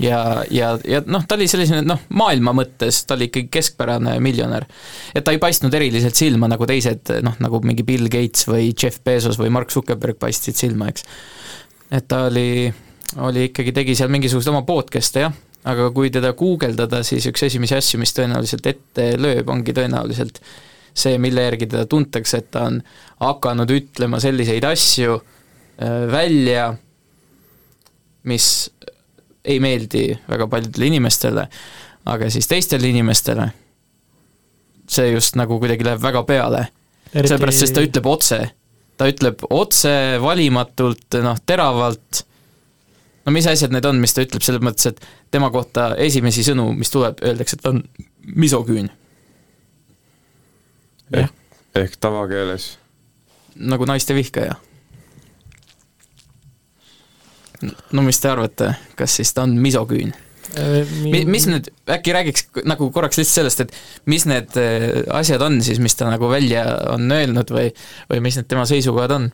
ja, ja, ja noh, ta oli selline noh, maailma mõttes ta oli ikkagi keskpärane miljonär. et ta ei paistnud eriliselt silma nagu teised, noh, nagu mingi Bill Gates või Jeff Bezos või Mark Zuckerberg paistsid silma, eks. et ta oli oli ikkagi, tegi seal mingisuguseid oma podcast'e jah, aga kui teda guugeldada, siis üks esimesi asju, mis tõenäoliselt ette lööb, ongi tõenäoliselt see, mille järgi teda tuntakse, et ta on hakanud ütlema selliseid asju äh, välja, mis ei meeldi väga paljudele inimestele, aga siis teistele inimestele see just nagu kuidagi läheb väga peale Eriti- sellepärast, sest ta ütleb otse. ta ütleb otse, valimatult, noh, teravalt, no mis asjad need on, mis ta ütleb, selles mõttes, et tema kohta esimesi sõnu, mis tuleb, öeldakse, et ta on misoküün. ehk, ehk tavakeeles nagu naiste vihkaja. no mis te arvate, kas siis ta on misoküün? Mi-, mis need, äkki räägiks nagu korraks lihtsalt sellest, et mis need äh, asjad on siis, mis ta nagu välja on öelnud või, või mis need tema seisukohad on?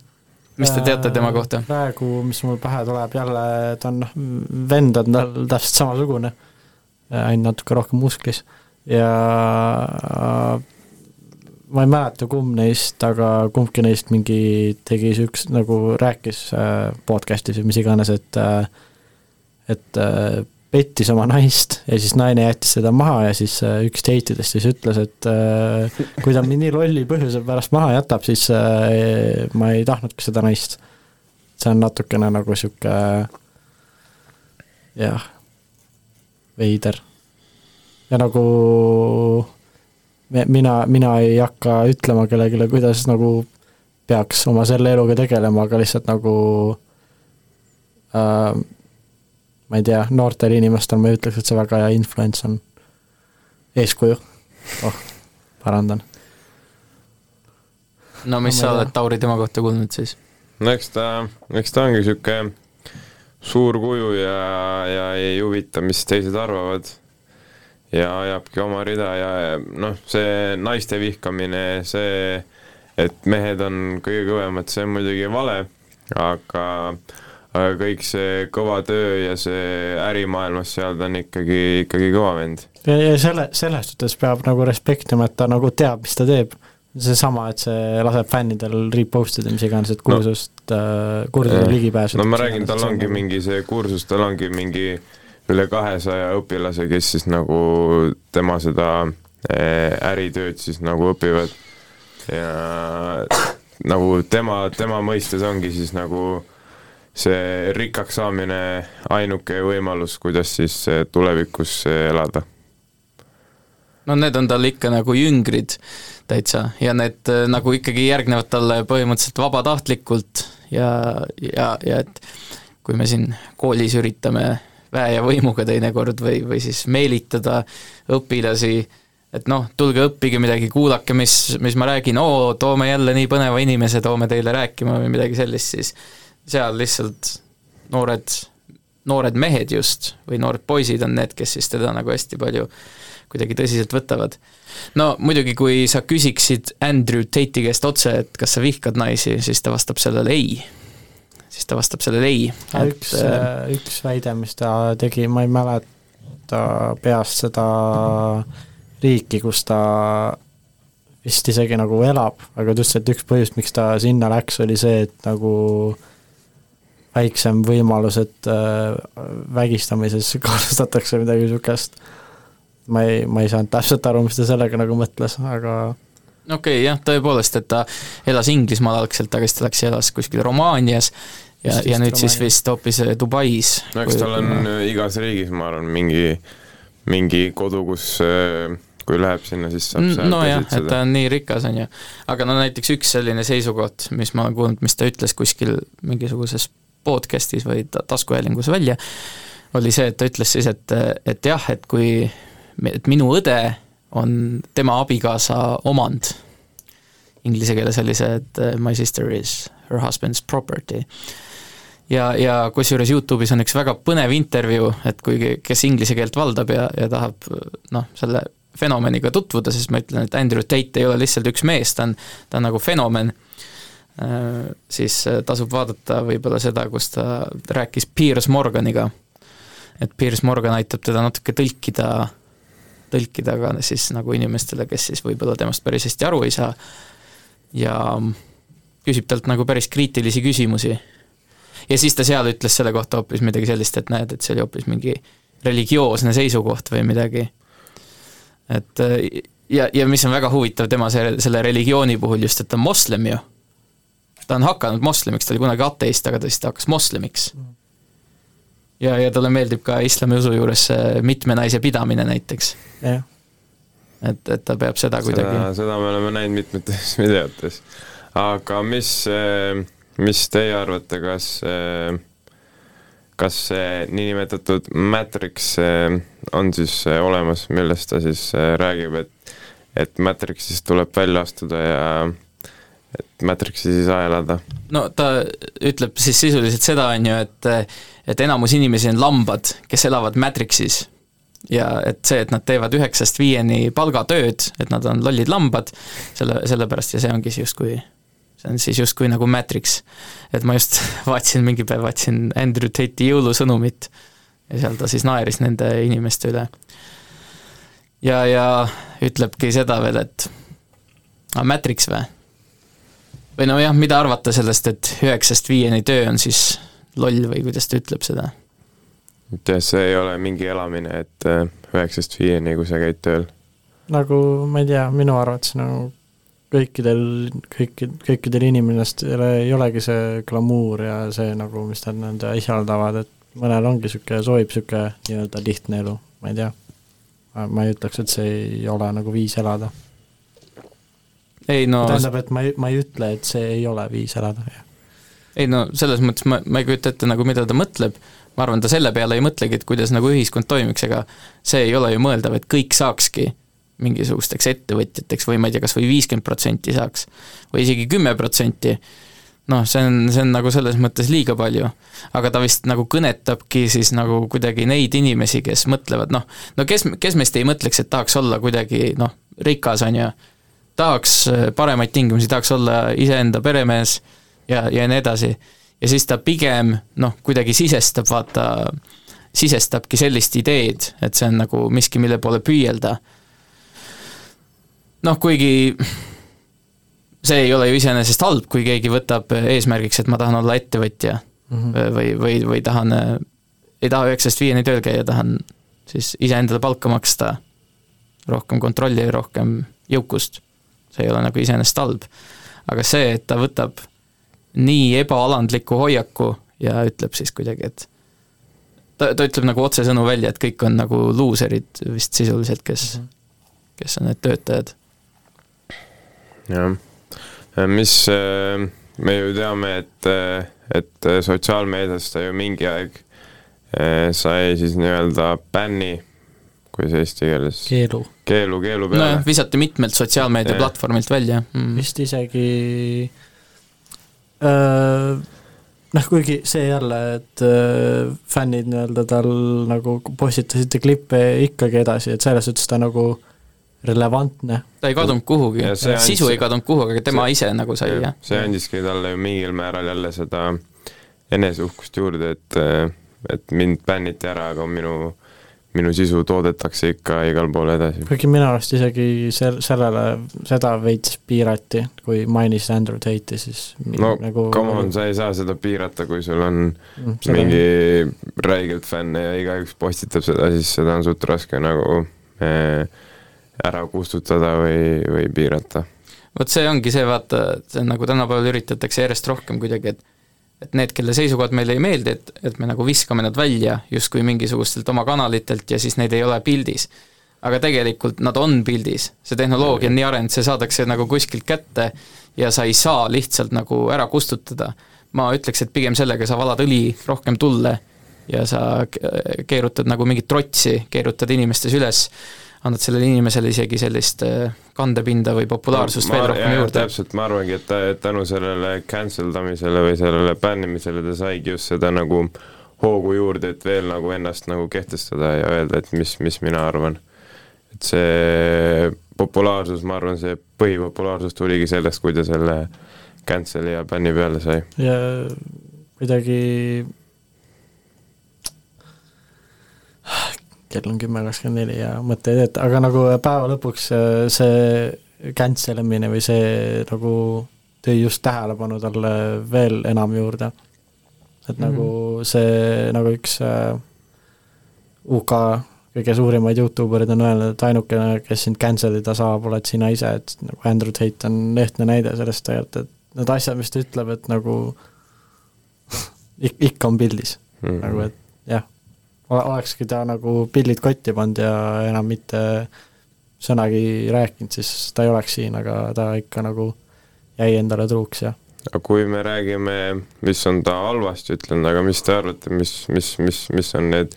Mis te teate tema kohta? praegu, mis mul pähe tuleb jälle, ta on noh, vend on tal täpselt samasugune, ainult natuke rohkem musklis ja ma ei mäleta, kumb neist, aga kumbki neist mingi tegi siukse, nagu rääkis äh, podcast'is või mis iganes, et äh, et äh, pettis oma naist ja siis naine jättis seda maha ja siis äh, üks teitidest siis ütles, et äh, kui ta mind nii lolli põhjuse pärast maha jätab, siis äh, ma ei tahtnudki seda naist. see on natukene nagu sihuke jah, veider. ja nagu me, mina, mina ei hakka ütlema kellelegi, kuidas nagu peaks oma selle eluga tegelema, aga lihtsalt nagu äh, ma ei tea, noortel inimestel ma ei ütleks, et see väga hea influence on. eeskuju, oh, parandan. no mis No sa oled, Tauri, tema kohta kuulnud siis? no eks ta, eks ta ongi sihuke suur kuju ja, ja ei huvita, mis teised arvavad. ja ajabki oma rida ja noh, see naiste vihkamine, see, et mehed on kõige kõvemad, see on muidugi vale, aga, aga kõik see kõva töö ja see ärimaailmas seal ta on ikkagi, ikkagi kõva vend. ja, ja selle, selles suhtes peab nagu respektima, et ta nagu teab, mis ta teeb. seesama, et see laseb fännidel repost ida mis iganes, et kursust no. äh,, kursusele ligi pääseda. no ma räägin, tal ongi mingi see kursus, tal ongi mingi üle kahesaja õpilase, kes siis nagu tema seda eh, äritööd siis nagu õpivad ja nagu tema, tema mõistes ongi siis nagu see rikkaks saamine ainuke võimalus, kuidas siis eh, tulevikus eh, elada. No need on tal ikka nagu jüngrid täitsa ja need äh, nagu ikkagi järgnevad talle põhimõtteliselt vabatahtlikult ja, ja, ja et kui me siin koolis üritame väe ja võimuga teinekord või, või siis meelitada õpilasi, et noh, tulge õppige midagi, kuulake, mis, mis ma räägin, oo, toome jälle nii põneva inimese, toome teile rääkima või midagi sellist, siis seal lihtsalt noored, noored mehed just, või noored poisid on need, kes siis teda nagu hästi palju kuidagi tõsiselt võtavad. no muidugi, kui sa küsiksid Andrew Tate'i käest otse, et kas sa vihkad naisi, siis ta vastab sellele ei. siis ta vastab sellele ei. üks, üks väide, mis ta tegi, ma ei mäleta peast seda riiki, kus ta vist isegi nagu elab, aga ta ütles, et üks põhjus, miks ta sinna läks, oli see, et nagu väiksem võimalus, et äh, vägistamises kahtlustatakse või midagi niisugust. ma ei, ma ei saanud täpselt aru, mis ta sellega nagu mõtles, aga okei okay,, jah, tõepoolest, et ta elas Inglismaal algselt, aga siis ta läks ja elas kuskil Romaanias ja ja nüüd siis Romaanias. vist hoopis äh, Dubais. no eks tal on äh, igas riigis, ma arvan, mingi, mingi kodu, kus kui läheb sinna, siis saab seal nojah, et ta on nii rikas, on ju. aga no näiteks üks selline seisukoht, mis ma olen kuulnud, mis ta ütles kuskil mingisuguses podcast'is või ta- taskuhäälingus välja, oli see, et ta ütles siis, et, et jah, et kui, et minu õde on tema abikaasa omand. Inglise keeles oli see, et uh, my sister is her husband's property ja, ja kusjuures Youtube'is on üks väga põnev intervjuu, et kui, kes inglise keelt valdab ja, ja tahab noh, selle fenomeniga tutvuda, siis ma ütlen, et Andrew Tate ei ole lihtsalt üks mees, ta on, ta on nagu fenomen, siis äh, tasub vaadata võib-olla seda, kus ta rääkis Piers Morganiga. et Piers Morgan aitab teda natuke tõlkida, tõlkida ka siis nagu inimestele, kes siis võib-olla temast päris hästi aru ei saa ja küsib talt nagu päris kriitilisi küsimusi ja siis ta seal ütles selle kohta hoopis midagi sellist, et näed, et see oli hoopis mingi religioosne seisukoht või midagi. et äh, ja, ja mis on väga huvitav tema see, selle religiooni puhul just, et ta on moslem ju. Ta on hakanud moslemiks, ta oli kunagi ateist, aga ta siis ta hakkas moslemiks. ja, ja talle meeldib ka islami usu juures see mitme naise pidamine näiteks. et, et ta peab seda seda kuidagi,, seda me oleme näinud mitmetes videotes. aga mis, mis teie arvate, kas, kas see niinimetatud Matrix eh, on siis eh, olemas, millest ta siis eh, räägib, et et Matrixist tuleb välja astuda ja et Matrixis ei saa elada? no ta ütleb siis sisuliselt seda, on ju, et et enamus inimesi on lambad, kes elavad Matrixis ja et see, et nad teevad üheksast viieni palgatööd, et nad on lollid lambad, selle, sellepärast ja see ongi siis justkui, see on siis justkui nagu Matrix. et ma just vaatasin mingi päev, vaatasin Andrew Tate'i jõulusõnumit ja seal ta siis naeris nende inimeste üle. ja, ja ütlebki seda veel, et aga Matrix või? Või nojah, mida arvata sellest, et üheksast viieni töö on siis loll või kuidas ta ütleb seda? et jah, see ei ole mingi elamine, et eh, üheksast viieni, kui sa käid tööl. nagu ma ei tea, minu arvates nagu kõikidel, kõiki, kõikidel inimestel ei olegi see glamuur ja see nagu, mis nad nõnda isaldavad, et mõnel ongi niisugune, sobib niisugune nii-öelda lihtne elu, ma ei tea. ma ei ütleks, et see ei ole nagu viis elada. Ei no tähendab, et ma ei, ma ei ütle, et see ei ole viis elada, jah. ei no selles mõttes ma, ma ei kujuta ette nagu, mida ta mõtleb, ma arvan, ta selle peale ei mõtlegi, et kuidas nagu ühiskond toimiks, ega see ei ole ju mõeldav, et kõik saakski mingisugusteks ettevõtjateks või ma ei tea, kas või viiskümmend protsenti saaks või isegi kümme protsenti, noh, see on, see on nagu selles mõttes liiga palju. aga ta vist nagu kõnetabki siis nagu kuidagi neid inimesi, kes mõtlevad, noh, no kes, kes meist ei mõtleks, et tahaks olla kuidagi noh, rikas, on ju, tahaks äh, paremaid tingimusi, tahaks olla iseenda peremees ja, ja nii edasi. ja siis ta pigem noh, kuidagi sisestab, vaata, sisestabki sellist ideed, et see on nagu miski, mille poole püüelda noh, kuigi see ei ole ju iseenesest halb, kui keegi võtab eesmärgiks, et ma tahan olla ettevõtja mm -hmm. või, või, või tahan, ei taha üheksast viieni tööl käia, tahan siis iseendale palka maksta, rohkem kontrolli, rohkem jõukust. See ei ole nagu iseenesest halb. aga see, et ta võtab nii ebaalandliku hoiaku ja ütleb siis kuidagi, et ta, ta ütleb nagu otsesõnu välja, et kõik on nagu luuserid vist sisuliselt, kes -hmm. kes on need töötajad jah, mis äh, me ju teame, et, et sotsiaalmeedias ta ju mingi aeg äh, sai siis nii-öelda bänni, kuidas eesti keeles? keelu. keelu, keelu peale nojah, visati mitmelt sotsiaalmeediaplatvormilt välja mm.. vist isegi öö, noh, kuigi see jälle, et öö, fännid nii-öelda tal nagu postitasid klippe ikkagi edasi, et selles suhtes ta nagu relevantne. ta ei kadunud kuhugi see sisu andis- ei kadunud kuhugi, aga tema see- ise nagu sai, jah. see andiski talle ju mingil määral jälle seda eneseuhkust juurde, et, et mind bänniti ära, aga minu, minu sisu toodetakse ikka igal pool edasi. kuigi minu arust isegi sel-, sellele, seda veits piirati, kui mainisid Andrew Tate'i, siis no nagu come on, sa ei saa seda piirata, kui sul on Mm, seda- mingi räigelt fänne ja igaüks postitab seda, siis seda on suht raske nagu eh, ära kustutada või, või piirata. vot see ongi see, vaata, see on nagu tänapäeval üritatakse järjest rohkem kuidagi, et et need, kelle seisukohad meile ei meeldi, et, et me nagu viskame nad välja justkui mingisugustelt oma kanalitelt ja siis neid ei ole pildis. aga tegelikult nad on pildis, see tehnoloogia on nii arenenud, see saadakse nagu kuskilt kätte ja sa ei saa lihtsalt nagu ära kustutada. ma ütleks, et pigem sellega sa valad õli rohkem tulle ja sa ke- keerutad nagu mingit trotsi, keerutad inimestes üles, annad sellele inimesele isegi sellist äh, kandepinda või populaarsust veel rohkem juurde. täpselt, ma arvangi, et ta, et tänu sellele cancel damisele või sellele bännimisele ta saigi just seda nagu hoogu juurde, et veel nagu ennast nagu kehtestada ja öelda, et mis, mis mina arvan. et see populaarsus, ma arvan, see põhipopulaarsus tuligi sellest, kui ta selle cancel'i ja bänni peale sai. ja kuidagi kell on kümme kakskümmend neli ja mõtteid ette, aga nagu päeva lõpuks äh, see cancel imine või see nagu tõi just tähelepanu talle veel enam juurde. et mm -hmm. nagu see, nagu üks äh, UK kõige suurimaid Youtube erid on öelnud, et ainukene, kes sind cancel ida saab, oled sina ise, et nagu Andrew Tate on ehtne näide sellest tegelikult, et need asjad, mis ta ütleb, et nagu ik-, ikka on pildis mm. -hmm. nagu et jah, olekski ta nagu pillid kotti pannud ja enam mitte sõnagi rääkinud, siis ta ei oleks siin, aga ta ikka nagu jäi endale truuks ja aga kui me räägime, mis on ta halvasti ütlenud, aga mis te arvate, mis, mis, mis, mis on need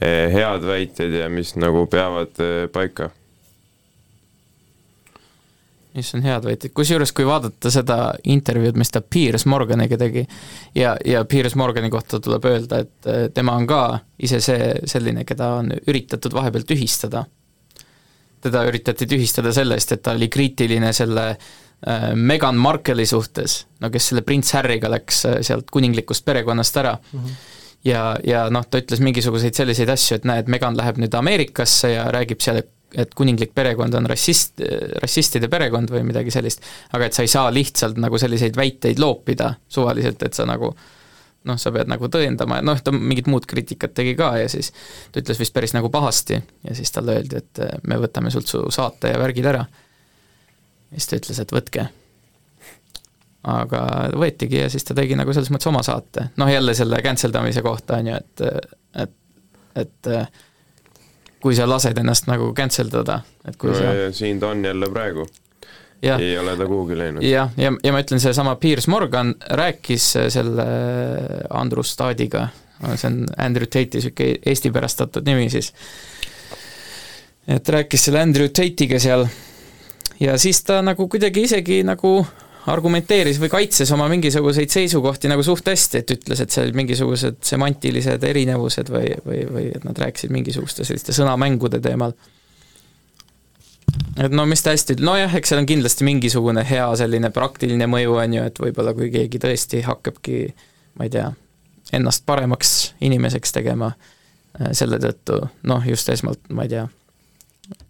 eh, head väited ja mis nagu peavad eh, paika? Mis on head väited, kusjuures kui vaadata seda intervjuud, mis ta Piers Morganiga tegi ja, ja Piers Morgani kohta tuleb öelda, et eh, tema on ka ise see selline, keda on üritatud vahepeal tühistada. teda üritati tühistada selle eest, et ta oli kriitiline selle äh, Meghan Markle'i suhtes, no kes selle prints Harry'ga läks äh, sealt kuninglikust perekonnast ära mm. -hmm ja, ja noh, ta ütles mingisuguseid selliseid asju, et näed, Megan läheb nüüd Ameerikasse ja räägib seal, et kuninglik perekond on rassist, rassistide perekond või midagi sellist, aga et sa ei saa lihtsalt nagu selliseid väiteid loopida suvaliselt, et sa nagu noh, sa pead nagu tõendama noh, ta mingit muud kriitikat tegi ka ja siis ta ütles vist päris nagu pahasti ja siis talle öeldi, et me võtame sult su saate ja värgid ära. ja siis ta ütles, et võtke aga võetigi ja siis ta tegi nagu selles mõttes oma saate, noh jälle selle cancel damise kohta on ju, et, et, et kui sa lased ennast nagu cancel dada, et kui no, sa siin ta on jälle praegu. Jah. ei ole ta kuhugi läinud. jah, ja, ja, ja ma ütlen, seesama Piers Morgan rääkis selle Andrus Staadiga, see on Andrew Tate'i niisugune eestipärastatud nimi siis, et rääkis selle Andrew Tate'iga seal ja siis ta nagu kuidagi isegi nagu argumenteeris või kaitses oma mingisuguseid seisukohti nagu suht hästi, et ütles, et seal mingisugused semantilised erinevused või, või, või et nad rääkisid mingisuguste selliste sõnamängude teemal. et no mis ta hästi, nojah, eks seal on kindlasti mingisugune hea selline praktiline mõju, on ju, et võib-olla kui keegi tõesti hakkabki, ma ei tea, ennast paremaks inimeseks tegema selle tõttu, noh, just esmalt, ma ei tea,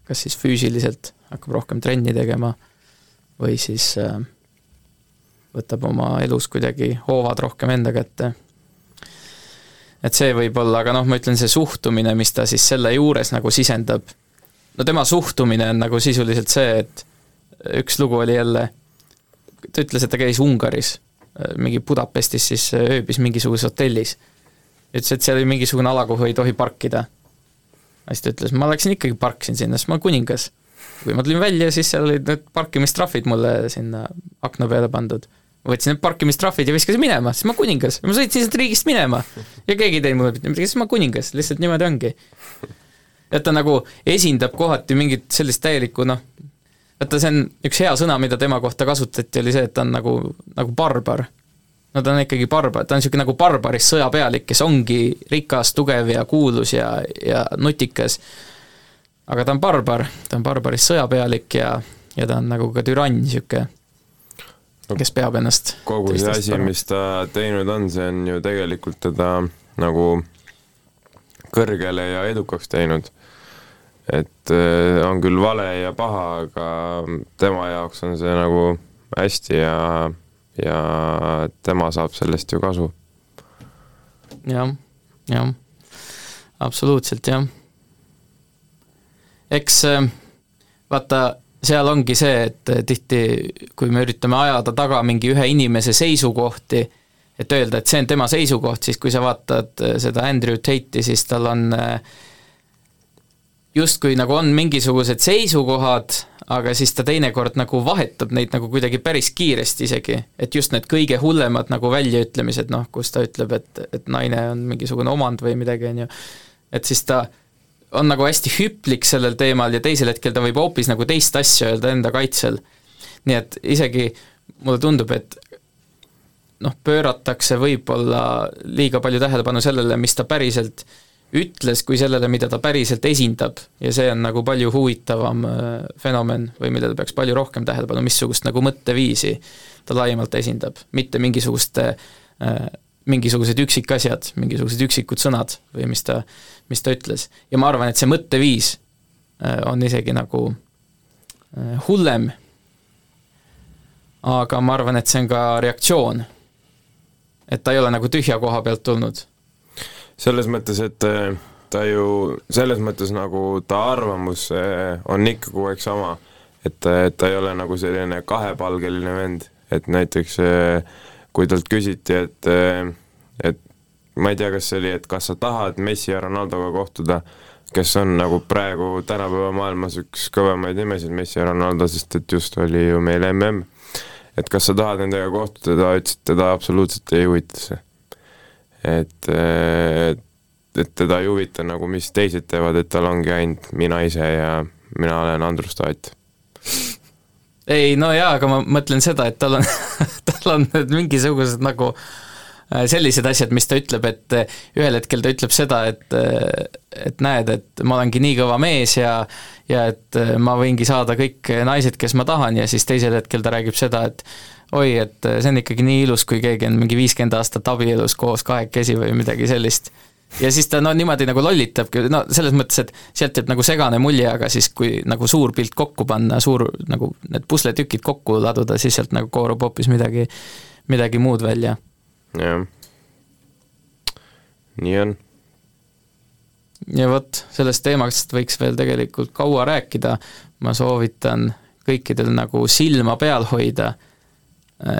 kas siis füüsiliselt hakkab rohkem trenni tegema või siis äh, võtab oma elus kuidagi hoovad rohkem enda kätte. et see võib olla, aga noh, ma ütlen, see suhtumine, mis ta siis selle juures nagu sisendab, no tema suhtumine on nagu sisuliselt see, et üks lugu oli jälle, ta ütles, et ta käis Ungaris, mingi Budapestis siis ööbis mingisuguses hotellis. ütles, et seal oli mingisugune ala, kuhu ei tohi parkida. siis ta ütles, ma läksin ikkagi, parkisin sinna, sest ma olen kuningas. kui ma tulin välja, siis seal olid need parkimistrahvid mulle sinna akna peale pandud võtsin need parkimistrahvid ja viskasin minema, sest ma kuningas, ma sõitsin sealt riigist minema. ja keegi ei teinud mulle mitte midagi, sest ma kuningas, lihtsalt niimoodi ongi. et ta nagu esindab kohati mingit sellist täielikku noh, vaata see on üks hea sõna, mida tema kohta kasutati, oli see, et ta on nagu, nagu barbar. no ta on ikkagi barbar, ta on niisugune nagu barbarist sõjapealik, kes ongi rikas, tugev ja kuulus ja, ja nutikas. aga ta on barbar, ta on barbarist sõjapealik ja, ja ta on nagu ka türann niisugune kes peab ennast kogu see asi, mis ta teinud on, see on ju tegelikult teda nagu kõrgele ja edukaks teinud. et äh, on küll vale ja paha, aga tema jaoks on see nagu hästi ja, ja tema saab sellest ju kasu. jah, jah, absoluutselt jah. eks äh, vaata, seal ongi see, et tihti, kui me üritame ajada taga mingi ühe inimese seisukohti, et öelda, et see on tema seisukoht, siis kui sa vaatad äh, seda Andrew Tate'i, siis tal on äh, justkui nagu on mingisugused seisukohad, aga siis ta teinekord nagu vahetab neid nagu kuidagi päris kiiresti isegi, et just need kõige hullemad nagu väljaütlemised, noh, kus ta ütleb, et, et naine on mingisugune omand või midagi, on ju, et siis ta on nagu hästi hüplik sellel teemal ja teisel hetkel ta võib hoopis nagu teist asja öelda enda kaitsel. nii et isegi mulle tundub, et noh, pööratakse võib-olla liiga palju tähelepanu sellele, mis ta päriselt ütles, kui sellele, mida ta päriselt esindab ja see on nagu palju huvitavam äh, fenomen või millele peaks palju rohkem tähelepanu, missugust nagu mõtteviisi ta laiemalt esindab, mitte mingisuguste äh, mingisugused üksikasjad, mingisugused üksikud sõnad või mis ta, mis ta ütles. ja ma arvan, et see mõtteviis äh, on isegi nagu äh, hullem, aga ma arvan, et see on ka reaktsioon. et ta ei ole nagu tühja koha pealt tulnud selles mõttes, et äh, ta ju selles mõttes nagu ta arvamus on ikka kogu aeg sama, et, et ta ei ole nagu selline kahepalgeline vend, et näiteks äh, kui talt küsiti, et, et ma ei tea, kas see oli, et kas sa tahad Messi ja Ronaldoga kohtuda, kes on nagu praegu tänapäeva maailmas üks kõvemaid nimesid, Messi ja Ronaldo, sest et just oli ju meil mm. et kas sa tahad nendega kohtuda, ta ütles, et teda absoluutselt ei huvita see et, et teda ei huvita nagu, mis teised teevad, et tal ongi ainult mina ise ja mina olen Andrus Taat. Ei no jaa, aga ma mõtlen seda, et tal on, tal on need mingisugused nagu äh, sellised asjad, mis ta ütleb, et äh, ühel hetkel ta ütleb seda, et et näed, et ma olengi nii kõva mees ja ja et äh, ma võingi saada kõik naised, kes ma tahan ja siis teisel hetkel ta räägib seda, et oi, et see on ikkagi nii ilus, kui keegi on mingi viiskümmend aastat abielus koos kahekesi või midagi sellist. Ja siis ta no niimoodi nagu lollitabki, no selles mõttes, et sealt jääb nagu segane mulje, aga siis kui nagu suur pilt kokku panna, suur nagu need pusletükid kokku laduda, siis sealt nagu koorub hoopis midagi, midagi muud välja. jah, nii on. ja vot, sellest teemast võiks veel tegelikult kaua rääkida, ma soovitan kõikidel nagu silma peal hoida,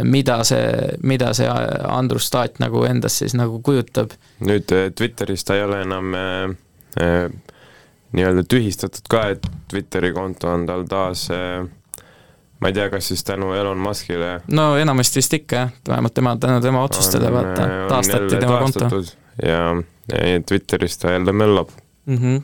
mida see, mida see Andrus Taat nagu endast siis nagu kujutab nüüd äh, Twitteris ta ei ole enam äh, äh, nii-öelda tühistatud ka, et Twitteri konto on tal taas äh, ma ei tea, kas siis tänu Elon Muskile no enamasti vist ikka jah, vähemalt tema, tänu tema otsustele vaata äh,, taastati tema konto ja, ja Twitteris ta jälle möllab. mm. -hmm.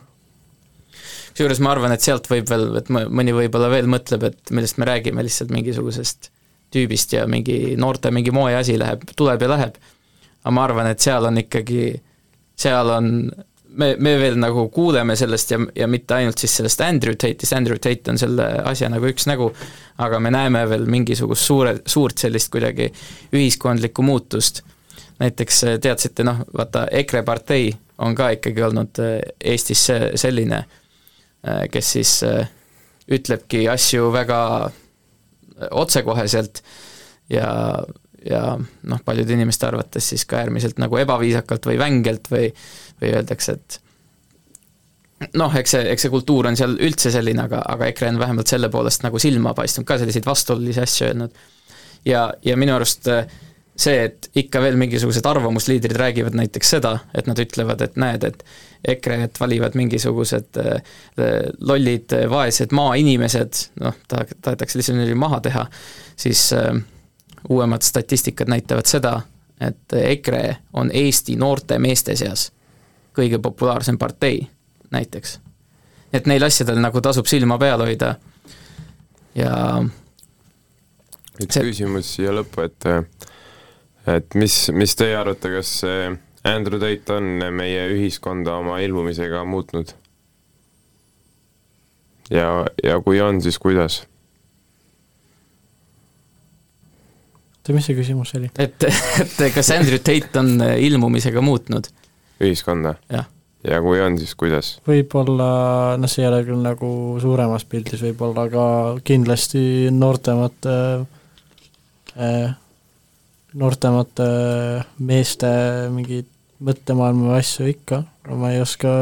kusjuures ma arvan, et sealt võib veel, et mõ- mõni võib-olla veel mõtleb, et millest me räägime, lihtsalt mingisugusest tüübist ja mingi noorte mingi moeasi läheb, tuleb ja läheb. aga ma arvan, et seal on ikkagi, seal on, me, me veel nagu kuuleme sellest ja, ja mitte ainult siis sellest Andrew Tate'ist, Andrew Tate on selle asja nagu üks nägu, aga me näeme veel mingisugust suure, suurt sellist kuidagi ühiskondlikku muutust näiteks äh, teadsite, noh, vaata EKRE partei on ka ikkagi olnud äh, Eestis selline, kes siis ütlebki asju väga otsekoheselt ja, ja noh, paljude inimeste arvates siis ka äärmiselt nagu ebaviisakalt või vängelt või, või öeldakse, et noh, eks see, eks see kultuur on seal üldse selline, aga, aga EKRE on vähemalt selle poolest nagu silma paistnud ka selliseid vastuolulisi asju öelnud. ja, ja minu arust äh, see, et ikka veel mingisugused arvamusliidrid räägivad näiteks seda, et nad ütlevad, et näed, et EKRE-t valivad mingisugused äh, lollid äh, vaesed maainimesed, noh, ta, tahetakse lihtsalt niimoodi maha teha, siis äh, uuemad statistikad näitavad seda, et EKRE on Eesti noorte meeste seas kõige populaarsem partei näiteks. et neil asjadel nagu tasub silma peal hoida ja üks see... küsimus siia lõppu, et et mis, mis teie arvate, kas see Andrew Tate on meie ühiskonda oma ilmumisega muutnud? ja, ja kui on, siis kuidas? oota, mis see küsimus oli? et, et kas Andrew Tate on ilmumisega muutnud? ühiskonda? jah. ja kui on, siis kuidas? võib-olla, noh, see ei ole küll nagu suuremas pildis võib-olla, aga kindlasti noortemate äh,, noortemate meeste mingeid mõttemaailma asju ikka, ma ei oska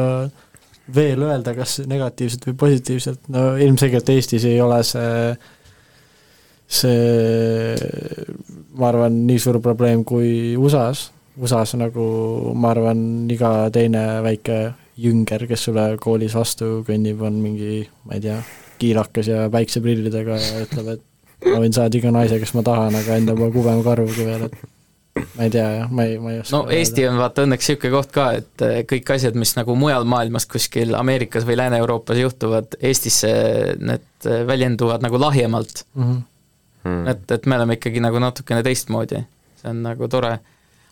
veel öelda, kas negatiivselt või positiivselt, no ilmselgelt Eestis ei ole see see, ma arvan, nii suur probleem kui USA-s, USA-s nagu ma arvan, iga teine väike jünger, kes sulle koolis vastu kõnnib, on mingi, ma ei tea, kiilakas ja päikseprillidega ja ütleb, et ma võin saada iga naise, kes ma tahan, aga enda pole kubema karvugi veel, et ma ei tea jah, ma ei, ma ei oska no Eesti on vaata õnneks niisugune koht ka, et äh, kõik asjad, mis nagu mujal maailmas kuskil Ameerikas või Lääne-Euroopas juhtuvad, Eestisse need äh, väljenduvad nagu lahjemalt mm. -hmm. Et, et me oleme ikkagi nagu natukene teistmoodi, see on nagu tore.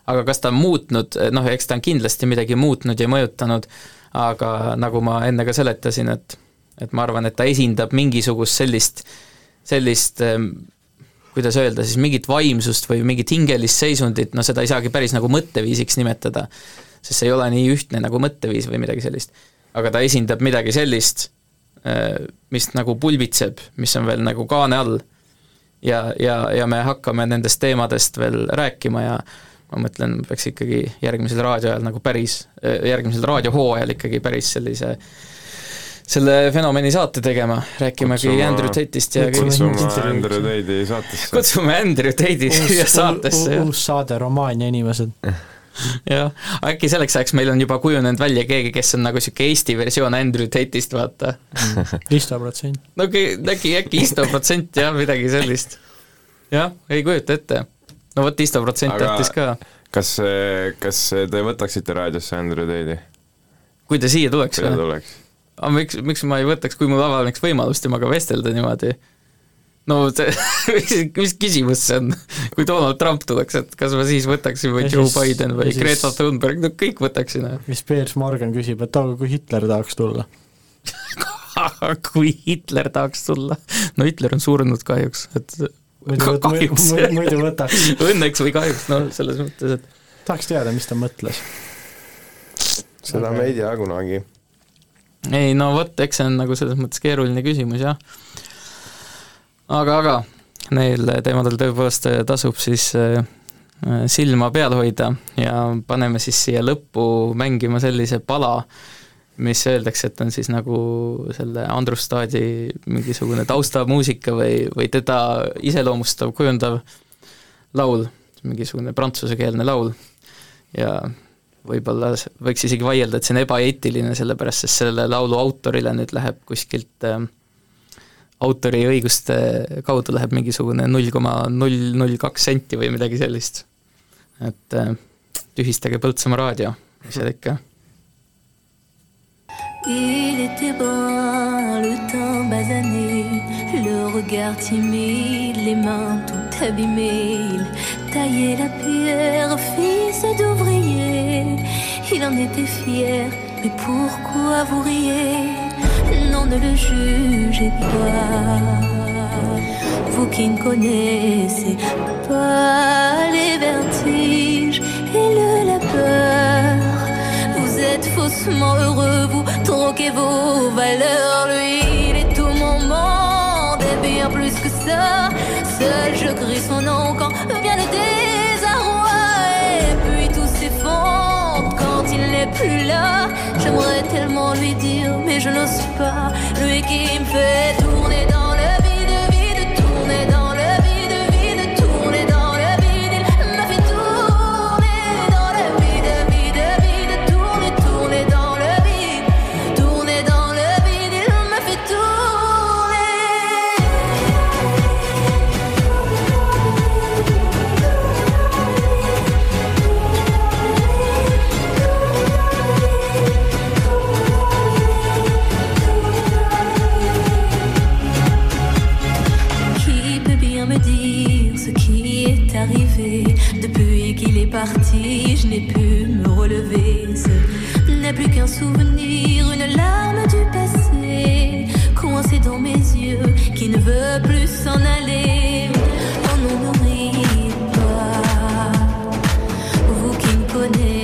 aga kas ta on muutnud, noh, eks ta on kindlasti midagi muutnud ja mõjutanud, aga nagu ma enne ka seletasin, et et ma arvan, et ta esindab mingisugust sellist, sellist ähm, kuidas öelda siis, mingit vaimsust või mingit hingelist seisundit, no seda ei saagi päris nagu mõtteviisiks nimetada, sest see ei ole nii ühtne nagu mõtteviis või midagi sellist. aga ta esindab midagi sellist, mis nagu pulbitseb, mis on veel nagu kaane all ja, ja, ja me hakkame nendest teemadest veel rääkima ja ma mõtlen, peaks ikkagi järgmisel raadioajal nagu päris, järgmisel raadiohooajal ikkagi päris sellise selle fenomeni saate tegema, rääkimegi Andrew Tate'ist ja kutsume Andrew Tate'i saatesse. kutsume Andrew Tate'i siia saatesse, uus saade Romaania inimesed. jah, äkki selleks ajaks meil on juba kujunenud välja keegi, kes on nagu niisugune Eesti versioon Andrew Tate'ist, vaata. Risto protsent. no äkki, äkki, äkki Isto protsent jah, midagi sellist. jah, ei kujuta ette. no vot, Isto protsent tahtis ka. kas, kas te võtaksite raadiosse Andrew Tate'i? kui ta siia tuleks kui ta või? tuleks? Aga miks, miks ma ei võtaks, kui mul avaneks võimalus temaga vestelda niimoodi? no see, mis, mis küsimus see on? kui Donald Trump tuleks, et kas ma siis võtaksin või Ja Joe siis- Biden või siis- Greta Thunberg, no kõik võtaksin. siis Piers Morgan küsib, et aga kui Hitler tahaks tulla? kui Hitler tahaks tulla. no Hitler on surnud kahjuks, et Muidu kahjuks muidu- võtaks. õnneks või kahjuks, no selles mõttes, et tahaks teada, mis ta mõtles. seda me ei tea kunagi. Ei no vot, eks see on nagu selles mõttes keeruline küsimus jah. aga, aga neil teemadel tõepoolest tasub siis äh, silma peal hoida ja paneme siis siia lõppu mängima sellise pala, mis öeldakse, et on siis nagu selle Andrustaadi mingisugune taustamuusika või, või teda iseloomustav, kujundav laul, mingisugune prantsusekeelne laul ja võib-olla võiks isegi vaielda, et see on ebaeetiline, sellepärast sest selle laulu autorile nüüd läheb kuskilt äh, autoriõiguste kaudu läheb mingisugune null koma null null kaks senti või midagi sellist. et äh, tühistage Põltsamaa raadio, mis seal ikka. Il était brun, le teint basané, le regard timide, les mains tout abîmées. Il taillait la pierre, fils d'ouvrier. Il en était fier, mais pourquoi vous riez? Non, ne le jugez pas. Vous qui ne connaissez pas les vertiges et le faussement heureux, vous troquez vos valeurs. Lui, il est tout mon monde et bien plus que ça. Seul je crie son nom quand vient le désarroi. Et puis tout s'effondre quand il n'est plus là. J'aimerais tellement lui dire, mais je n'ose pas. Lui qui me fait tourner dans n'ai pu me relever. Ce n'est plus qu'un souvenir, une larme du passé, coincée dans mes yeux, qui ne veut plus s'en aller. Oh non, n'oubliez pas, vous qui me connaissez.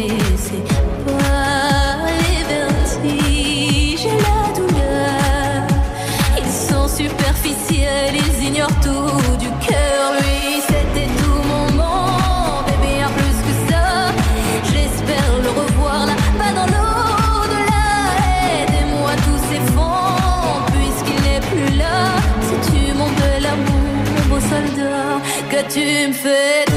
tu me fais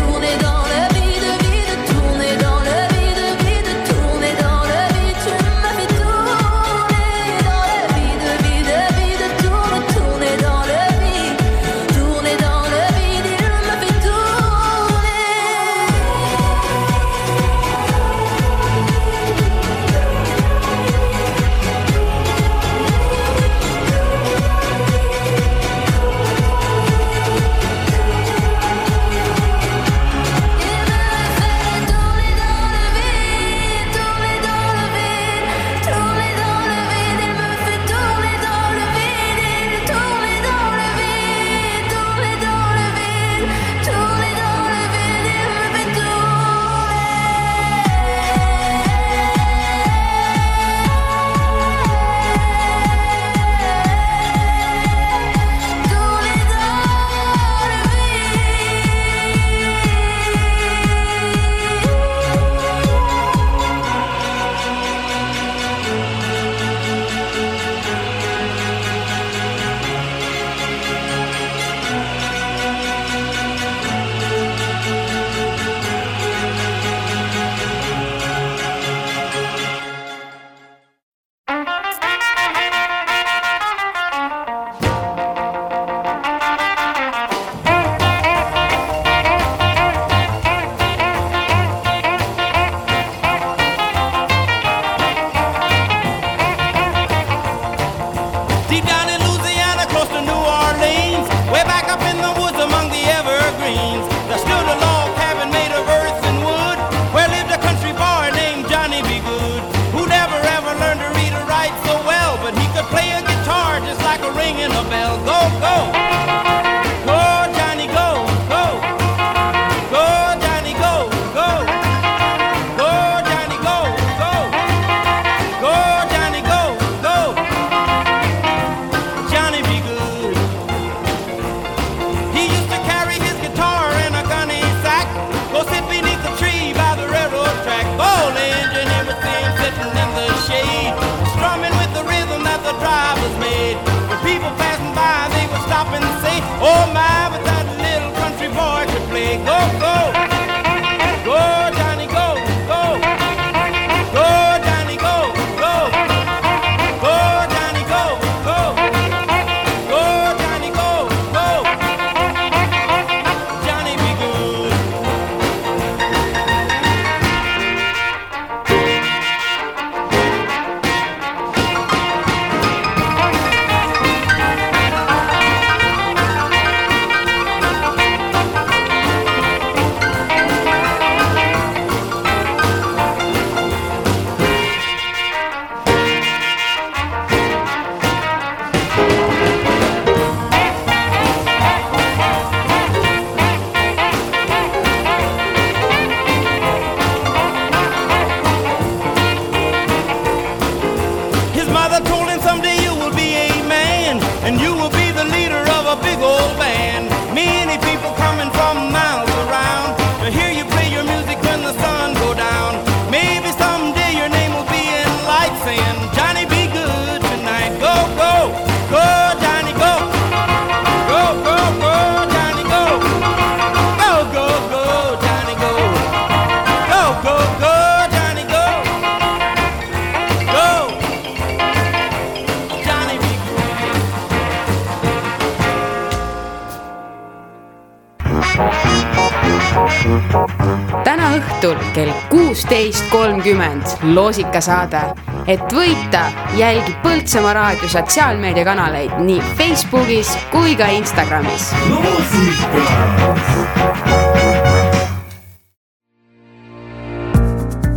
loosikasaade. et võita, jälgi Põltsamaa raadio sotsiaalmeediakanaleid nii Facebookis kui ka Instagramis.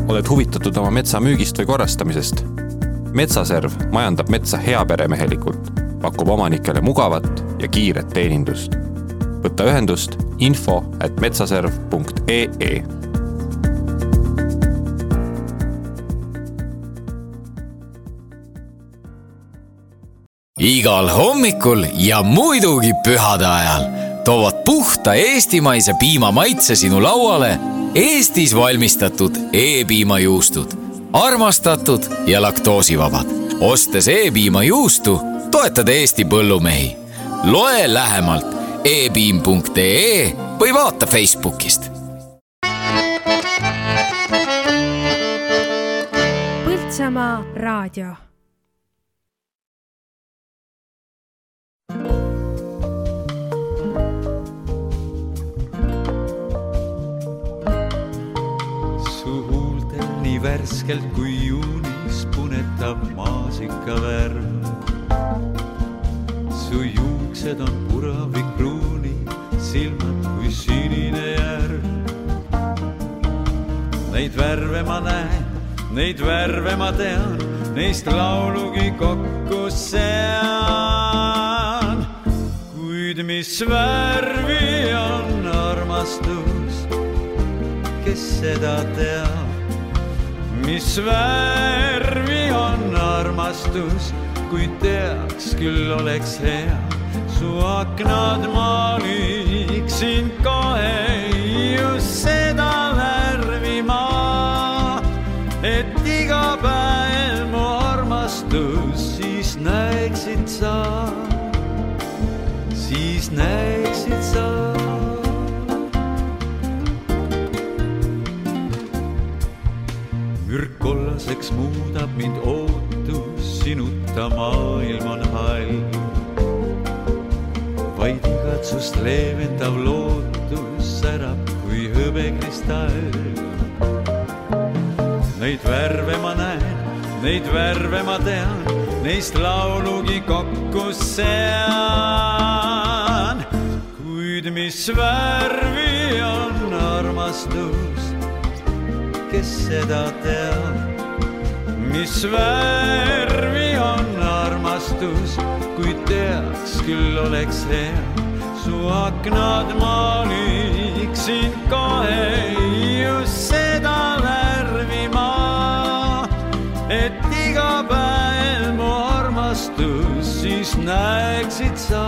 oled huvitatud oma metsa müügist või korrastamisest? metsaserv majandab metsa heaperemehelikult, pakub omanikele mugavat ja kiiret teenindust. võta ühendust info at metsaserv.ee igal hommikul ja muidugi pühade ajal toovad puhta eestimaise piima maitse sinu lauale Eestis valmistatud E-piimajuustud. armastatud ja laktoosivabad. ostes E-piimajuustu, toetad Eesti põllumehi. loe lähemalt e-piim.ee või vaata Facebookist. Põltsamaa raadio seda teab, mis värvi on armastus, kui teaks, küll oleks hea, su aknad maaliksin kohe mind ootus, sinuta maailm on hall. vaid igatsust leevendav lootus särab kui hõbekristall. Neid värve ma näen, neid värve ma tean, neist laulugi kokku sean. kuid mis värvi on armastus? kes seda teab, mis värvi on armastus, kui teaks, küll oleks hea, su aknad maaliksin kohe just seda värvi ma, et iga päev mu armastus siis näeksid sa,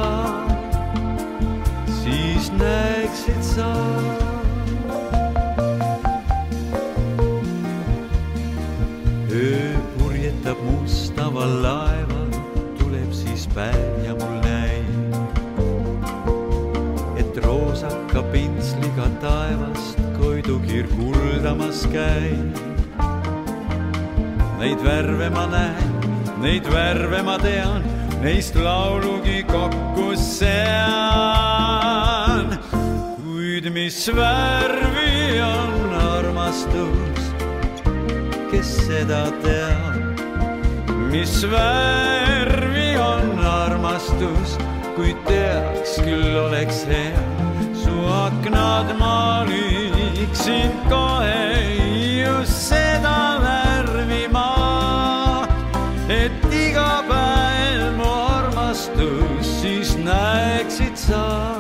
siis näeksid sa kuldamas käib. Neid värve ma näen, neid värve ma tean, neist laulugi kokku sean. kuid mis värvi on armastus? kes seda teab, mis värvi on armastus, kui teaks, küll oleks hea, aknad maaliksin kohe just seda värvi ma, et iga päev mu armastus siis näeksid sa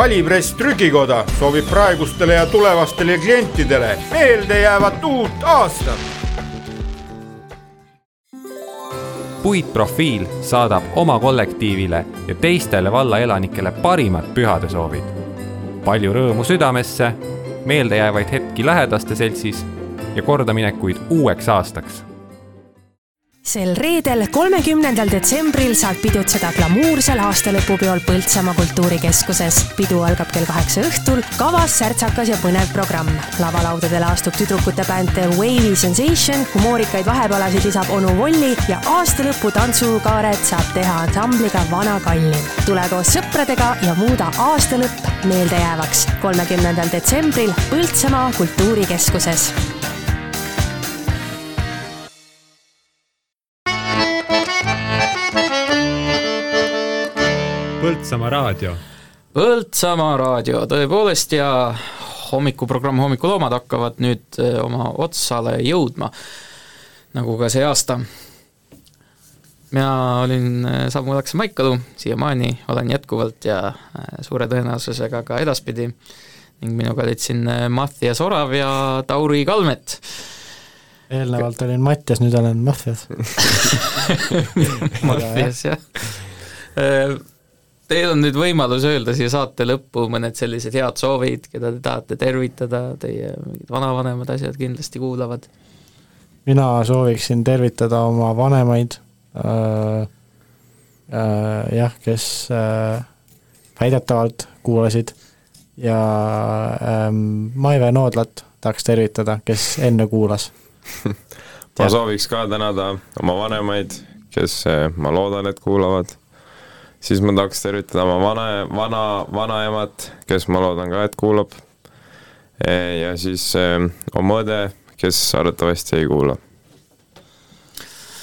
valipress trükikoda soovib praegustele ja tulevastele klientidele meeldejäävat uut aastat puitprofiil saadab oma kollektiivile ja teistele valla elanikele parimad pühadesoovid. palju rõõmu südamesse, meeldejäävaid hetki lähedaste seltsis ja kordaminekuid uueks aastaks sel reedel, kolmekümnendal detsembril saad pidutseda glamuursel aastalõpupeol Põltsamaa kultuurikeskuses. pidu algab kell kaheksa õhtul, kavas särtsakas ja põnev programm. lavalaudadele astub tüdrukute bänd The Wavy Sensation, humoorikaid vahepalasid lisab onu Volli ja aastalõpu tantsukaaret saab teha ansambliga Vana Kallim. tule koos sõpradega ja muuda aastalõpp meeldejäävaks. kolmekümnendal detsembril Põltsamaa kultuurikeskuses Põltsamaa raadio. Põltsamaa raadio, tõepoolest, ja hommikuprogramm Hommikuloomad hakkavad nüüd eh, oma otsale jõudma, nagu ka see aasta. mina olin eh, Samu Lakse Maikalu, siiamaani olen jätkuvalt ja eh, suure tõenäosusega ka edaspidi ning minuga olid siin Mattias Orav ja Tauri Kalmet eelnevalt olin Mattias, nüüd olen Mattias Mattias, jah. Teil on nüüd võimalus öelda siia saate lõppu mõned sellised head soovid, keda te tahate tervitada, teie mingid vanavanemad asjad kindlasti kuulavad. mina sooviksin tervitada oma vanemaid äh,, äh, jah, kes äh, väidetavalt kuulasid ja äh, Maive Noodlat tahaks tervitada, kes enne kuulas ma sooviks ka tänada oma vanemaid, kes eh, ma loodan, et kuulavad. Siis ma tahaks tervitada oma vana, vana, vanaemat, kes ma loodan ka, et kuulab. ja siis eh, oma õde, kes arvatavasti ei kuula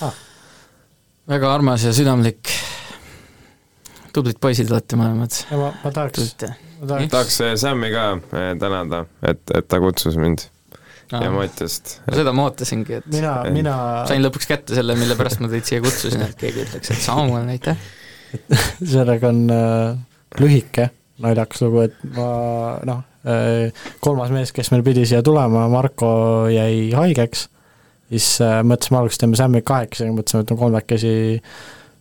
ah.. väga armas ja südamlik. tublid poisid olete mõlemad. ma, ma tahaks, ma tahaks tahaks eh, Sammi ka tänada, et, et ta kutsus mind Aa. ja Mattiast. seda ma ootasingi, et mina, mina sain lõpuks kätte selle, mille pärast ma teid siia kutsusin, et keegi ütleks, et Samuel, aitäh. sellega on äh, lühike naljakas lugu, et ma noh äh,, kolmas mees, kes meil pidi siia tulema, Marko jäi haigeks, siis äh, mõtlesime alguses teeme Sammi kahekesi, mõtlesime, et no kolmekesi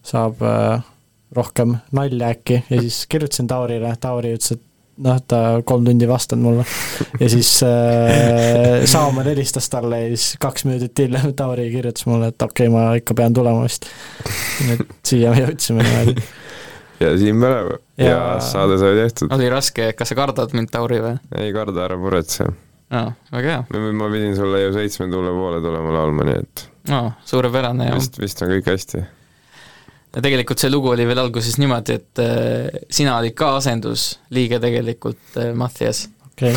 saab rohkem nalja äkki. Ja siis kirjutasin Taurile, Tauri ütles, et noh, ta kolm tundi ei vastanud mulle. ja siis äh, Saamäe helistas talle ja siis kaks minutit hiljem Tauri kirjutas mulle, et okei okay,, ma ikka pean tulema vist. et siia me jõudsime niimoodi. ja siin me oleme ja, ja saade sai tehtud. oli raske, kas sa kardad mind, Tauri, või? ei karda, ära muretse. aa, väga hea. ma pidin sulle ju seitsme tuule poole tulema laulma, nii et aa, suurepärane, jah. vist, vist on kõik hästi ja tegelikult see lugu oli veel alguses niimoodi, et äh, sina olid ka asendusliige tegelikult äh,, Mattias okay..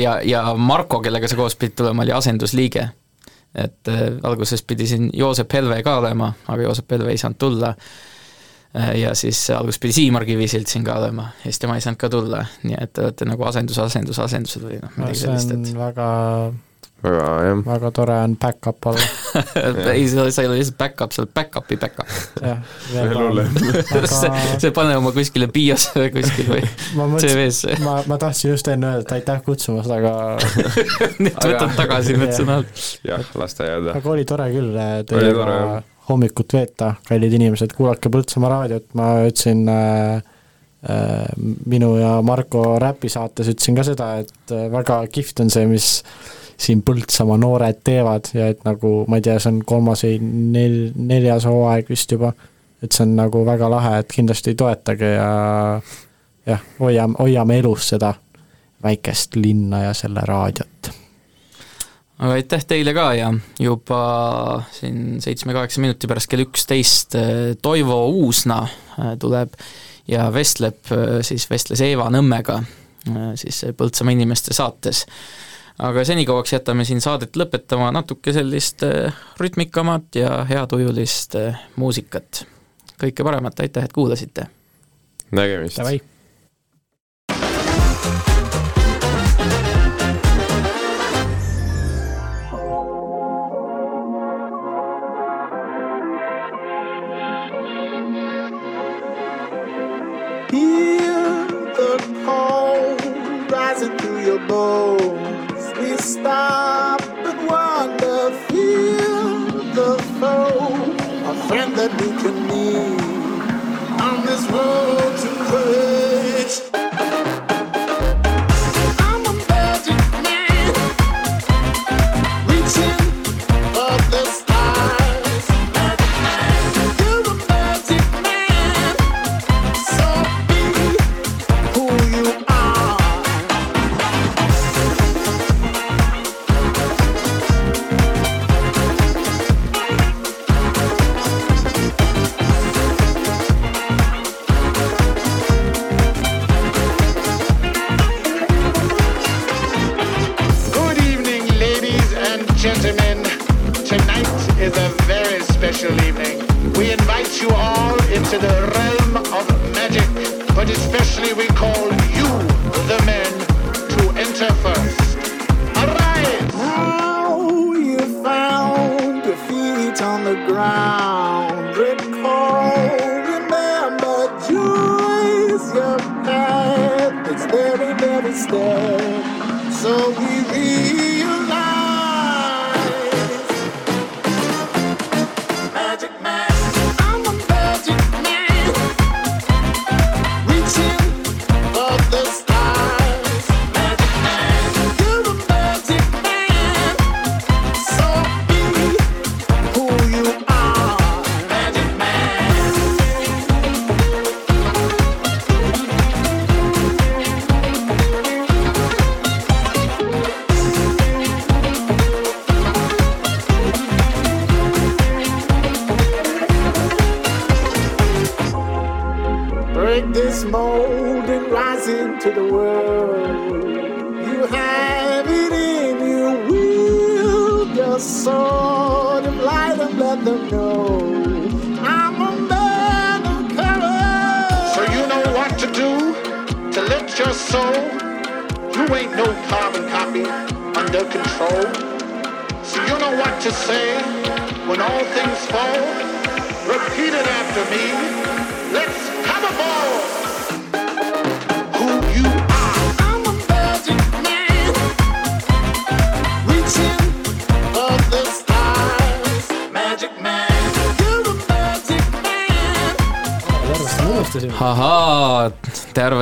ja, ja Marko, kellega sa koos pidid tulema, oli asendusliige. et äh, alguses pidi siin Joosep Helve ka olema, aga Joosep Helve ei saanud tulla äh,. ja siis alguses pidi Siimar Kivisild siin ka olema ja siis tema ei saanud ka tulla, nii et te olete nagu asendus, asendus, asendused või noh, midagi sellist, et väga väga jah. väga tore on back-up olla ei, sa, sa ei ole lihtsalt back-up, sa oled back-up'i back-up. jah, veel hullem. see, see pane oma kuskile BIOS või kuskil või CV-sse. ma, ma tahtsin just enne öelda, et aitäh kutsumast, aga nüüd võtad tagasi need sõnad. jah, las ta jääda. aga oli tore küll teiega hommikut veeta, kallid inimesed, kuulake Põltsamaa raadiot, ma ütlesin äh, minu ja Marko räpisaates ütlesin ka seda, et väga kihvt on see, mis siin Põltsamaa noored teevad ja et nagu ma ei tea, see on kolmas või nel-, neljas hooaeg vist juba, et see on nagu väga lahe, et kindlasti toetage ja jah, hoiame, hoiame elus seda väikest linna ja selle raadiot. aga aitäh teile ka ja juba siin seitsme-kaheksa minuti pärast kell üksteist Toivo Uusna tuleb ja vestleb, siis vestles Eeva Nõmmega siis Põltsamaa inimeste saates aga senikauaks jätame siin saadet lõpetama natuke sellist äh, rütmikamat ja heatujulist äh, muusikat. kõike paremat, aitäh, et kuulasite! nägemist!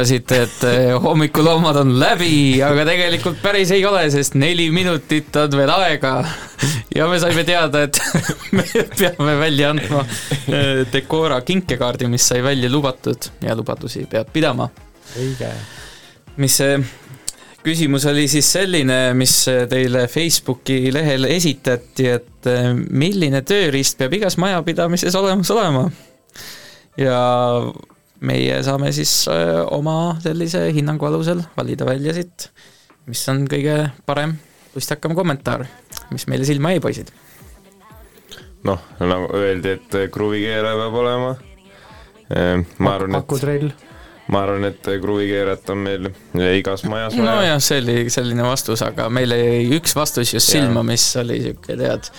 Te arvasite, et eh, hommikuloomad on läbi, aga tegelikult päris ei ole, sest neli minutit on veel aega. ja me saime teada, et me peame välja andma eh, Decora kinkekaardi, mis sai välja lubatud ja lubadusi peab pidama. õige. mis see küsimus oli siis selline, mis teile Facebooki lehel esitati, et eh, milline tööriist peab igas majapidamises olemas olema? ja meie saame siis oma sellise hinnangu alusel valida välja siit, mis on kõige parem lustakam kommentaar, mis meile silma jäi, poisid. noh, nagu öeldi, et kruvikeeraja peab olema. ma arvan, et ma arvan, et kruvikeerajat on meil igas majas nojah, see oli selline vastus, aga meile jäi üks vastus just silma, mis oli sihuke, tead,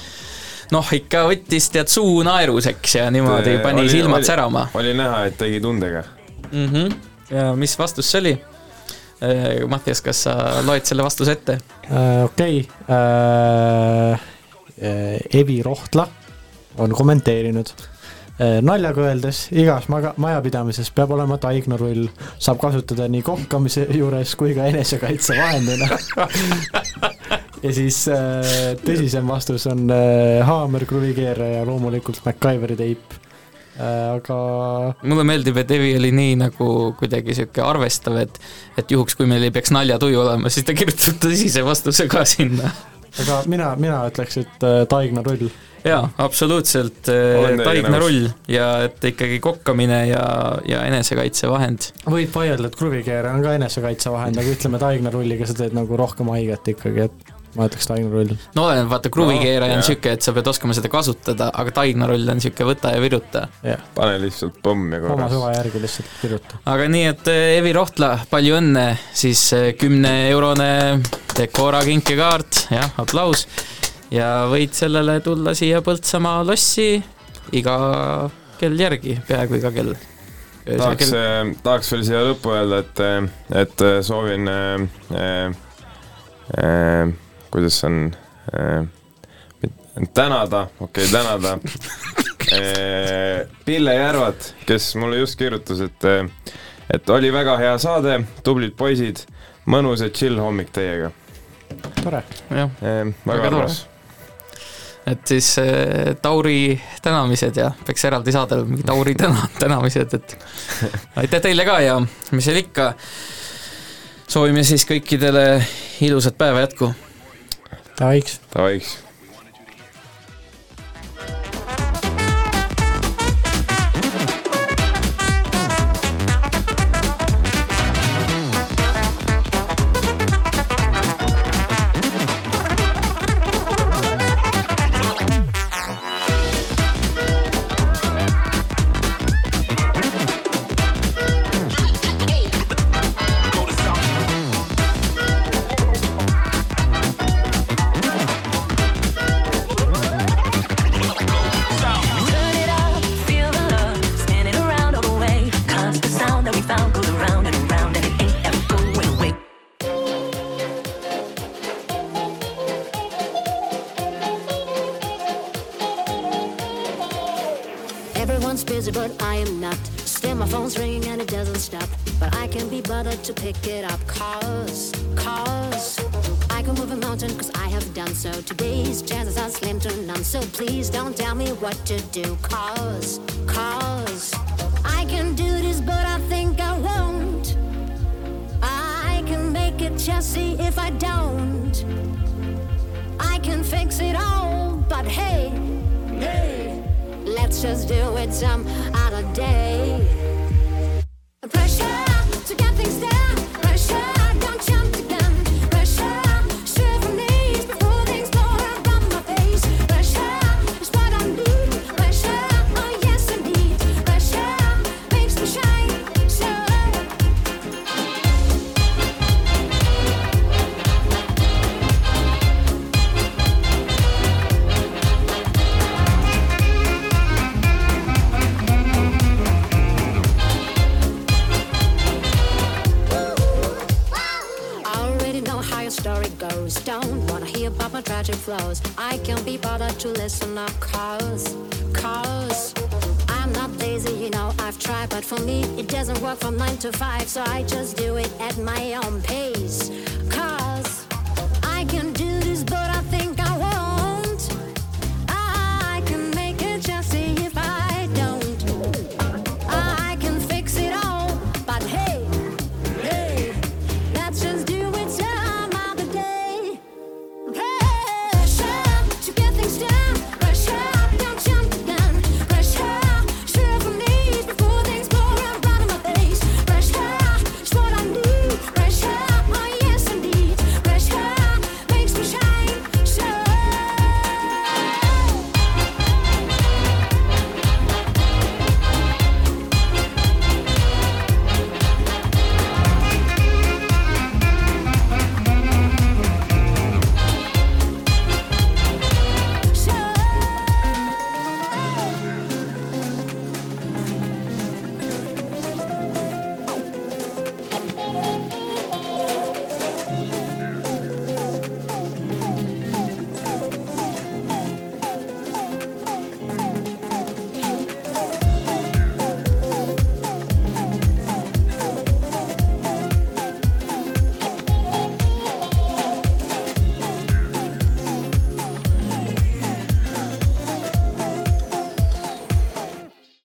noh, ikka võttis tead suu naeruseks ja niimoodi pani silmad särama oli näha, et tegi tundega. mm. -hmm. ja mis vastus see oli? Mattias, kas sa loed selle vastuse ette? okei, Evi Rohtla on kommenteerinud. Naljaga öeldes, igas maga-, majapidamises peab olema taignarull, saab kasutada nii kohkamise juures kui ka enesekaitsevahendina. ja siis äh, tõsisem vastus on äh, haamer, kruvikeeraja ja loomulikult MacGyveri teip äh,. aga mulle meeldib, et Evi oli nii nagu kuidagi sihuke arvestav, et et juhuks, kui meil ei peaks naljatuju olema, siis ta kirjutab tõsise vastuse ka sinna. Aga mina, mina ütleks, et äh, taignarull. jaa, absoluutselt Olen teiega taignarull ja et ikkagi kokkamine ja, ja enesekaitsevahend. võib vaielda, et kruvikeeraja on ka enesekaitsevahend, aga ütleme, taignarulliga sa teed nagu rohkem haiget ikkagi, et ma ütleks taignarull. no oleneb, vaata kruvikeeraja No, on sihuke, et sa pead oskama seda kasutada, aga taignarull on sihuke võta ja viruta. pane lihtsalt pommi oma korras. suva järgi lihtsalt viruta. aga nii, et eh, Evi Rohtla, palju õnne, siis eh, kümne-eurone Decora kinkekaart, jah, aplaus. ja võid sellele tulla siia Põltsamaa lossi iga kell järgi, peaaegu iga kell. tahaks, tahaks veel siia lõppu öelda, et, et soovin äh, äh, kuidas on äh,, tänada, okei okay,, tänada Pille Järvat, kes mulle just kirjutas, et, et oli väga hea saade, tublid poisid, mõnus ja chill hommik teiega. tore. jah, väga väga tore armas.. et siis äh, Tauri tänamised ja peaks eraldi saade olema mingi Tauri täna, tänamised, et aitäh teile ka ja mis seal ikka, soovime siis kõikidele ilusat päeva jätku. Davaiks. Davaiks. Pick it up. Cause, cause, I can move a mountain cause I have done so. Today's chances are slim to none. So please don't tell me what to do. Cause, cause, I can do this, but I think I won't. I can make it just see if I don't. I can fix it all, but hey, hey, let's just do it some other day. Pressure to get things done. Tragic flows. I can't be bothered to listen now, cause, cause I'm not lazy, you know, I've tried, but for me it doesn't work from nine to five, so I just do it at my own pace.